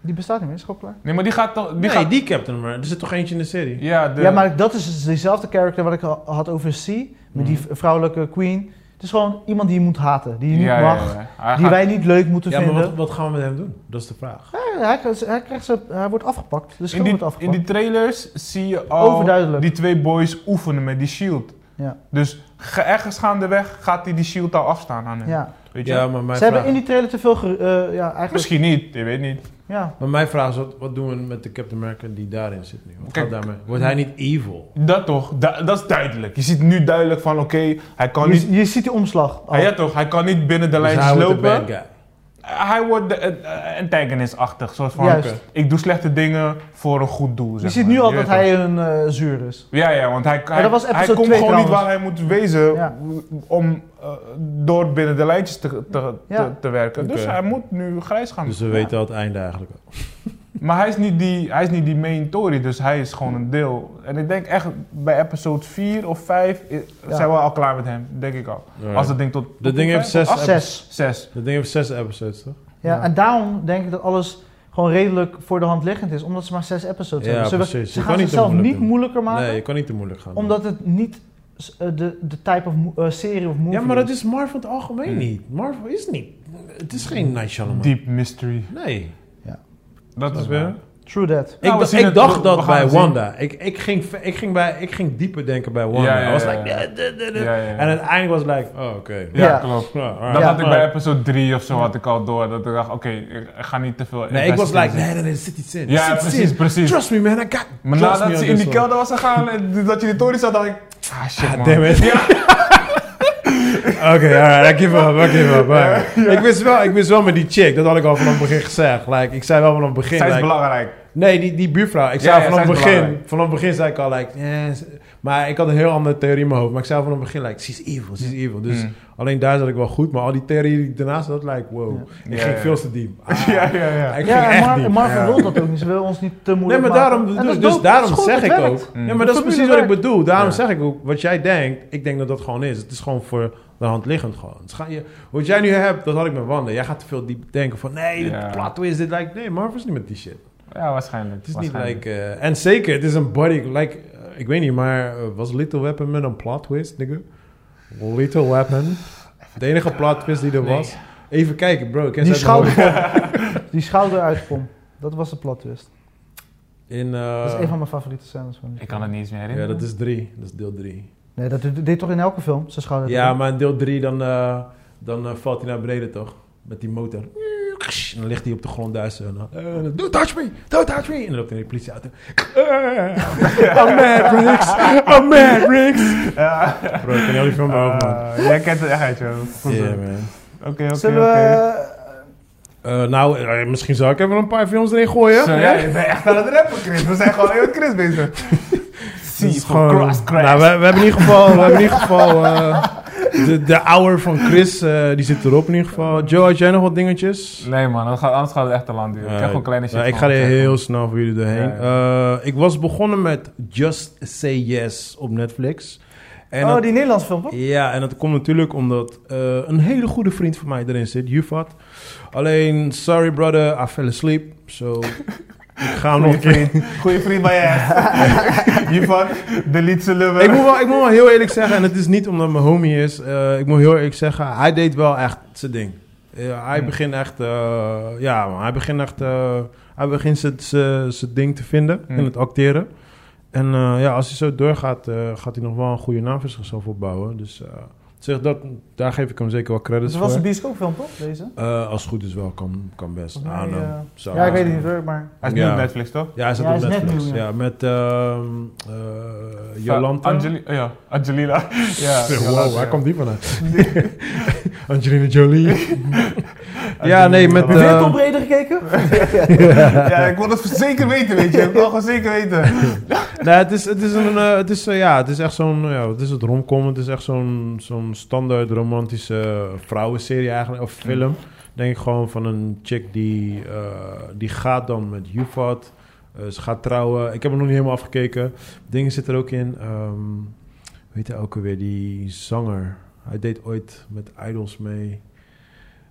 die bestaat niet meer, is klaar. Nee, maar die gaat toch... Die nee, gaat, die Captain America. Er zit toch eentje in de serie? ja, de, Ja, maar dat is diezelfde character wat ik al had over C, met die Mhm. v- vrouwelijke queen. Het is gewoon iemand die je moet haten, die je niet ja, mag, ja. Die gaat- wij niet leuk moeten Ja, maar vinden. wat, wat gaan we met hem doen? Dat is de vraag. Ja, hij, krijgt- hij, krijgt ze, hij wordt afgepakt, de in, die, wordt in afgepakt. die trailers zie je al Overduidelijk. die twee boys oefenen met die shield. Ja. Dus ge- ergens gaandeweg gaat hij die shield al afstaan aan hem. Ja. Weet je? Ja, maar mijn Ze hebben in die trailer te veel, ge- eh, ja, eigenlijk, Misschien niet, je weet niet. Ja. maar mijn vraag is, wat, wat doen we met de Captain America die daarin zit nu? Wat Kijk. gaat daarmee? Wordt hij niet evil? Dat toch, da- dat is duidelijk. Je ziet nu duidelijk van oké, hij kan Je, niet... je ziet die omslag. al. Ah, ja toch, hij kan niet binnen de Dus lijntjes wordt de lopen. Hij wordt de, antagonist-achtig. Soort van, Juist. Ik doe slechte dingen voor een goed doel. Je ziet maar. nu al Je dat hij een eh, zuur is. Ja, ja, want hij, hij, dat komt gewoon niet waar hij moet wezen Ja. om eh, door binnen de lijntjes te, te, Ja. te, te werken. Dus hij moet nu grijs gaan. Dus we weten al het einde eigenlijk al. Maar hij is, niet die, hij is niet die main Tory, dus hij is gewoon een deel. En ik denk echt bij episode 4 of 5 i- Ja. zijn we al klaar met hem, denk ik al. Als het ding tot. Dat ding heeft zes. Dat ding heeft zes episodes, toch? Ja, Ja. En daarom denk ik dat alles gewoon redelijk voor de hand liggend is. Omdat ze maar zes episodes Ja, hebben. Ze, precies. ze Je gaan kan niet te zichzelf moeilijk niet doen. moeilijker maken. Nee, je kan niet te moeilijk gaan. Omdat het niet s- eh, de, de type of mo- eh, serie of movie ja, maar dat is Marvel in het algemeen Hmm. niet. Marvel is niet. Het is geen Night Shyamalan. Deep mystery. Nee. Dat is weer. True that. Ik, Nou, ik het- dacht dat we bij. Wanda. Ik, ik, ging, ik, ging bij, ik ging dieper denken bij Wanda. Ja, ja, I was ja, like. En uiteindelijk was het like, oh, oké. Ja, Ja. klopt. Dat Ja. had ik bij episode 3 of zo had ik al door. Dat ik dacht, oké, ik ga niet te veel. Nee, ik was like, nee, nee, nee, er zit iets in. Ja, precies, in. precies. Trust me, man, I got... Maar nadat ze in die kelder was gegaan en dat je die tory zat, dacht ik, ah shit Ah, man. damn it. Oké, alright, I give up, I give up. Ik, wist wel, ik wist wel met die chick, dat had ik al vanaf het begin gezegd. Like, ik zei wel vanaf het begin... Zij is like, belangrijk. Nee, die, die buurvrouw. Ik zei ja, vanaf het begin, belangrijk. vanaf het begin zei ik al, like, eh, ze- maar ik had een heel andere theorie in mijn hoofd. Maar ik zei vanaf het begin, like, she's evil, she's evil. Dus Mm. alleen daar zat ik wel goed. Maar al die theorie die ik daarnaast had, like, wow. Ja. Ik Ja, ging ja. veel te diep. Ah, Ja, ja, ja. Ik ging Ja, en echt Mar- diep. Marvel Ja. wil dat ook niet. Ze wil ons niet te Nee, moeilijk maar maken. daarom, En dat dus, dus daarom zeg ik werkt. ook. Mm. Ja, maar dat is precies wat ik bedoel. Daarom zeg ik ook, wat jij denkt, ik denk dat dat gewoon is. Het is gewoon voor de hand liggend gewoon. Het ga je, wat jij nu hebt, dat had ik met Wanda. Jij gaat te veel diep denken van, nee, Ja. de plot twist, dit, like, nee, Marvel is niet met die shit. Ja, waarschijnlijk. Het is niet like... eh, en zeker, het is een body... Like, eh, ik weet niet, maar eh, was Little Weapon met een plot twist, nigga? Little Weapon. De enige plot twist die er Nee. was. Even kijken, bro. Ik Die schouder, die schouder uitkom. Dat was de plot twist. In, eh, Dat is een van mijn favoriete scènes van die Ik kan het niet eens meer Ja, herinneren. dat is drie. Dat is deel drie. Nee, dat deed deed toch in elke film, zijn schouder Ja, maar in deel drie dan, eh, dan eh, valt hij naar beneden, toch? Met die motor. En dan ligt hij op de grond. En dan, eh, don't touch me! Don't touch me! En dan loopt hij in de politieauto. Eh, I'm mad, Riggs! I'm mad, Riggs! Ja. Bro, ik ken heel die film over, man. Eh, Jij kent het echt uit, joh. Goed zo. Yeah, man. Oké, oké, Zullen we... oké. Eh, nou, misschien zou ik even een paar films erin gooien. Zo, ja, je bent echt aan het rappen, Chris. We zijn gewoon heel Chris bezig. Voor cross crash. Nou, we, we hebben in ieder geval... We hebben in ieder geval eh, de, de hour van Chris, eh, die zit erop in ieder geval. Joe, had jij nog wat dingetjes? Nee man, dat gaat, anders gaat het echt te lang duren. ik heb gewoon kleine shit Nou, ik ga er heel man. snel voor jullie doorheen. Ja, Eh, ik was begonnen met Just Say Yes op Netflix. En oh, dat- die Nederlandse film, toch? Ja, en dat komt natuurlijk omdat eh, een hele goede vriend van mij erin zit, Jufat. Alleen, sorry brother, I fell asleep. So, ik ga hem nog een keer... Goeie vriend bij je. Hiervan, de liedse lover. Ik moet, wel, ik moet wel heel eerlijk zeggen, en het is niet omdat mijn homie is. eh, ik moet heel eerlijk zeggen, hij deed wel echt zijn ding. Eh, hij Hmm. begint echt, eh, ja, man, hij begint echt, eh, hij begint zijn- ding te vinden in het acteren. En eh, ja, als hij zo doorgaat, eh, gaat hij nog wel een goede naam voor zichzelf opbouwen. Dus eh, zeg dat, daar geef ik hem zeker wel credits Dus het was voor. een bioscoopfilm, toch? Deze? Eh, als het goed is wel, kan, kan best. Mij, Ah, nou, eh, zou- ja, ik weet het niet hoor, maar... Hij is nu op Netflix, toch? Ja, hij zit Ja, op hij is net Netflix. ja. ja. met eh Jolanta. Angeli oh ja, Angelina. ja, wow, waar komt die vanuit? Angelina Jolie. ja, nee, met... Heb je eh, Breder gekeken? ja, ik wil het zeker weten, weet je. Ik wil gewoon zeker weten. nee, het is, het is een, eh, het is, eh, ja, het is echt zo'n, ja, wat is het, romcom. Het is echt zo'n, zo'n standaard romantische vrouwenserie eigenlijk, of film. Denk ik gewoon van een chick die, eh, die gaat dan met Jufat. Eh, ze gaat trouwen. Ik heb hem nog niet helemaal afgekeken. Dingen zitten er ook in. ehm weet je ook alweer, die zanger. Hij deed ooit met Idols mee.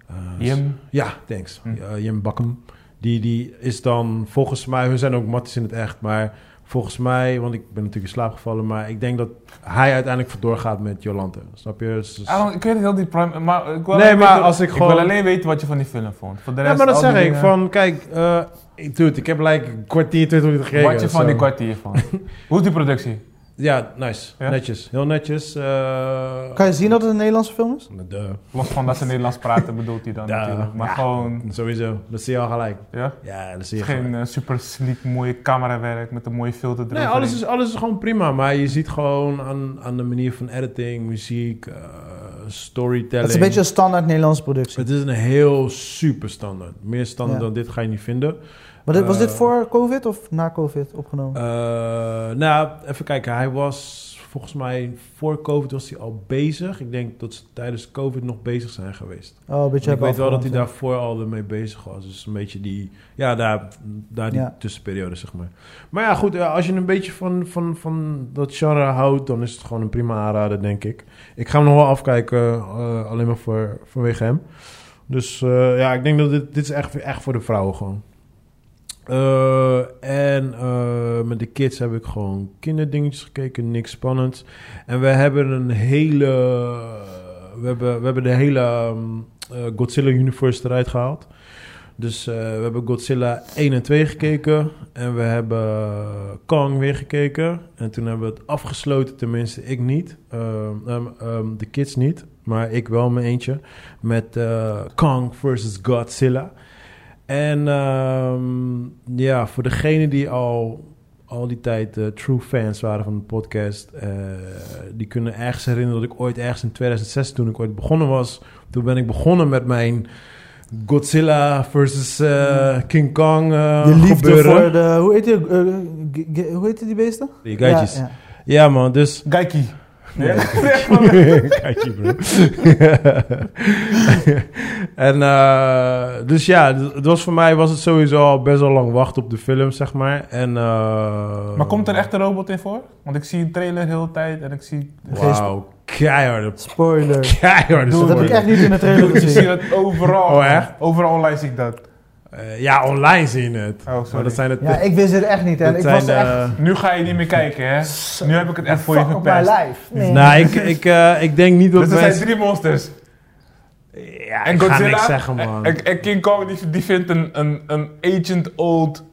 Eh, Jim. Ja, thanks. Hm. Ja, Jim Bakkum. Die, die is dan volgens mij, hun zijn ook matties in het echt, maar volgens mij, want ik ben natuurlijk in slaap gevallen, maar ik denk dat hij uiteindelijk vandoor gaat met Jolante. Snap je? Dus- don't- ik weet het heel die maar ik wil Nee, alleen maar weten- als ik Ik gewoon- wil alleen weten wat je van die film vond. Voor de ja, rest, maar dat zeg ik. Van, kijk, ik, dude, ik heb like een kwartier, twintig minuten gekeken. Wat je van die kwartier vond. Hoe is die productie? Ja, nice. Ja? Netjes. Heel netjes. eh, Kan je zien dat het een Nederlandse film is? de, Los van dat ze Nederlands praten bedoelt hij dan Ja, natuurlijk. Maar ja. gewoon, Sowieso. Dat zie je al gelijk. ja. Ja, dat zie Het je geen eh, super sleek mooie camerawerk met een mooie filter Nee, eroverheen. alles is, alles is gewoon prima. Maar je ziet gewoon aan, aan de manier van editing, muziek, eh, storytelling. Het is een beetje een standaard Nederlandse productie. Het is een heel super standaard. Meer standaard Ja. dan dit ga je niet vinden. Maar dit, was dit eh, voor COVID of na COVID opgenomen? Eh, nou, even kijken. Hij was volgens mij voor COVID was hij al bezig. Ik denk dat ze tijdens COVID nog bezig zijn geweest. oh, beetje ik weet wel dat hij daarvoor al ermee bezig was. Dus een beetje die, ja, daar, daar die Ja. tussenperiode, zeg maar. Maar ja, goed, eh, als je een beetje van, van, van dat genre houdt, dan is het gewoon een prima aanrader, denk ik. Ik ga hem nog wel afkijken, alleen maar voor, vanwege hem. Dus ja, ik denk dat dit, dit is echt, echt voor de vrouwen gewoon. Eh, en eh, met de kids heb ik gewoon kinderdingetjes gekeken, niks spannends. En we hebben een hele. We hebben, we hebben de hele ehm, eh, Godzilla Universe eruit gehaald. Dus we hebben Godzilla 1 en 2 gekeken. En we hebben Kong weer gekeken. En toen hebben we het afgesloten, tenminste ik niet. Ehm, ehm, de kids niet, maar ik wel mijn eentje. Met Kong versus Godzilla. En ehm, ja, voor degenen die al, al die tijd eh, true fans waren van de podcast, eh, die kunnen ergens herinneren dat ik ooit ergens in 2006, toen ik ooit begonnen was, toen ben ik begonnen met mijn Godzilla versus eh, King Kong De liefde gebeuren. voor de... Hoe heet die, hoe heet die beesten? Die geitjes. Ja, Ja, man, dus... Geiki. Ja. Kijk je, bro. en uh, dus ja, het was voor mij was het sowieso al best wel lang wachten op de film, zeg maar. En, uh, Maar komt er echt een robot in voor? Want ik zie een trailer de hele tijd en ik zie... Wauw, keiharde, Spoiler. keiharde Dat heb ik spoiler. echt niet in de trailer Ik zie gezien. dat overal. Oh, echt? Overal online zie ik dat. Eh, ja, online zie je het. Oh, maar sorry. dat zijn het... Ja, ik wist het echt niet. En dat ik zijn was de- echt... Nu ga je niet meer kijken, hè? Nu heb ik het echt voor je fuck op mijn verpest. lijf. Nee. Nou, ik, ik, eh, ik denk niet dat Dus er zijn drie monsters. Ja, En ik ga Godzilla, niks zeggen, man. En, en King Kong die, die vindt een, een, een Agent Old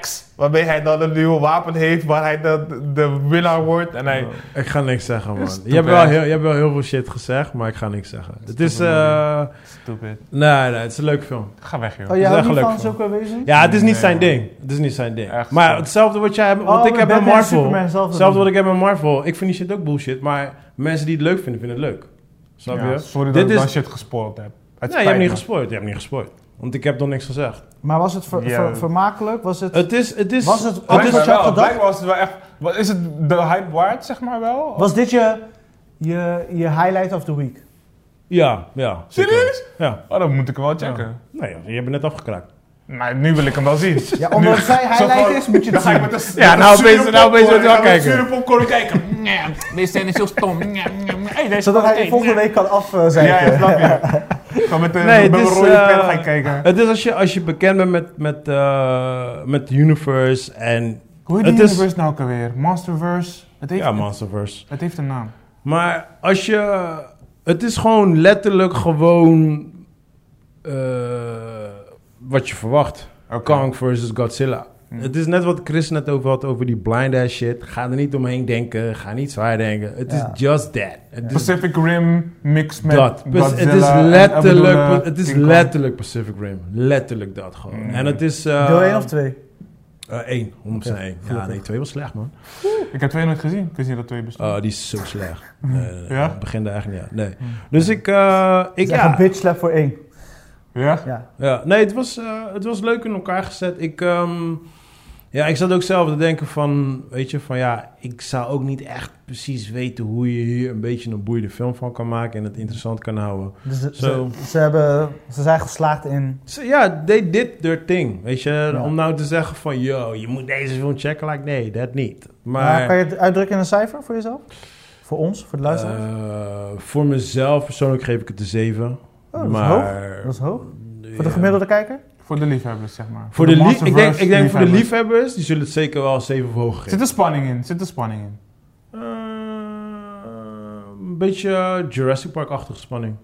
X, waarbij hij dan een nieuwe wapen heeft, waar hij de, de, winnaar wordt. En hij, Ik ga niks zeggen, man. Stupid. Je hebt, wel heel, je hebt wel heel veel shit gezegd, maar ik ga niks zeggen. Het is... eh Stupid. nee, nee, het is een leuke film. Ga weg, joh. Oh, jij houdt van zulke wezens? Ja, het is niet Nee, zijn man. ding. Het is niet zijn ding. Echt maar hetzelfde wat jij hebt, Oh, wat ik heb met Marvel. Hetzelfde wat ik heb met Marvel. Ik vind die shit ook bullshit, maar mensen die het leuk vinden, vinden het leuk. Snap Ja, je? sorry Dit dat ik is- dan shit gespoord heb. Het Nee, je hebt niet gespoord. Je hebt niet gespoord. Want ik heb nog niks gezegd. Maar was het ver- Ja. ver- vermakelijk? Was het... Het is, het is, Was het- het is, wat je had gedacht? Was het wel echt... Wat is het de hype waard, zeg maar wel? Was dit je je, je highlight of the week. Ja, ja. Serieus? Ja. Oh, dan moet ik hem wel checken. Nee, je hebt het net afgekraakt. Maar nu wil ik hem wel zien. Ja, omdat Nu- zij highlight is, moet je het zien. met de Ja, nou opeens- nou opeens wordt het wel kijken. Zure popcorn kijken. Ja, Deze scène is heel stom. Zodat hij volgende week kan afzeiken. Ja, ja, snap je. Gewoon met de Nee, met het een is, rode eh, pen kijken. Het is als je, als je bekend bent met, met, eh, met de universe en... Hoe heet die het is- universe nou ook alweer? Monsterverse? Het heeft, Ja, Monsterverse. Het heeft een naam. Maar als je... Het is gewoon letterlijk gewoon... eh, wat je verwacht. Kong versus Godzilla. Hm. Het is net wat Chris net over had, over die blind ass shit. Ga er niet omheen denken, ga niet zwaar denken. Het Ja. is just that. Is Pacific Rim mixed met dat. Het is letterlijk, het is letterlijk Pacific Rim. Letterlijk dat gewoon. Mm. En het is... eh, Deel 1 of 2? eh, één, 100% Oké, één. Ja, nee, twee was slecht, man. Ik heb twee nooit gezien. Ik wist niet dat twee bestonden. Oh, die is zo slecht. Nee, nee, nee. Ja? Ik begin echt niet aan. Nee. Hmm. Dus ik... eh, ik ja, een bitch slap voor 1. ja? Ja. Ja, nee, het was, eh, het was leuk in elkaar gezet. Ik, ehm, ja, ik zat ook zelf te denken van, weet je, van ja, ik zou ook niet echt precies weten hoe je hier een beetje een boeiende film van kan maken en het interessant kan houden. Dus ze, ze, ze hebben, ze zijn geslaagd in... Ja, they did their thing, weet je. Ja. Om nou te zeggen van, yo, je moet deze film checken, like, nee, dat niet. Maar, kan je het uitdrukken in een cijfer voor jezelf? Voor ons, voor de luisteraars? eh, voor mezelf persoonlijk geef ik het een 7. Oh, dat is hoog. Dat is hoog. voor de gemiddelde kijker? Voor de liefhebbers, zeg maar. Voor de, lief, ik denk, ik denk voor de liefhebbers. die zullen het zeker wel 7 of hoger geven. Zit er spanning in? Zit er spanning in? Eh, een beetje Jurassic Park-achtige spanning.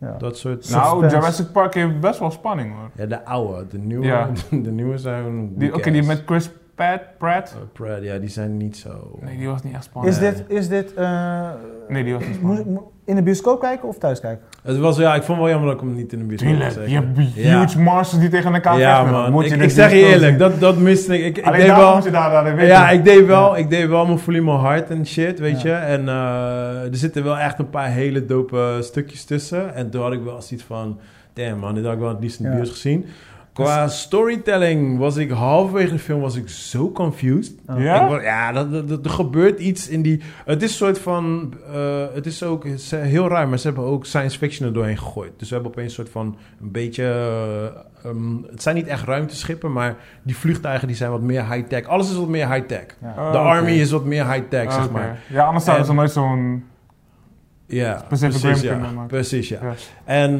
Ja. Dat soort... Nou, Suspense. Jurassic Park heeft best wel spanning hoor. Ja, de oude. De nieuwe, Ja. de nieuwe zijn... Die, Oké, die met Chris Pratt, Pratt? Uh, Pratt, ja, die zijn niet zo... Nee, die was niet echt spannend. Is dit, is dit eh, Nee, die was niet spannend. in de bioscoop kijken of thuis kijken? Het was, ja, ik vond het wel jammer dat ik hem niet in de bioscoop Tuurlijk, je hebt huge monsters die tegen elkaar Ja, vechten. man. Moet Ik, je ik dus zeg je eerlijk, dat, dat miste ik. Ik, Alleen deed wel... moet je daar naar weten. Ja, ik deed wel, ik deed wel mijn mijn hart en shit, weet Ja. je. En eh, er zitten wel echt een paar hele dope stukjes tussen. En toen had ik wel zoiets van, damn man, dit had ik wel het liefst in de Ja. bios gezien. Qua storytelling was ik halverwege de film was ik zo confused. Oh. Ja? Ja, dat, dat- dat- er gebeurt iets in die... Het is een soort van... eh, het is ook het is heel raar, maar ze hebben ook science fiction er doorheen gegooid. Dus we hebben opeens een soort van... Een beetje... eh, ehm, het zijn niet echt ruimteschippen, maar die vliegtuigen die zijn wat meer high-tech. Alles is wat meer high-tech. Ja. Oh, De oké. army is wat meer high-tech, zeg Oké. maar. Ja, anders zouden ze nooit zo'n... Ja, precies, ja. Precies, ja. Ja. En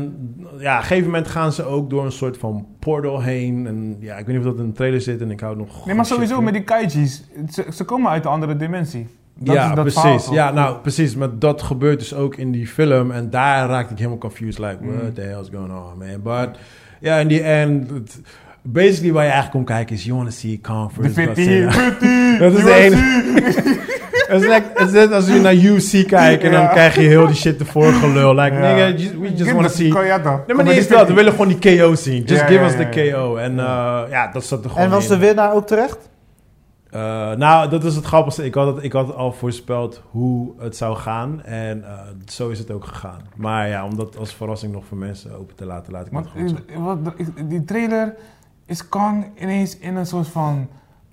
ja, op een gegeven moment gaan ze ook door een soort van portal heen. En ja, ik weet niet of dat in de trailer zit en ik hou nog... Nee, maar sowieso met die kaiji's. Ze, ze komen uit een andere dimensie. Dat ja, is dat precies. verhaal, ja, nou, precies. Maar dat gebeurt dus ook in die film. En daar raakte ik helemaal confused. Like, Mm. what the hell is going on, man? But, ja, in the end... basically, waar je eigenlijk om kijkt is... You want to see Kong De versus fitty, Godzilla. fitty, Dat is de enige- Het is, like, het is net als je naar UFC kijkt... en dan krijg je heel die shit ervoor gelul. Like, nigga, just- we just want to see... Nee, maar niet eens dat. We willen gewoon die KO zien. Just give us the. KO. En eh, ja, dat zat er gewoon En was in. de winnaar ook terecht? Eh, nou, dat is het grappigste. Ik had, het, ik had al voorspeld hoe het zou gaan. En eh, zo is het ook gegaan. Maar ja, om dat als verrassing nog voor mensen open te laten, laat ik Want, dat gewoon zo. wat, die trailer is Kang ineens in een soort van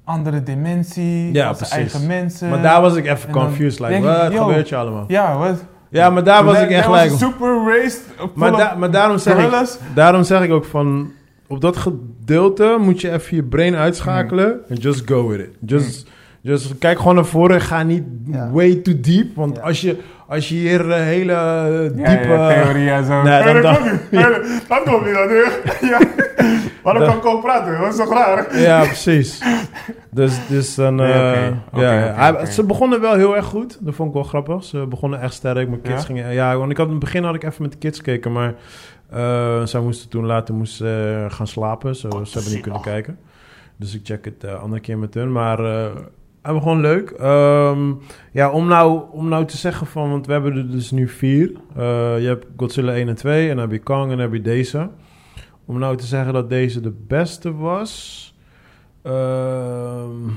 andere dimensie. Ja, eigen mensen. Maar daar was ik even confused. Like, ik, wat gebeurt je allemaal? Ja, wat? Ja, maar daar was ik echt gelijk. super raced. Maar, da- maar daarom, zeg ik, gorillas. daarom zeg ik ook van... Op dat gedeelte moet je even je brain uitschakelen. En just go with it. Just, just kijk gewoon naar voren. Ga niet Ja. way too deep. Want Ja. als, je, als je hier eh, hele diepe... ja, theorie en zo. Nee, dan- dan- Waarom kan ik ook praten? Dat is toch raar? Ja, precies. Dus, dus dan... Nee, eh, ja. Ze begonnen wel heel erg goed. Dat vond ik wel grappig. Ze begonnen echt sterk. Mijn kids Ja? gingen... Ja, want ik had in het begin had ik even met de kids gekeken. Maar eh zij moesten toen later moesten, eh, gaan slapen. Zo, ze hebben niet kunnen kijken. Dus ik check het eh andere keer met hun. Maar eh hij was gewoon leuk. Ehm, ja, om nou, om nou te zeggen van... Want we hebben er dus nu vier. Eh, je hebt Godzilla 1 en 2. En dan heb je Kong en dan heb je deze. Om nou te zeggen dat deze de beste was... Ehm,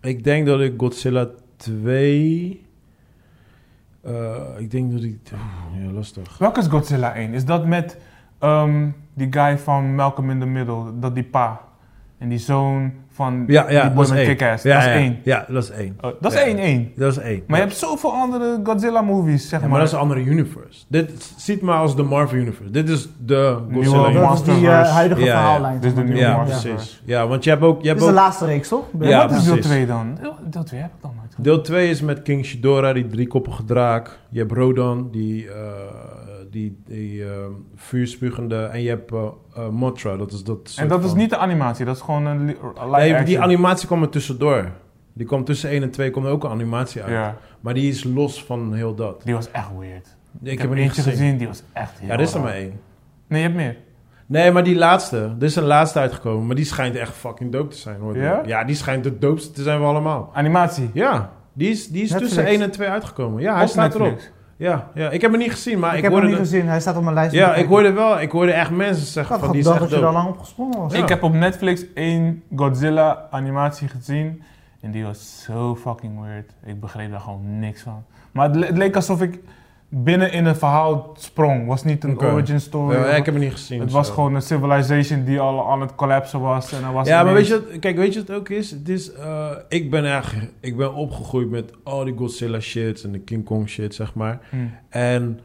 ik denk dat ik Godzilla 2... eh, ik denk dat ik... Ja, lastig. Welke is Godzilla 1? Is dat met ehm, die guy van Malcolm in the Middle? Dat die pa. En die zoon van Ja, ja, die boy dat is met één. Kick-Ass. Ja, dat is ja, één. Ja, dat is één. Oh, dat is Ja. 1-1. Dat is één. Maar je hebt zoveel andere Godzilla-movies, zeg Ja, maar. maar dat is een andere universe. Dit ziet maar als de Marvel universe. Dit is de Godzilla Dat is universe. die eh, huidige Ja, ja. verhaallijn. Dit is de nieuwe precies. Ja, want je hebt ook... Je Dit hebt is de laatste reeks, toch? Ja, Wat is deel precies. 2 dan? Deel, deel 2 heb ik dan nooit. Deel 2 is met King Shidora, die driekoppige draak. Je hebt Rodan, die, eh, die, die eh, vuurspugende. En je hebt eh, eh, Mothra, dat is dat En dat is niet de animatie, dat is gewoon een li- live Nee, action. die animatie kwam er tussendoor. Die kwam tussen 1 en 2, komt er ook een animatie uit. Ja, Maar die is los van heel dat. die was echt weird. Ik, Ik, heb er niet gezien. die was echt heel Ja, dit is er maar één. Nee, je hebt meer. Nee, maar die laatste. Er is een laatste uitgekomen. Maar die schijnt echt fucking dope te zijn. Hoor. Ja? Ja, die schijnt de doopste te zijn van allemaal. Animatie. Ja, die is, die is Netflix. tussen 1 en 2 uitgekomen. Ja, hij Op staat erop. Ja, ja, ik heb hem niet gezien, maar ik, ik, heb hem hoorde... niet de- gezien, hij staat op mijn lijst. ja, ik hoorde wel. Ik hoorde echt mensen zeggen van die is echt dat je er lang opgesprongen was. Ja. Ik heb op Netflix één Godzilla animatie gezien. En die was zo fucking weird. Ik begreep daar gewoon niks van. Maar het, le- het leek alsof ik binnen in een verhaal sprong. was niet een origin story. Ja, ik heb hem niet gezien. het zo. was gewoon een civilization die al aan het collapsen was. En dan was Ja, maar weet je, wat- kijk, weet je wat het ook is? Het is eh, ik ben echt, ik ben opgegroeid met al die Godzilla shits en de King Kong shit, zeg maar. Hm. En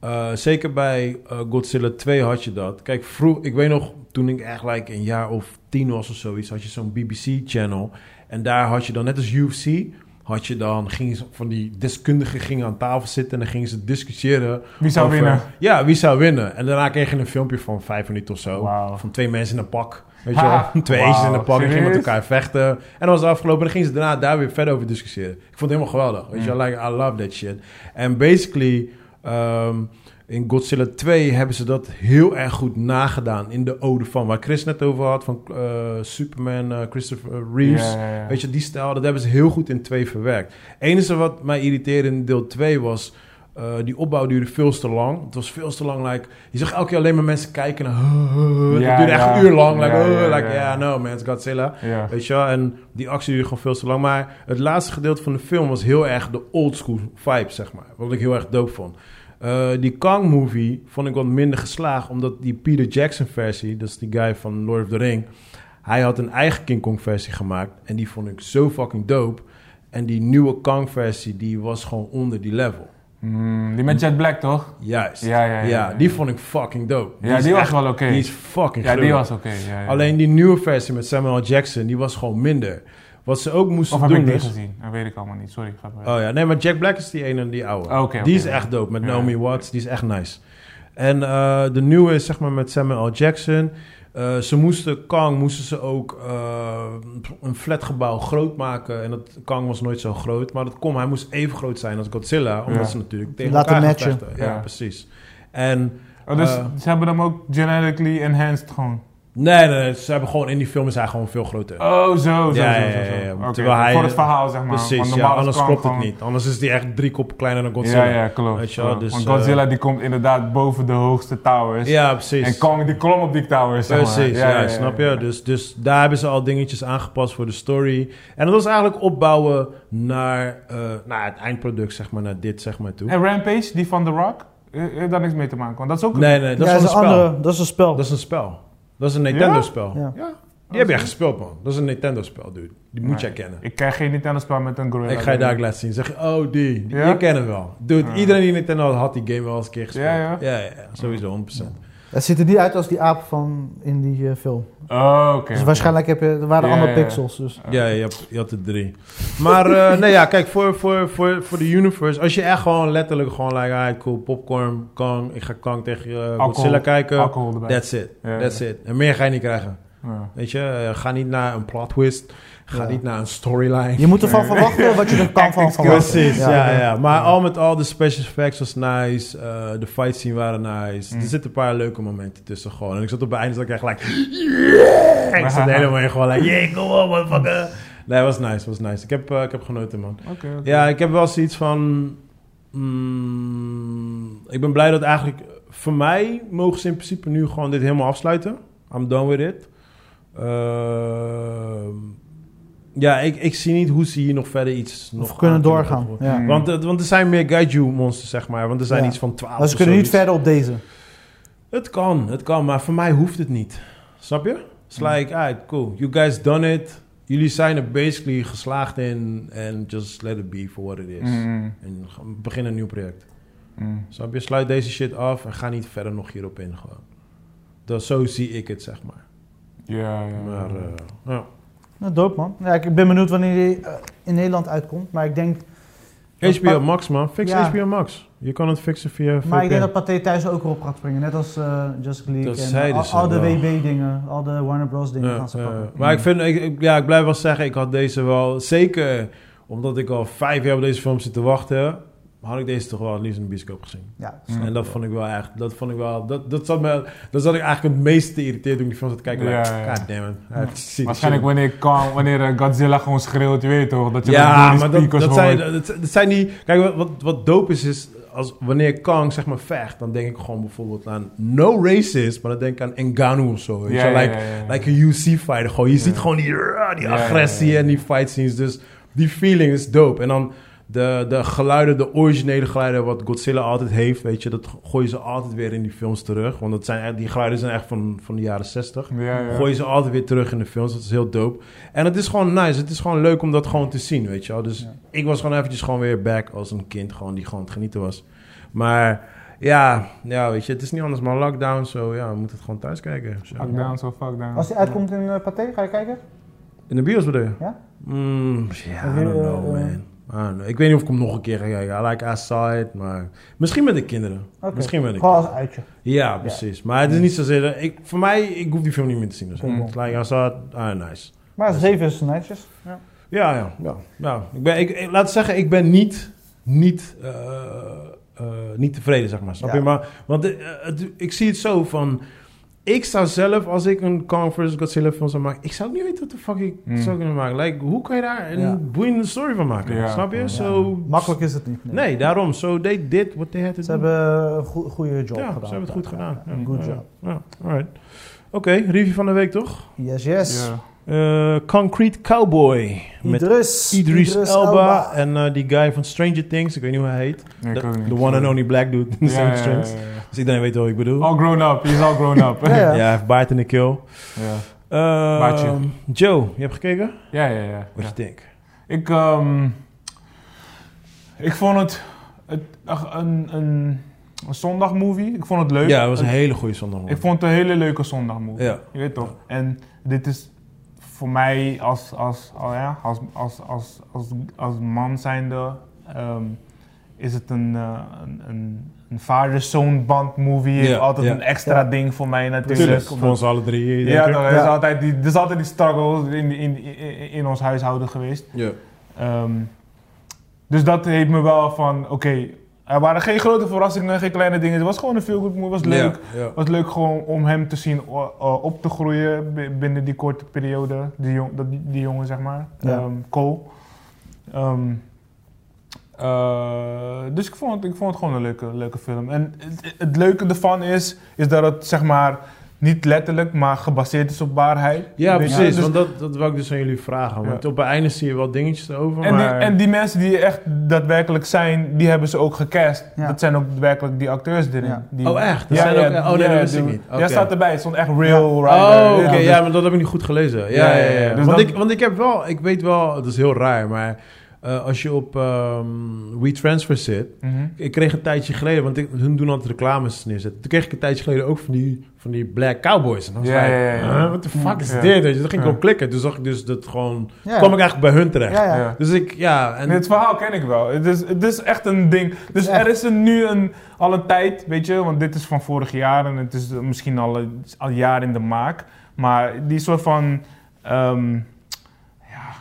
eh, zeker bij eh, Godzilla 2 had je dat. Kijk, vroeg, ik weet nog, toen ik echt like een jaar of tien was of zoiets, had je zo'n BBC-channel. En daar had je dan, net als UFC, had je dan, gingen ze, van die deskundigen gingen aan tafel zitten en dan gingen ze discussiëren. Wie zou over- winnen? Ja, wie zou winnen. En daarna kreeg je een filmpje van vijf minuten of zo. Van twee mensen in een pak. Weet je wel? Twee eentjes in een pak en gingen met elkaar vechten. En dan was het afgelopen. En dan gingen ze daarna daar weer verder over discussiëren. Ik vond het helemaal geweldig. Weet je wel? Like, I love that shit. En basically, ehm, in Godzilla 2 hebben ze dat heel erg goed nagedaan. In de ode van, waar Chris net over had. Van eh, Superman, eh, Christopher Reeves. Ja, ja, ja. Weet je, die stijl, dat hebben ze heel goed in 2 verwerkt. Enige wat mij irriteerde in deel 2 was... eh, die opbouw duurde veel te lang. Het was veel te lang. Like, je zag elke keer alleen maar mensen kijken. naar het Ja, duurde echt ja. een uur lang. Like, Ja, uh, ja, like, ja. yeah, no man, it's Godzilla. Weet je? En die actie duurde gewoon veel te lang. Maar het laatste gedeelte van de film was heel erg de old school vibe, zeg maar. Wat ik heel erg dope vond. Eh, die Kang movie vond ik wat minder geslaagd. Omdat die Peter Jackson versie, dat is die guy van Lord of the Ring. Hij had een eigen King Kong versie gemaakt. En die vond ik zo fucking dope. En die nieuwe Kang versie, die was gewoon onder die level. Hmm, die met Jet Black, toch? Juist. Ja, ja, ja, ja. die vond ik fucking dope. Ja, die was echt- wel oké. Die is fucking Ja, die was oké. ja, ja. Alleen die nieuwe versie met Samuel. Jackson, die was gewoon minder. Wat ze ook moesten Of heb doen ik die is... gezien? Dat weet ik allemaal niet. Sorry, ga maar. Oh ja, nee, maar Jack Black is die ene, die oude. Oh, die is echt dope, met Ja. Naomi Watts. Die is echt nice. En eh, de nieuwe is zeg maar met Samuel L. Jackson. Eh, ze moesten Kang moesten ze ook eh, een flatgebouw groot maken. En dat Kang was nooit zo groot. Maar dat kon, hij moest even groot zijn als Godzilla. Omdat Ja. ze natuurlijk tegen Laten elkaar matchen. Ja, Ja. precies. En Oh, dus ze hebben hem ook genetically enhanced gewoon. Nee, nee, nee, ze hebben gewoon in die film is hij gewoon veel groter. Oh, zo, zo, Ja, zo, ja, zo, ja, zo. ja, Terwijl hij- Voor het verhaal, zeg maar. Want Precies, ja, anders klopt het niet. Anders is die echt drie koppen kleiner dan Godzilla. Ja, ja, klopt. Weet je wel, klopt. dus, Want eh, Godzilla die komt inderdaad boven de hoogste towers. Ja, precies. En Kong die klom op die towers, zeg maar. Precies, ja, snap je? Dus, dus daar hebben ze al dingetjes aangepast voor de story. En dat was eigenlijk opbouwen naar, eh, naar het eindproduct, zeg maar, naar dit, zeg maar, toe. En Rampage, die van The Rock, eh, heeft daar niks mee te maken. Want dat is ook een- Nee, nee, dat is een spel. andere, dat is een spel. Dat is een spel. Dat is een Nintendo-spel. Ja. Ja. Die heb jij gespeeld, man. Dat is een Nintendo-spel, dude. Die moet Nee. jij kennen. Ik krijg geen Nintendo-spel met een gorilla. Ik ga je daar laten zien. Zeg je, oh, die. die Ja? Je kent hem wel. Dude, Ja. iedereen die Nintendo had, had die game wel eens een keer gespeeld. Ja, ja? Ja, ja, ja, sowieso, 100%. Het ziet er niet uit als die aap van in die eh, film. Oh, oké. dus waarschijnlijk heb je, er waren Ja, andere pixels. Dus. Ja, je, hebt, je had er drie. Maar eh, nee, ja, kijk, voor, voor, voor, voor de universe, als je echt gewoon letterlijk gewoon, like, ah, cool, popcorn, Kang, ik ga Kang tegen eh, Alcohol. Godzilla kijken. Alcohol erbij. That's it. That's it. En meer ga je niet krijgen. Ja. Weet je, ga niet naar een plot twist. Ga Ja. niet naar een storyline. Je moet ervan verwachten wat je er kan van verwachten. Precies, ja, ja, ja. Maar al met al, de special effects was nice. eh, de fight scene waren nice. Mm. Er zitten een paar leuke momenten tussen gewoon. En ik zat op het einde, zat ik echt like... Yeah! Ik zat helemaal in gewoon like... Yeah, come on, motherfucker. Nee, was nice, was nice. Ik heb, eh, ik heb genoten, man. Oké, oké. Ja, ik heb wel zoiets van... mm, ik ben blij dat eigenlijk... Voor mij mogen ze in principe nu gewoon dit helemaal afsluiten. I'm done with it. Ehm, ja, ik, ik zie niet hoe ze hier nog verder iets... Nog Of kunnen aan doorgaan. Ja. Mm. Want, het- want er zijn meer Gaiju-monsters, zeg maar. Want er zijn Ja. iets van 12 Maar ze kunnen niet verder op deze. Het kan, het kan. Maar voor mij hoeft het niet. Snap je? It's like, alright, cool. You guys done it. Jullie zijn er basically geslaagd in. And just let it be for what it is. Mm, En begin een nieuw project. mm. Snap je? Sluit deze shit af en ga niet verder nog hierop in gewoon. Dat, zo zie ik het, zeg maar. Ja, ja. Maar, eh, ja. Nou, dope man. Ja, ik ben benieuwd wanneer die eh, in Nederland uitkomt. Maar ik denk, HBO Max, man. Fix Ja. HBO Max. Je kan het fixen via maar ik VPN. denk dat Pathé thuis ook erop gaat springen. Net als eh Justice League Dat en zeiden al, ze al de. WB dingen, al de Warner Bros dingen Ja, gaan ze ja. pakken. Maar ik vind, ik, ik- ja, ik blijf wel zeggen, ik had deze wel, zeker omdat ik al vijf jaar op deze film zit te wachten, had ik deze toch wel het liefst in de bioscoop gezien. Ja, Mm. En dat vond ik wel echt, dat vond ik wel, dat, dat zat me, dat zat ik eigenlijk het meest te irriteerd toen ik die film zat te kijken. Ja, like. God damn it. Ja, Waarschijnlijk wanneer, kan, wanneer eh, Godzilla gewoon schreeuwt, je weet toch? Dat je Ja, die maar dat, zijn, dat, dat zijn die, kijk wat, wat, dope is, is als wanneer Kang zeg maar vecht, dan denk ik gewoon bijvoorbeeld aan no racist, maar dan denk ik aan Ngannou of zo. Weet Ja, je? like, ja, ja. like een UFC fighter. Gewoon, je ziet gewoon die, die Ja, ja, agressie ja, ja. en die fight scenes. Dus die feeling is dope. En dan de, de geluiden, de originele geluiden wat Godzilla altijd heeft, weet je, dat gooien ze altijd weer in die films terug. Want dat zijn, die geluiden zijn echt van, van de jaren 60. Ja, ja. Gooien ze altijd weer terug in de films. Dat is heel dope. En het is gewoon nice. Het is gewoon leuk om dat gewoon te zien, weet je wel. Dus Ja. ik was gewoon eventjes gewoon weer back als een kind. Gewoon die gewoon aan het genieten was. Maar ja, ja, weet je, het is niet anders maar lockdown. Zo ja, we moeten het gewoon thuis kijken. Zo. Fuck down, zo fuck down. Als die uitkomt in uh, Pathé, ga je kijken? In de bios bedoel je? Ja? Mm, ja, Heb I don't know, eh, man. Know. Ik weet niet of ik hem nog een keer ga kijken. I like it, maar... Misschien met de kinderen. Misschien met de Gewoon als uitje. Ja, precies. Maar het is niet zozeer... Ik, voor mij, ik hoef die film niet meer te zien. Dus. Mm. Like, I saw it, ah, nice. Maar zeven is netjes. Ja. Ja, ja, ja. ja. Ik ben, ik, ik- laat ik zeggen, ik ben niet, niet, eh, eh, niet tevreden, zeg maar. Snap Ja. je? Maar, want eh, het- ik zie het zo van... Ik zou zelf, als ik een Kong vs. Godzilla film zou maken... Ik zou ook niet weten wat de fuck ik Mm. zou kunnen maken. Like, hoe kan je daar een Ja. boeiende story van maken? Ja. Snap je? Ja. Zo... Makkelijk is het niet. Nee, daarom. So they did what they had to Ze do. hebben een goe- goede job ja, gedaan. ze hebben het goed Ja, gedaan. ja, Ja, Good ja, job. Ja, alright. Oké, review van de week toch? Yes, yes. Eh, Concrete Cowboy. Met Idris. Idris, Elba, en eh, die guy van Stranger Things, ik weet niet hoe hij heet. Niet. the one and only black dude in Stranger Things. Dus iedereen weet wat ik bedoel. All grown up, he's all grown up. Ja, ja. ja. hij heeft baard en een kill. ja. Eh, Baardje. Joe, je hebt gekeken? Ja, ja, ja. Wat ja. je denkt? Ik, ehm, ik vond het, het ach, een, een, een zondagmovie. Ik vond het leuk. Ja, het was een Het- hele goede zondag. Ik vond het een hele leuke zondagmovie. Ja. Je weet toch? En dit is voor mij als, als, al ja, als, als, als, als, als man zijnde... ehm, is het een, eh, een, een, een vader-zoon band movie. Heeft altijd een extra ding voor mij natuurlijk. Tuurlijk, voor ons alle drie. denk Ja, ik. toch, er, is Ja. altijd die, er is altijd die struggle in, in, in, in ons huishouden geweest. Ja. Ehm, dus dat heeft me wel van, oké, er waren geen grote verrassingen, geen kleine dingen. Het was gewoon een veel goed movie, was leuk. Het was leuk gewoon om hem te zien op te groeien bi- binnen die korte periode. Die, jong, dat, die, die jongen, zeg maar. Ehm, Cole. Ehm, eh, dus ik vond, het, ik vond het gewoon een leuke, leuke film. En het, het leuke ervan is, is dat het zeg maar niet letterlijk, maar gebaseerd is op waarheid. Ja, precies. Dus- want dat, dat wil ik dus aan jullie vragen. Want Ja. op het einde zie je wel dingetjes erover, En die, maar... en die mensen die echt daadwerkelijk zijn, die hebben ze ook gecast. Ja. Dat zijn ook daadwerkelijk die acteurs erin. Ja. Die, Oh, echt? Dat zijn ook- oh, nee, dat wist ik die- niet. Ja, Oké. staat erbij. Het stond echt real Oh, rider. oké, dus- ja, maar dat heb ik niet goed gelezen. Ja, Ja, ja, ja, ja. ja. Dus want, dat- ik, want ik heb wel, ik weet wel, het is heel raar, maar eh, als je op ehm WeTransfer zit, Mhm. ik kreeg een tijdje geleden, want ik, hun doen altijd reclames neerzetten. Toen kreeg ik een tijdje geleden ook van die, van die Black Cowboys. En dan was Ja, ik, ja, ja, ja. huh, what the fuck is dit? Dan ging ik op klikken. Toen zag ik dus dat gewoon, kwam ik eigenlijk bij hun terecht. Dus ik, ja, en... Nee, het verhaal ken ik wel. Het is, het is echt een ding. Dus er is een, nu een, al een tijd, weet je, want dit is van vorig jaar en het is misschien al een al een jaar in de maak. Maar die soort van, ehm,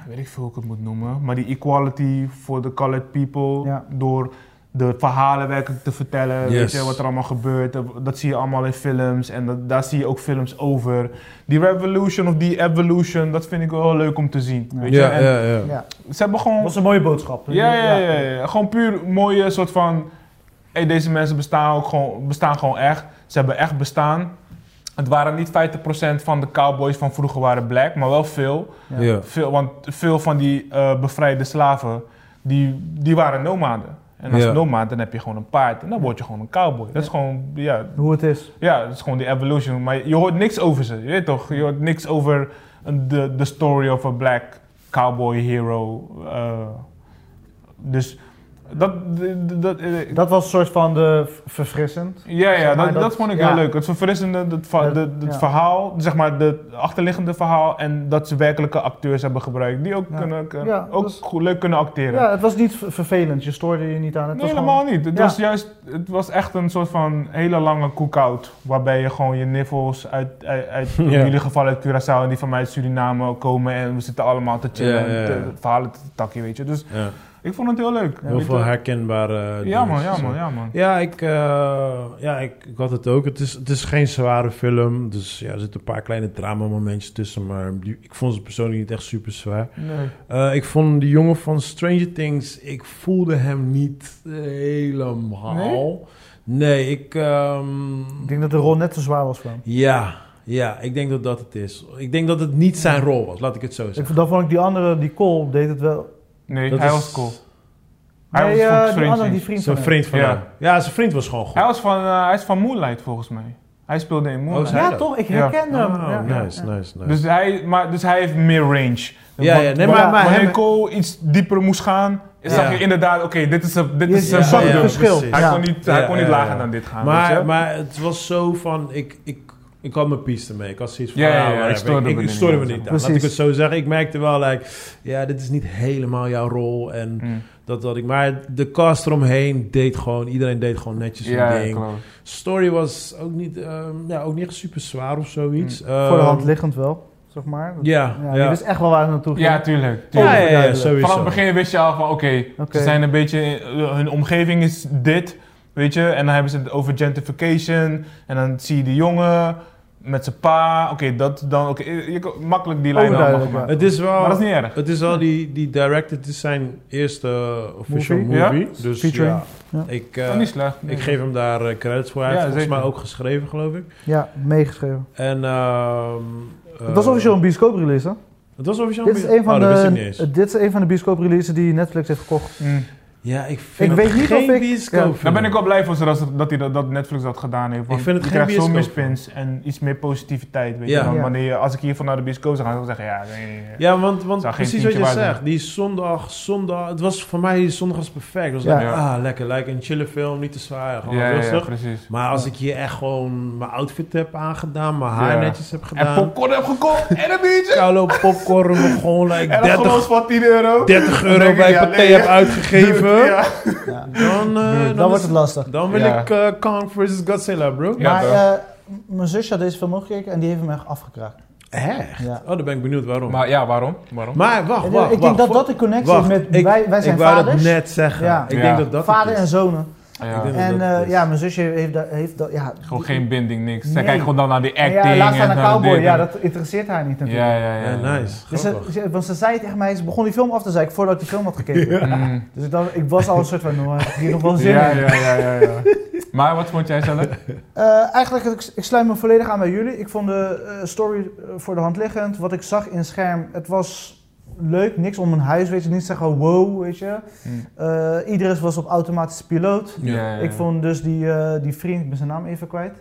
weet ik veel hoe ik het moet noemen, maar die equality for the colored people Ja. door de verhalen werkelijk te vertellen, weet je, wat er allemaal gebeurt. Dat, zie je allemaal in films en dat, daar zie je ook films over. Die revolution of die evolution, dat vind ik wel leuk om te zien. Ja. Weet je? ja, En ja, ja. Ja. Ze hebben gewoon Dat was een mooie boodschap. ja, ja, ja, ja. Gewoon puur mooie soort van. Hey, deze mensen bestaan ook gewoon, bestaan gewoon echt. Ze hebben echt bestaan. Het waren niet 50% van de cowboys van vroeger waren black, maar wel veel. Ja. veel want veel van die eh, bevrijde slaven, die, die waren nomaden. En als Ja. nomad, dan heb je gewoon een paard. En dan word je gewoon een cowboy. Dat is gewoon, ja, Hoe het is. ja, dat is gewoon die evolution. Maar je hoort niks over ze, je weet toch? Je hoort niks over de, de story of a black cowboy hero. eh, dus dat... dat, dat eh, Dat was een soort van de verfrissend. ja, ja dat, dat, dat- vond ik ja. heel leuk. Het verfrissende, het, het ja. verhaal, zeg maar, de achterliggende verhaal en dat ze werkelijke acteurs hebben gebruikt die ook, Ja. kunnen, kunnen- Ja, ook dus- goed, leuk kunnen acteren. Ja, het was niet vervelend. Je stoorde je niet aan. Het nee, was helemaal gewoon- niet. Het Ja. was juist, het was echt een soort van hele lange cookout. Waarbij je gewoon je niffels uit, uit, uit in jullie geval uit Curaçao en die van mij uit Suriname komen en we zitten allemaal te chillen en te, verhalen te takje, weet je. Dus. Ik vond het heel leuk. Heel veel herkenbare Ja dingen. man, ja man, ja man. Ja, ik, eh, ja ik, ik had het ook. Het is, het is geen zware film. Dus ja, er zitten een paar kleine dramamomentjes tussen. Maar die, ik vond ze persoonlijk niet echt super zwaar. Nee. Eh, ik vond die jongen van Stranger Things... Ik voelde hem niet helemaal. Nee? Nee, ik... ehm, Ik denk dat de rol net te zwaar was voor hem. ja, ja, ik denk dat dat het is. Ik denk dat het niet zijn rol was, laat ik het zo Ik, zeggen. dan vond ik die andere, die Cole, deed het wel. Nee, Dat hij is- was cool. Hij Nee, was van eh, die andere, die vriend Zijn van vriend van Ja. hem. Ja, zijn vriend was gewoon goed. Hij, was van, eh, hij is van Moonlight volgens mij. Hij speelde in Moonlight. Oh, Ja, dat? toch? Ik Ja. herkende hem. Oh, Ja, ja, nice, ja. nice, nice. Dus, hij, maar, dus hij heeft meer range. Ja, ja, nee, maar- maar wanneer hem- Cole iets dieper moest gaan, Ja. zag je inderdaad, oké, dit is een, dit is een verschil. precies. Hij Ja. kon niet, hij Ja, kon niet ja, lager ja. dan dit gaan. weet je? Maar, maar het was zo van, ik, ik, ik had mijn piste mee. Ik had zoiets van, Ja, ja, ah, ja, ik stoorde me ik, er ik niet stoorde aan, me zeg niet maar. aan. Laat ik het zo zeggen. Ik merkte wel, like, ja, dit is niet helemaal jouw rol. En Mm. dat had ik, maar de cast eromheen deed gewoon, iedereen deed gewoon netjes Ja, hun ja, ding. klopt. Story was ook niet, ehm, ja, ook niet super zwaar of zoiets. Voor de Ehm, hand liggend wel, zeg maar. Ja, Ja, ja. Je wist echt wel waar het naartoe ging. Ja, tuurlijk. Ja, tuurlijk. ja, ja, sowieso. Vanaf het begin wist je al van, oké, ze zijn een beetje, eh, hun omgeving is dit, weet je. En dan hebben ze het over gentrification. En dan zie je die jongen met zijn pa. Oké, dat dan, oké, kan makkelijk die lijn gemaakt. Het is wel... Maar dat is niet erg. Het is wel die, die director, het is zijn eerste official Movie? movie. Ja? Dus Featuring. ja, Ja. ik, uh, Oh, niet slecht. nee. ik geef hem daar uh, credits voor. Hij Ja, heeft volgens mij ook geschreven, geloof ik. Ja, meegeschreven. En, ehm, Het was eh, officieel een bioscoop release, hè? Het was officieel Dit is, een van oh, de, dit is een van de bioscoop releases die Netflix heeft gekocht. Mm. Ja, ik vind Ik het weet niet geen of ik- bioscoop ja. Daar ben ik wel blij voor ze, dat, dat, hij dat, Netflix dat gedaan heeft. Want vind het je geen krijgt zo bioscoop. mispins en iets meer positiviteit. Weet Ja. je? Dan Ja. wanneer als ik hiervan naar de bioscoop zou gaan, zou ik zeggen, ja, nee, nee, nee. Ja, want, want precies wat je zegt. Die zondag, zondag... Het was voor mij, die zondag was perfect. Het was Ja. like, Ja. ah, lekker. Like een chille film, niet te zwaar. Gewoon ja, rustig. precies. maar als ik hier echt gewoon mijn outfit heb aangedaan, mijn haar Ja. netjes heb En gedaan... popcorn heb gekocht en een biertje. Koulo popcorn gewoon like En dat 30, gewoon van 10 euro. 30 Dan euro ik, bij Pathé heb uitgegeven. Ja. Ja. Dan, eh, Dan, dan, wordt het lastig. dan wil Ja. ik eh Kong vs. Godzilla, bro. Ja, maar eh, mijn zusje had deze film ook gekeken en die heeft hem echt afgekraakt. Echt? Ja. Oh, dan ben ik benieuwd waarom. Maar, Maar ja, waarom? waarom? wacht, wacht, ik wacht. denk dat Voor- dat de connectie wacht, is met ik, wij, wij zijn ik wou vaders. dat net zeggen. Ja. Ik Ja. denk dat vader en zonen. Ja. En het eh, ja, mijn zusje heeft, dat- heeft dat. Ja, Gewoon geen binding, niks. Zij Nee. kijkt gewoon dan naar die En acting. ja, laatst aan en een naar de cowboy. Ja, dat interesseert haar niet natuurlijk. ja, ja, ja. Ja, nice. Dus ze, Grappig. ze- want ze zei tegen mij, ze begon die film af te zeiken voordat ik die film had gekeken. Mm. Dus ik, dacht, ik was al een soort van, nou, heb hier nog wel zin Ja, in. ja, ja, ja, ja. Maar wat vond jij zelf? Eh, eigenlijk, ik, ik sluit me volledig aan bij jullie. Ik vond de eh, story eh, voor de hand liggend. Wat ik zag in scherm, het was leuk. Niks om een huis, weet je. Niet zeggen wow, weet je. Mm. Eh Iedereen was op automatische piloot. Ja. Ja, ja, ja. Ik vond dus die, eh, die vriend, ik ben zijn naam even kwijt.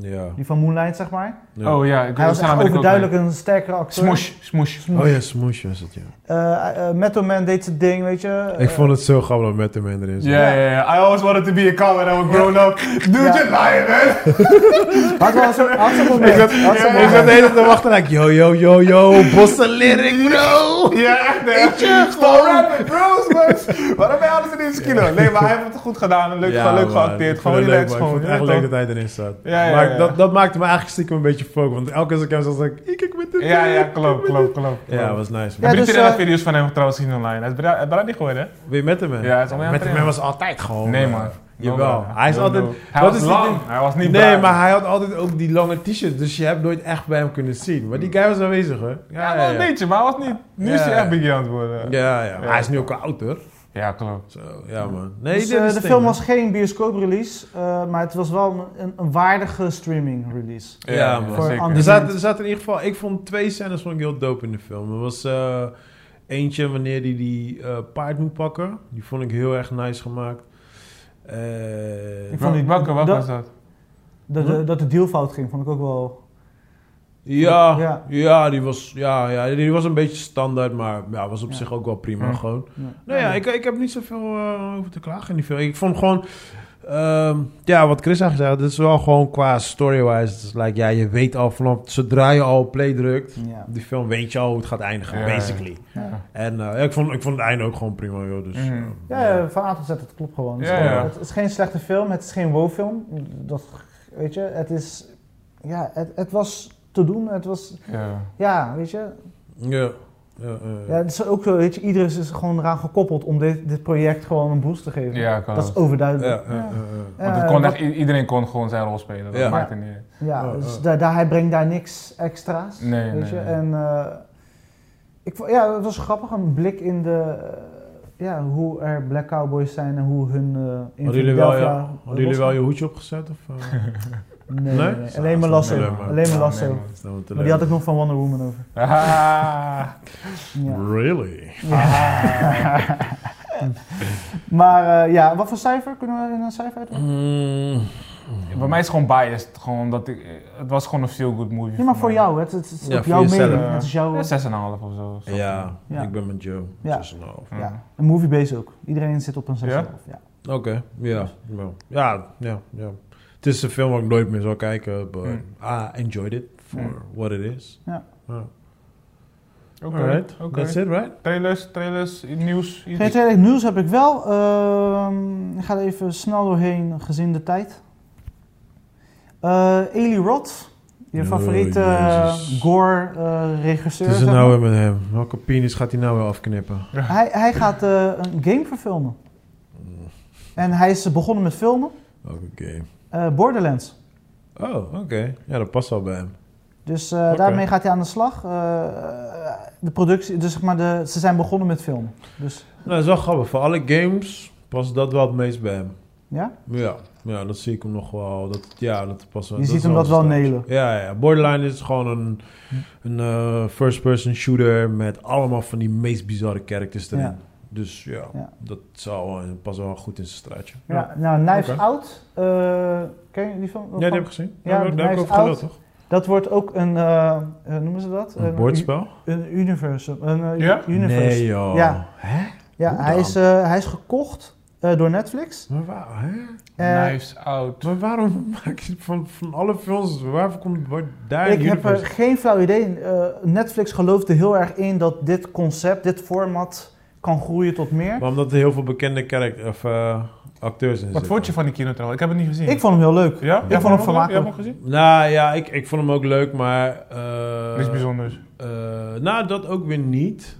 Ja. Die van Moonlight, zeg maar. ja. Oh ja, ik Hij was echt ik overduidelijk een sterkere acteur. Smosh, smosh. Smosh. Oh ja, Smoosh was het, ja. Eh, eh, Metal Man deed zijn ding, weet je. Ik vond het zo grappig dat met de man erin zat. Ja, ja, ja. I always wanted to be a cop when I was grown up. Dude, Ja. you're lying, man. Had wel zo'n moment. Ik zat, ik zat de hele tijd te wachten. Like, yo, yo, yo, yo. Bosse lyric, bro. Ja, echt, hè. Stop rapping, bros, man. Waarom ben je alles in deze kilo? Nee, maar hij heeft het goed gedaan. Leuk, Ja, leuk geacteerd. Ik Gewoon relaxed. Gewoon, Ik vond het echt leuk dat hij erin zat. Ja, ja, ja. Dat, dat maakte me eigenlijk stiekem een beetje focus. Want elke keer als ik hem zag, was ik... Ik kijk met de Ja, ja, klopt, klopt, klopt. Ja, dat was nice. Ja, Heb je dus, eh, video's van hem trouwens gezien online? Hij is niet geworden, hè? Weer met hem. Ja, hij is Met hem was altijd gewoon... Nee, man. Jawel. No, Hij is no, altijd... no. Hij dat was is lang. die- Hij was niet Nee, bruin. maar hij had altijd ook die lange t-shirt. Dus je hebt nooit echt bij hem kunnen zien. Maar die guy was aanwezig, hoor. Ja, wel een beetje, maar hij was niet... Nu is hij Ja. echt biggie aan het worden. Ja, ja. Maar Ja. Hij is nu ook oud, hoor. Ja, klopt. Zo, ja, man. Nee, Dus, dit eh, is de film was geen bioscoop-release, eh, maar het was wel een, een waardige streaming-release. Ja, man. Voor zeker. andere- Er zaten, er zaten in ieder geval, ik vond twee scènes vond ik heel dope in de film. Er was, eh, eentje wanneer die die eh, paard moet pakken. Die vond ik heel erg nice gemaakt. Eh, Ik vond die- welke dat- was dat? Dat, de, dat de deal fout ging, vond ik ook wel... ja, Ja. ja. die was, ja, ja, die was een beetje standaard, maar ja, was op Ja. zich ook wel prima. Ja. Gewoon. Ja. Nou ja, ik, ik heb niet zoveel eh, over te klagen in die film. Ik vond gewoon... ehm, ja, wat Chris eigenlijk zei, het is wel gewoon qua story-wise. Het is like, ja, je weet al vanaf zodra je al play drukt, Ja. die film weet je al hoe het gaat eindigen, Ja, basically. Ja. En eh, ik, vond, ik vond het einde ook gewoon prima, joh. Dus, Mhm. eh, Ja, ja, van A tot Z, het klopt gewoon. Het is, gewoon- ja. Het is geen slechte film, het is geen wow-film. Dat, weet je, het is... Ja, het, het was te doen, het was... Ja. Ja, weet je... Ja. Ja, eh, Ja, het is ook zo, weet je, iedereen is gewoon eraan gekoppeld om dit, dit project gewoon een boost te geven. Ja, kan dat is overduidelijk. ja, ja, ja, ja. Want het kon echt, iedereen kon gewoon zijn rol spelen. Dat Ja. maakt het niet uit. Ja, dus. Daar, daar, hij brengt daar niks extra's. Nee, weet nee, je? nee. En eh, ik, vond- ja, het was grappig, een blik in de, eh, ja, hoe er Black Cowboys zijn en hoe hun eh in Hadden jullie wel, ja, hadden jullie wel je hoedje opgezet? Of, eh? Nee, nee, Nee? nee. alleen maar lasso. Maar- Alleen maar lasso. nee, man. Die had ik nog van Wonder Woman over. Ah. Ja. Really? maar eh, ja, wat voor cijfer? Kunnen we in een cijfer uit? Mm. Bij mij is het gewoon biased. Gewoon omdat ik, het was gewoon een feel-good movie. Ja, maar voor mij. jou, het, het Ja, op jouw mening. Het is jouw, Ja, 6,5 of zo. Ja, Ja. ik ben met Joe. Ja. 6,5. ja, een moviebase ook. Iedereen zit op een 6,5. Ja? Ja? Oké, ja. Ja. Ja, ja, ja. Het is een film waar ik nooit meer zou kijken, but Mm. I enjoyed it for Mm. what it is. Ja. Oké, Alright, oké. that's it, right? Trailers, trailers, nieuws. iets? Geen trailer nieuws heb ik wel. Ehm, ik ga er even snel doorheen, gezien de tijd. Eh Eli Roth, je Oh, favoriete gore-regisseur. Het is er nou weer met hem. Welke penis gaat hij nou weer afknippen? hij, hij gaat eh, een game verfilmen. En hij is begonnen met filmen. Welke game? Eh, Borderlands. Oh, oké. Ja, dat past wel bij hem. Dus eh, daarmee gaat hij aan de slag. Eh, de productie, dus zeg maar de, ze zijn begonnen met filmen. Dus Nou, dat is wel grappig. Voor alle games past dat wel het meest bij hem. ja, Ja, ja dat zie ik hem nog wel. Dat, ja, dat past wel. je dat ziet hem dat een wel nelen. Ja, ja. Borderline is gewoon een, een eh, first-person shooter met allemaal van die meest bizarre characters erin. Ja. Dus ja, Ja. dat zal, wel- past wel goed in zijn straatje. Ja, nou, Knives. Out. eh, ken je die film? Ja, die heb ik gezien. Ja, daar heb ik Knives over toch? Dat wordt ook een, eh, eh, noemen ze dat? Een bordspel? Een universum. Een eh, Ja? universe. Nee, joh. Ja. Hè? Ja, hij is, eh, hij is gekocht eh, door Netflix. Maar, waar, hè? Knives Out. maar waarom maak je van, van alle films, waarvoor komt wordt daar ik een heb er geen flauw idee. Eh, Netflix geloofde heel erg in dat dit concept, dit format kan groeien tot meer. Maar omdat er heel veel bekende character, of, eh, acteurs in Wat vond je van die kinotrailer? Ik heb het niet gezien. Ik vond hem heel leuk. ja? ik vond hem Je vermakelijk. hebt hem gezien? Nou ja, ik, ik vond hem ook leuk, maar... eh, Niks bijzonders. eh, nou, dat ook weer niet.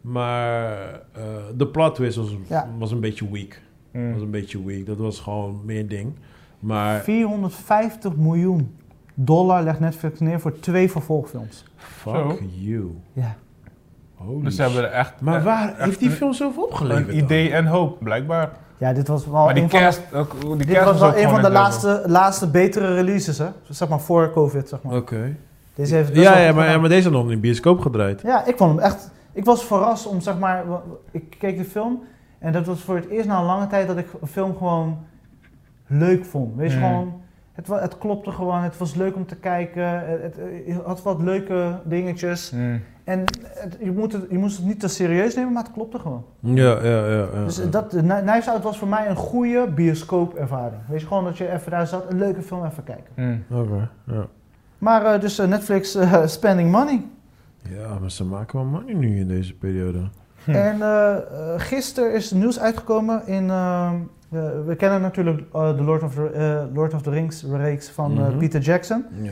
Maar eh, de plot twist was, Ja. was een beetje weak. Mm. Was een beetje weak. Dat was gewoon meer ding. Maar 450 miljoen dollar legt Netflix neer voor twee vervolgfilms. fuck Zo. you. Ja. Holy Dus ze hebben er echt, Maar echt- waar echt heeft die een- film zoveel opgeleverd? een idee en hoop, blijkbaar. Ja, dit was wel maar die een van, cast, ook, die dit was wel een van de laatste, laatste betere releases, hè? Zeg maar voor COVID, zeg maar. Oké. Deze heeft Ja, ja maar, ja, maar deze had nog in de bioscoop gedraaid. Ja, ik vond hem echt... Ik was verrast om, zeg maar... Ik keek de film en dat was voor het eerst na een lange tijd dat ik een film gewoon leuk vond. Weet je, Mm. gewoon... Het, het klopte gewoon, het was leuk om te kijken. Het, het, het had wat leuke dingetjes. Mm. En het, je, moet het, je moest het niet te serieus nemen, maar het klopte gewoon. Ja, ja, ja. ja, Dus dat, Knives Out was voor mij een goede bioscoopervaring. Weet je, gewoon dat je even daar zat, een leuke film even kijken. Mm. Oké, ja. Maar eh, dus eh, Netflix eh, spending money. Ja, maar ze maken wel money nu in deze periode. Hm. En eh, eh, gisteren is nieuws uitgekomen in... ehm, eh, we kennen natuurlijk eh, de Lord of the, eh, Lord of the Rings reeks van eh, Mhm. Peter Jackson. Ja.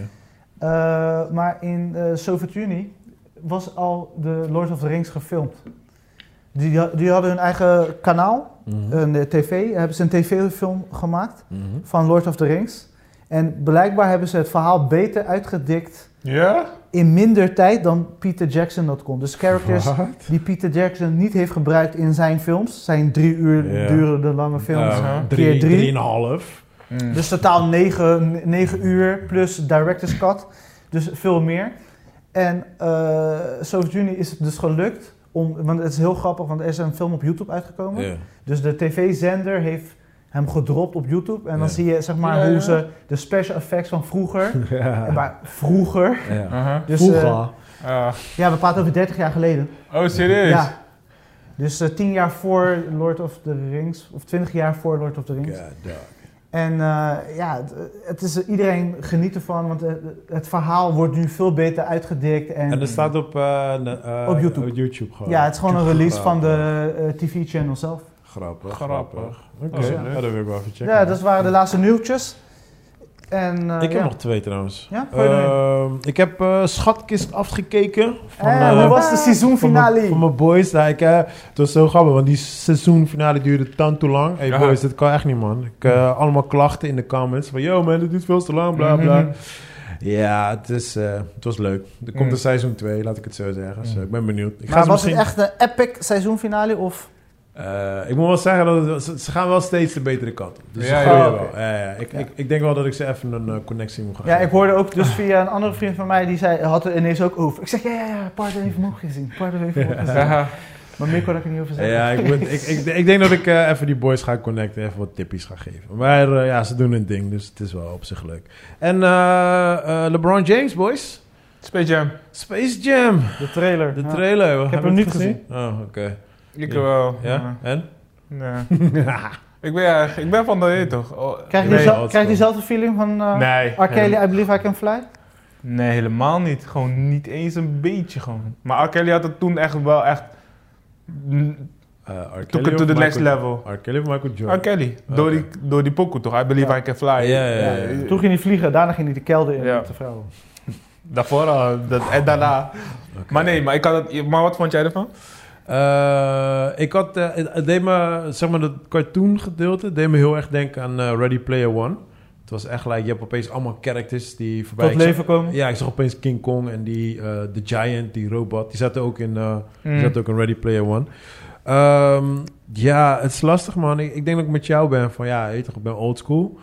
Eh, maar in de Sovjet-Unie was al de Lord of the Rings gefilmd. Die, die hadden hun eigen kanaal, Mhm. een eh, tv, hebben ze een tv-film gemaakt Mhm. van Lord of the Rings. En blijkbaar hebben ze het verhaal beter uitgedikt Ja? in minder tijd dan Peter Jackson dat kon. Dus characters die Peter Jackson niet heeft gebruikt in zijn films, zijn drie uur durende lange films. Drie, Keer drie. drieënhalf. Mm. Dus totaal negen, negen uur plus director's cut. Dus veel meer. En eh Sovjet-Unie is het dus gelukt Om, want het is heel grappig, want er is een film op YouTube uitgekomen. Ja. Dus de tv-zender heeft hem gedropt op YouTube. En dan Ja. zie je zeg maar Ja, hoe ja. ze de special effects van vroeger. Ja. maar vroeger. Ja. Uh-huh. Dus, Vroeger. eh, Ah. ja, we praten over 30 jaar geleden. oh, serieus? Ja. Dus eh, 10 jaar voor Lord of the Rings, of 20 jaar voor Lord of the Rings. God. En eh, ja, het, het is, iedereen geniet ervan, want het verhaal wordt nu veel beter uitgedikt. En, En dat staat op, eh, eh, Op YouTube. Op YouTube gewoon. ja, het is gewoon een release van de eh, TV-channel zelf. Grappig, Grappig. grappig. Oké, Oh, ja. leuk. dat wil ik wel even checken. Ja, dat waren de laatste nieuwtjes. En, eh, ik heb ja. nog twee trouwens. Ja. Ehm, ik heb eh, Schatkist afgekeken. Van, Eh, eh, hoe was de seizoenfinale? Van mijn boys. Nou, ik, eh, het was zo grappig, want die seizoenfinale duurde tan te lang. Hey Ja. boys, dit kan echt niet, man. Ik, eh, allemaal klachten in de comments. Van, yo man, dit duurt veel te lang, bla bla. Mhm. Ja, het, is, eh, het was leuk. Er komt Mm. een seizoen 2, laat ik het zo zeggen. Dus, ik ben benieuwd. Ik ga Maar was misschien... het echt een epic seizoenfinale? Of? Eh, ik moet wel zeggen, dat het- ze, gaan wel steeds de betere kant op. Dus Ja, wel. Ja, ja. Ik, ik, ik denk wel dat ik ze even een eh, connectie moet gaan Ja, ik hoorde ook dus via een andere vriend van mij, die zei, had er ineens ook over. Ik zeg, ja, ja, ja, Pardo heeft hem ook gezien. Pardo heeft hem ook gezien. Ja. Maar meer kon ik er niet over zeggen. Ja, ik, moet- ik, ik, ik denk dat ik eh, even die boys ga connecten, even wat tippies ga geven. Maar ja, ze doen hun ding, dus het is wel op zich leuk. En eh, eh, LeBron James, boys. Space Jam. Space Jam, De trailer. de ja. trailer. heb hem niet het Oh, oké. Ik Ja. wel. Ja, en? Nee. Ik ben, ja, ik ben van de je toch? Oh, Krijg je, nee, krijg je diezelfde feeling van uh, nee, R. Kelly, helemaal- I Believe I Can Fly? nee, helemaal niet. Gewoon niet eens een beetje gewoon. Maar R. Kelly had het toen echt wel echt... Eh, R. Took it to the next level. R. Kelly of Michael R. Jordan? Kelly. Door, die, door die pokoe toch? I Believe Ja. I Can Fly. Ja, ja, ja, ja. Toen ging hij vliegen, daarna ging hij de kelder in Ja. met de vrouw. Daarvoor al. Dat, en daarna. Oké. Maar nee, maar, ik had het, maar wat vond jij ervan? Eh, ik had, eh, het, deed me, zeg maar, dat cartoon gedeelte deed me heel erg denken aan eh, Ready Player One. Het was echt like, je hebt opeens allemaal characters die voorbij... Tot ik zag- leven komen. Ja, ik zag opeens King Kong en die, The Giant, die robot. Die zaten ook in, die Mm. zaten ook in Ready Player One. Ehm, ja, het is lastig, man. Ik, ik denk dat ik met jou ben van, ja, weet je toch, ik ben old school.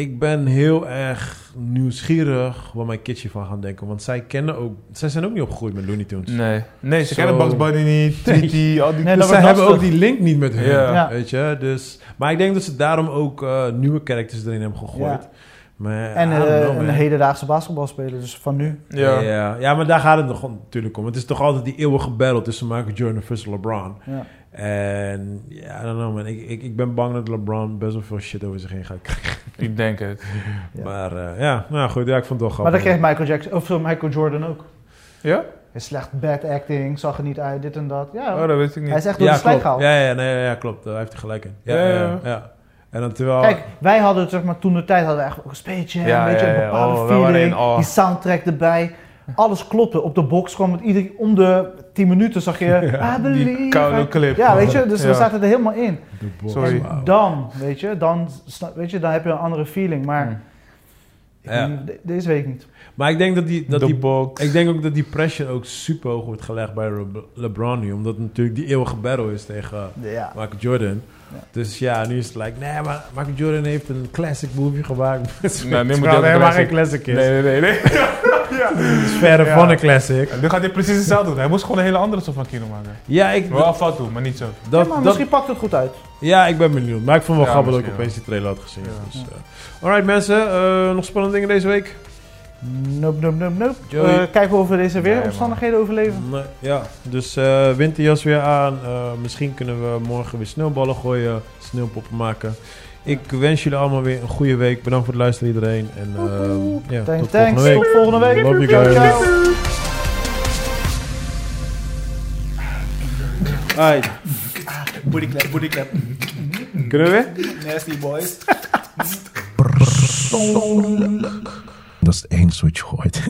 Ik ben heel erg nieuwsgierig wat mijn kids hiervan gaan denken. Want zij kennen ook... Zij zijn ook niet opgegroeid met Looney Tunes. Nee. Nee, ze kennen Bugs Bunny niet. Nee. Tweety, al die... Nee, Dus zij wordt hebben ook die link niet met hun, Ja. Ja. weet je. Dus, maar ik denk dat ze daarom ook eh, nieuwe characters erin hebben gegooid. Maar, En eh, know, een hedendaagse basketbalspeler, dus van nu. ja. Ja. ja, maar daar gaat het nog natuurlijk om. Het is toch altijd die eeuwige battle tussen Michael Jordan versus LeBron. Ja. En ja, I don't know man. Ik, ik, ik ben bang dat LeBron best wel veel shit over zich heen gaat krijgen. Ik denk het. Ja. Maar eh, ja, nou goed. Ja, ik vond het wel Maar dat kreeg Michael Jackson, of zo Michael Jordan ook. Ja? Is slecht bad acting, zag er niet uit, dit en dat. Ja, Oh, dat wist ik hij niet. is echt door ja, de slijk gehaald. Ja, ja, nee, ja, klopt. Daar heeft hij gelijk in. Ja, Ja, ja, ja. ja. En dan terwijl... Kijk, wij hadden zeg maar toen de tijd hadden we echt ook een speetje, Ja, een beetje ja, een bepaalde Oh, feeling, in awe. die soundtrack erbij. Alles klopte. Op de box kwam het ieder, om de 10 minuten zag je. I believe Die koude clip. Ja, weet je, dus we zaten er helemaal in. Sorry. En dan, weet je, dan, weet je, dan heb je een andere feeling. Maar Hmm. Ja. niet, deze week niet. Maar ik denk dat die... Dat die box. ik denk ook dat die pressure ook super hoog wordt gelegd bij Le- LeBron nu. Omdat het natuurlijk die eeuwige battle is tegen Ja. Michael Jordan. Ja. Dus ja, nu is het like, nee, maar Michael Jordan heeft een classic movie gemaakt. Nou, nu moet je helemaal geen classic is. Nee, nee, nee. nee. Het is verre Ja. van een classic. Nu gaat hij precies hetzelfde doen. Hij moest gewoon een hele andere soort van kino maken. Ja, ik, Wel fout doen, maar niet zo. dat, Ja, maar dat- misschien pakt het goed uit. ja, ik ben benieuwd. Maar ik vond het wel Ja, grappig dat ik opeens die trailer had gezien. Ja. Dus, eh. Alright mensen, eh, nog spannende dingen deze week? Nope, nope, nope, nope. Eh, kijken of we deze Nee, weeromstandigheden overleven. Nee, ja, dus eh winterjas weer aan. Eh, misschien kunnen we morgen weer sneeuwballen gooien, sneeuwpoppen maken. Ik wens jullie allemaal weer een goede week. Bedankt voor het luisteren iedereen. En eh, ja, Thanks, tot volgende thanks. week. Tot volgende week. Love you guys. ciao. Aight. Booty clap, booty clap. Kunnen we weer? Nasty boys. Dat is het enige wat je gooit.